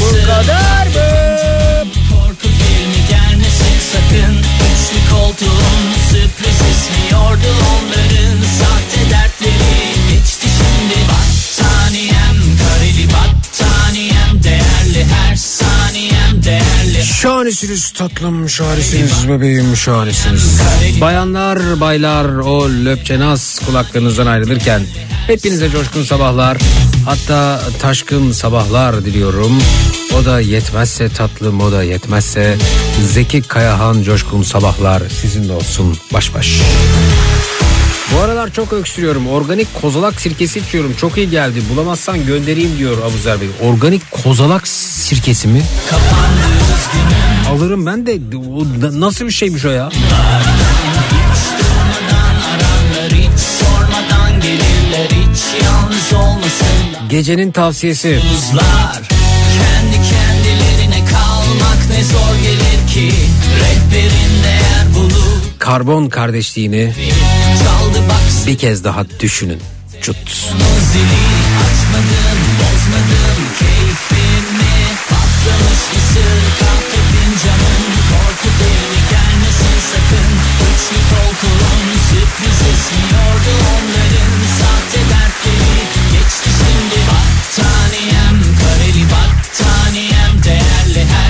Bu kadar mı? Korku filmi gelmesin sakın Üçlü koltuğun sürpriz ismiyordu onların Sahte dertleri Şahanesiniz tatlım şahanesiniz bebeğim şahanesiniz. Bayanlar baylar o löpçenaz kulaklarınızdan ayrılırken hepinize coşkun sabahlar hatta taşkın sabahlar diliyorum. O da yetmezse tatlım o da yetmezse Zeki Kayahan coşkun sabahlar sizin de olsun baş baş. Bu aralar çok öksürüyorum. Organik kozalak sirkesi içiyorum. Çok iyi geldi. Bulamazsan göndereyim diyor Abuzer Bey. Organik kozalak sirkesi mi? Alırım ben de. Nasıl bir şeymiş o ya? Gecenin tavsiyesi. Kendi kendilerine kalmak ne zor gelir ki bulur Karbon kardeşliğini bir kez daha düşünün. Cut.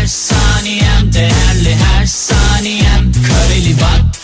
saniyem değerli her saniyem kareli battaniyem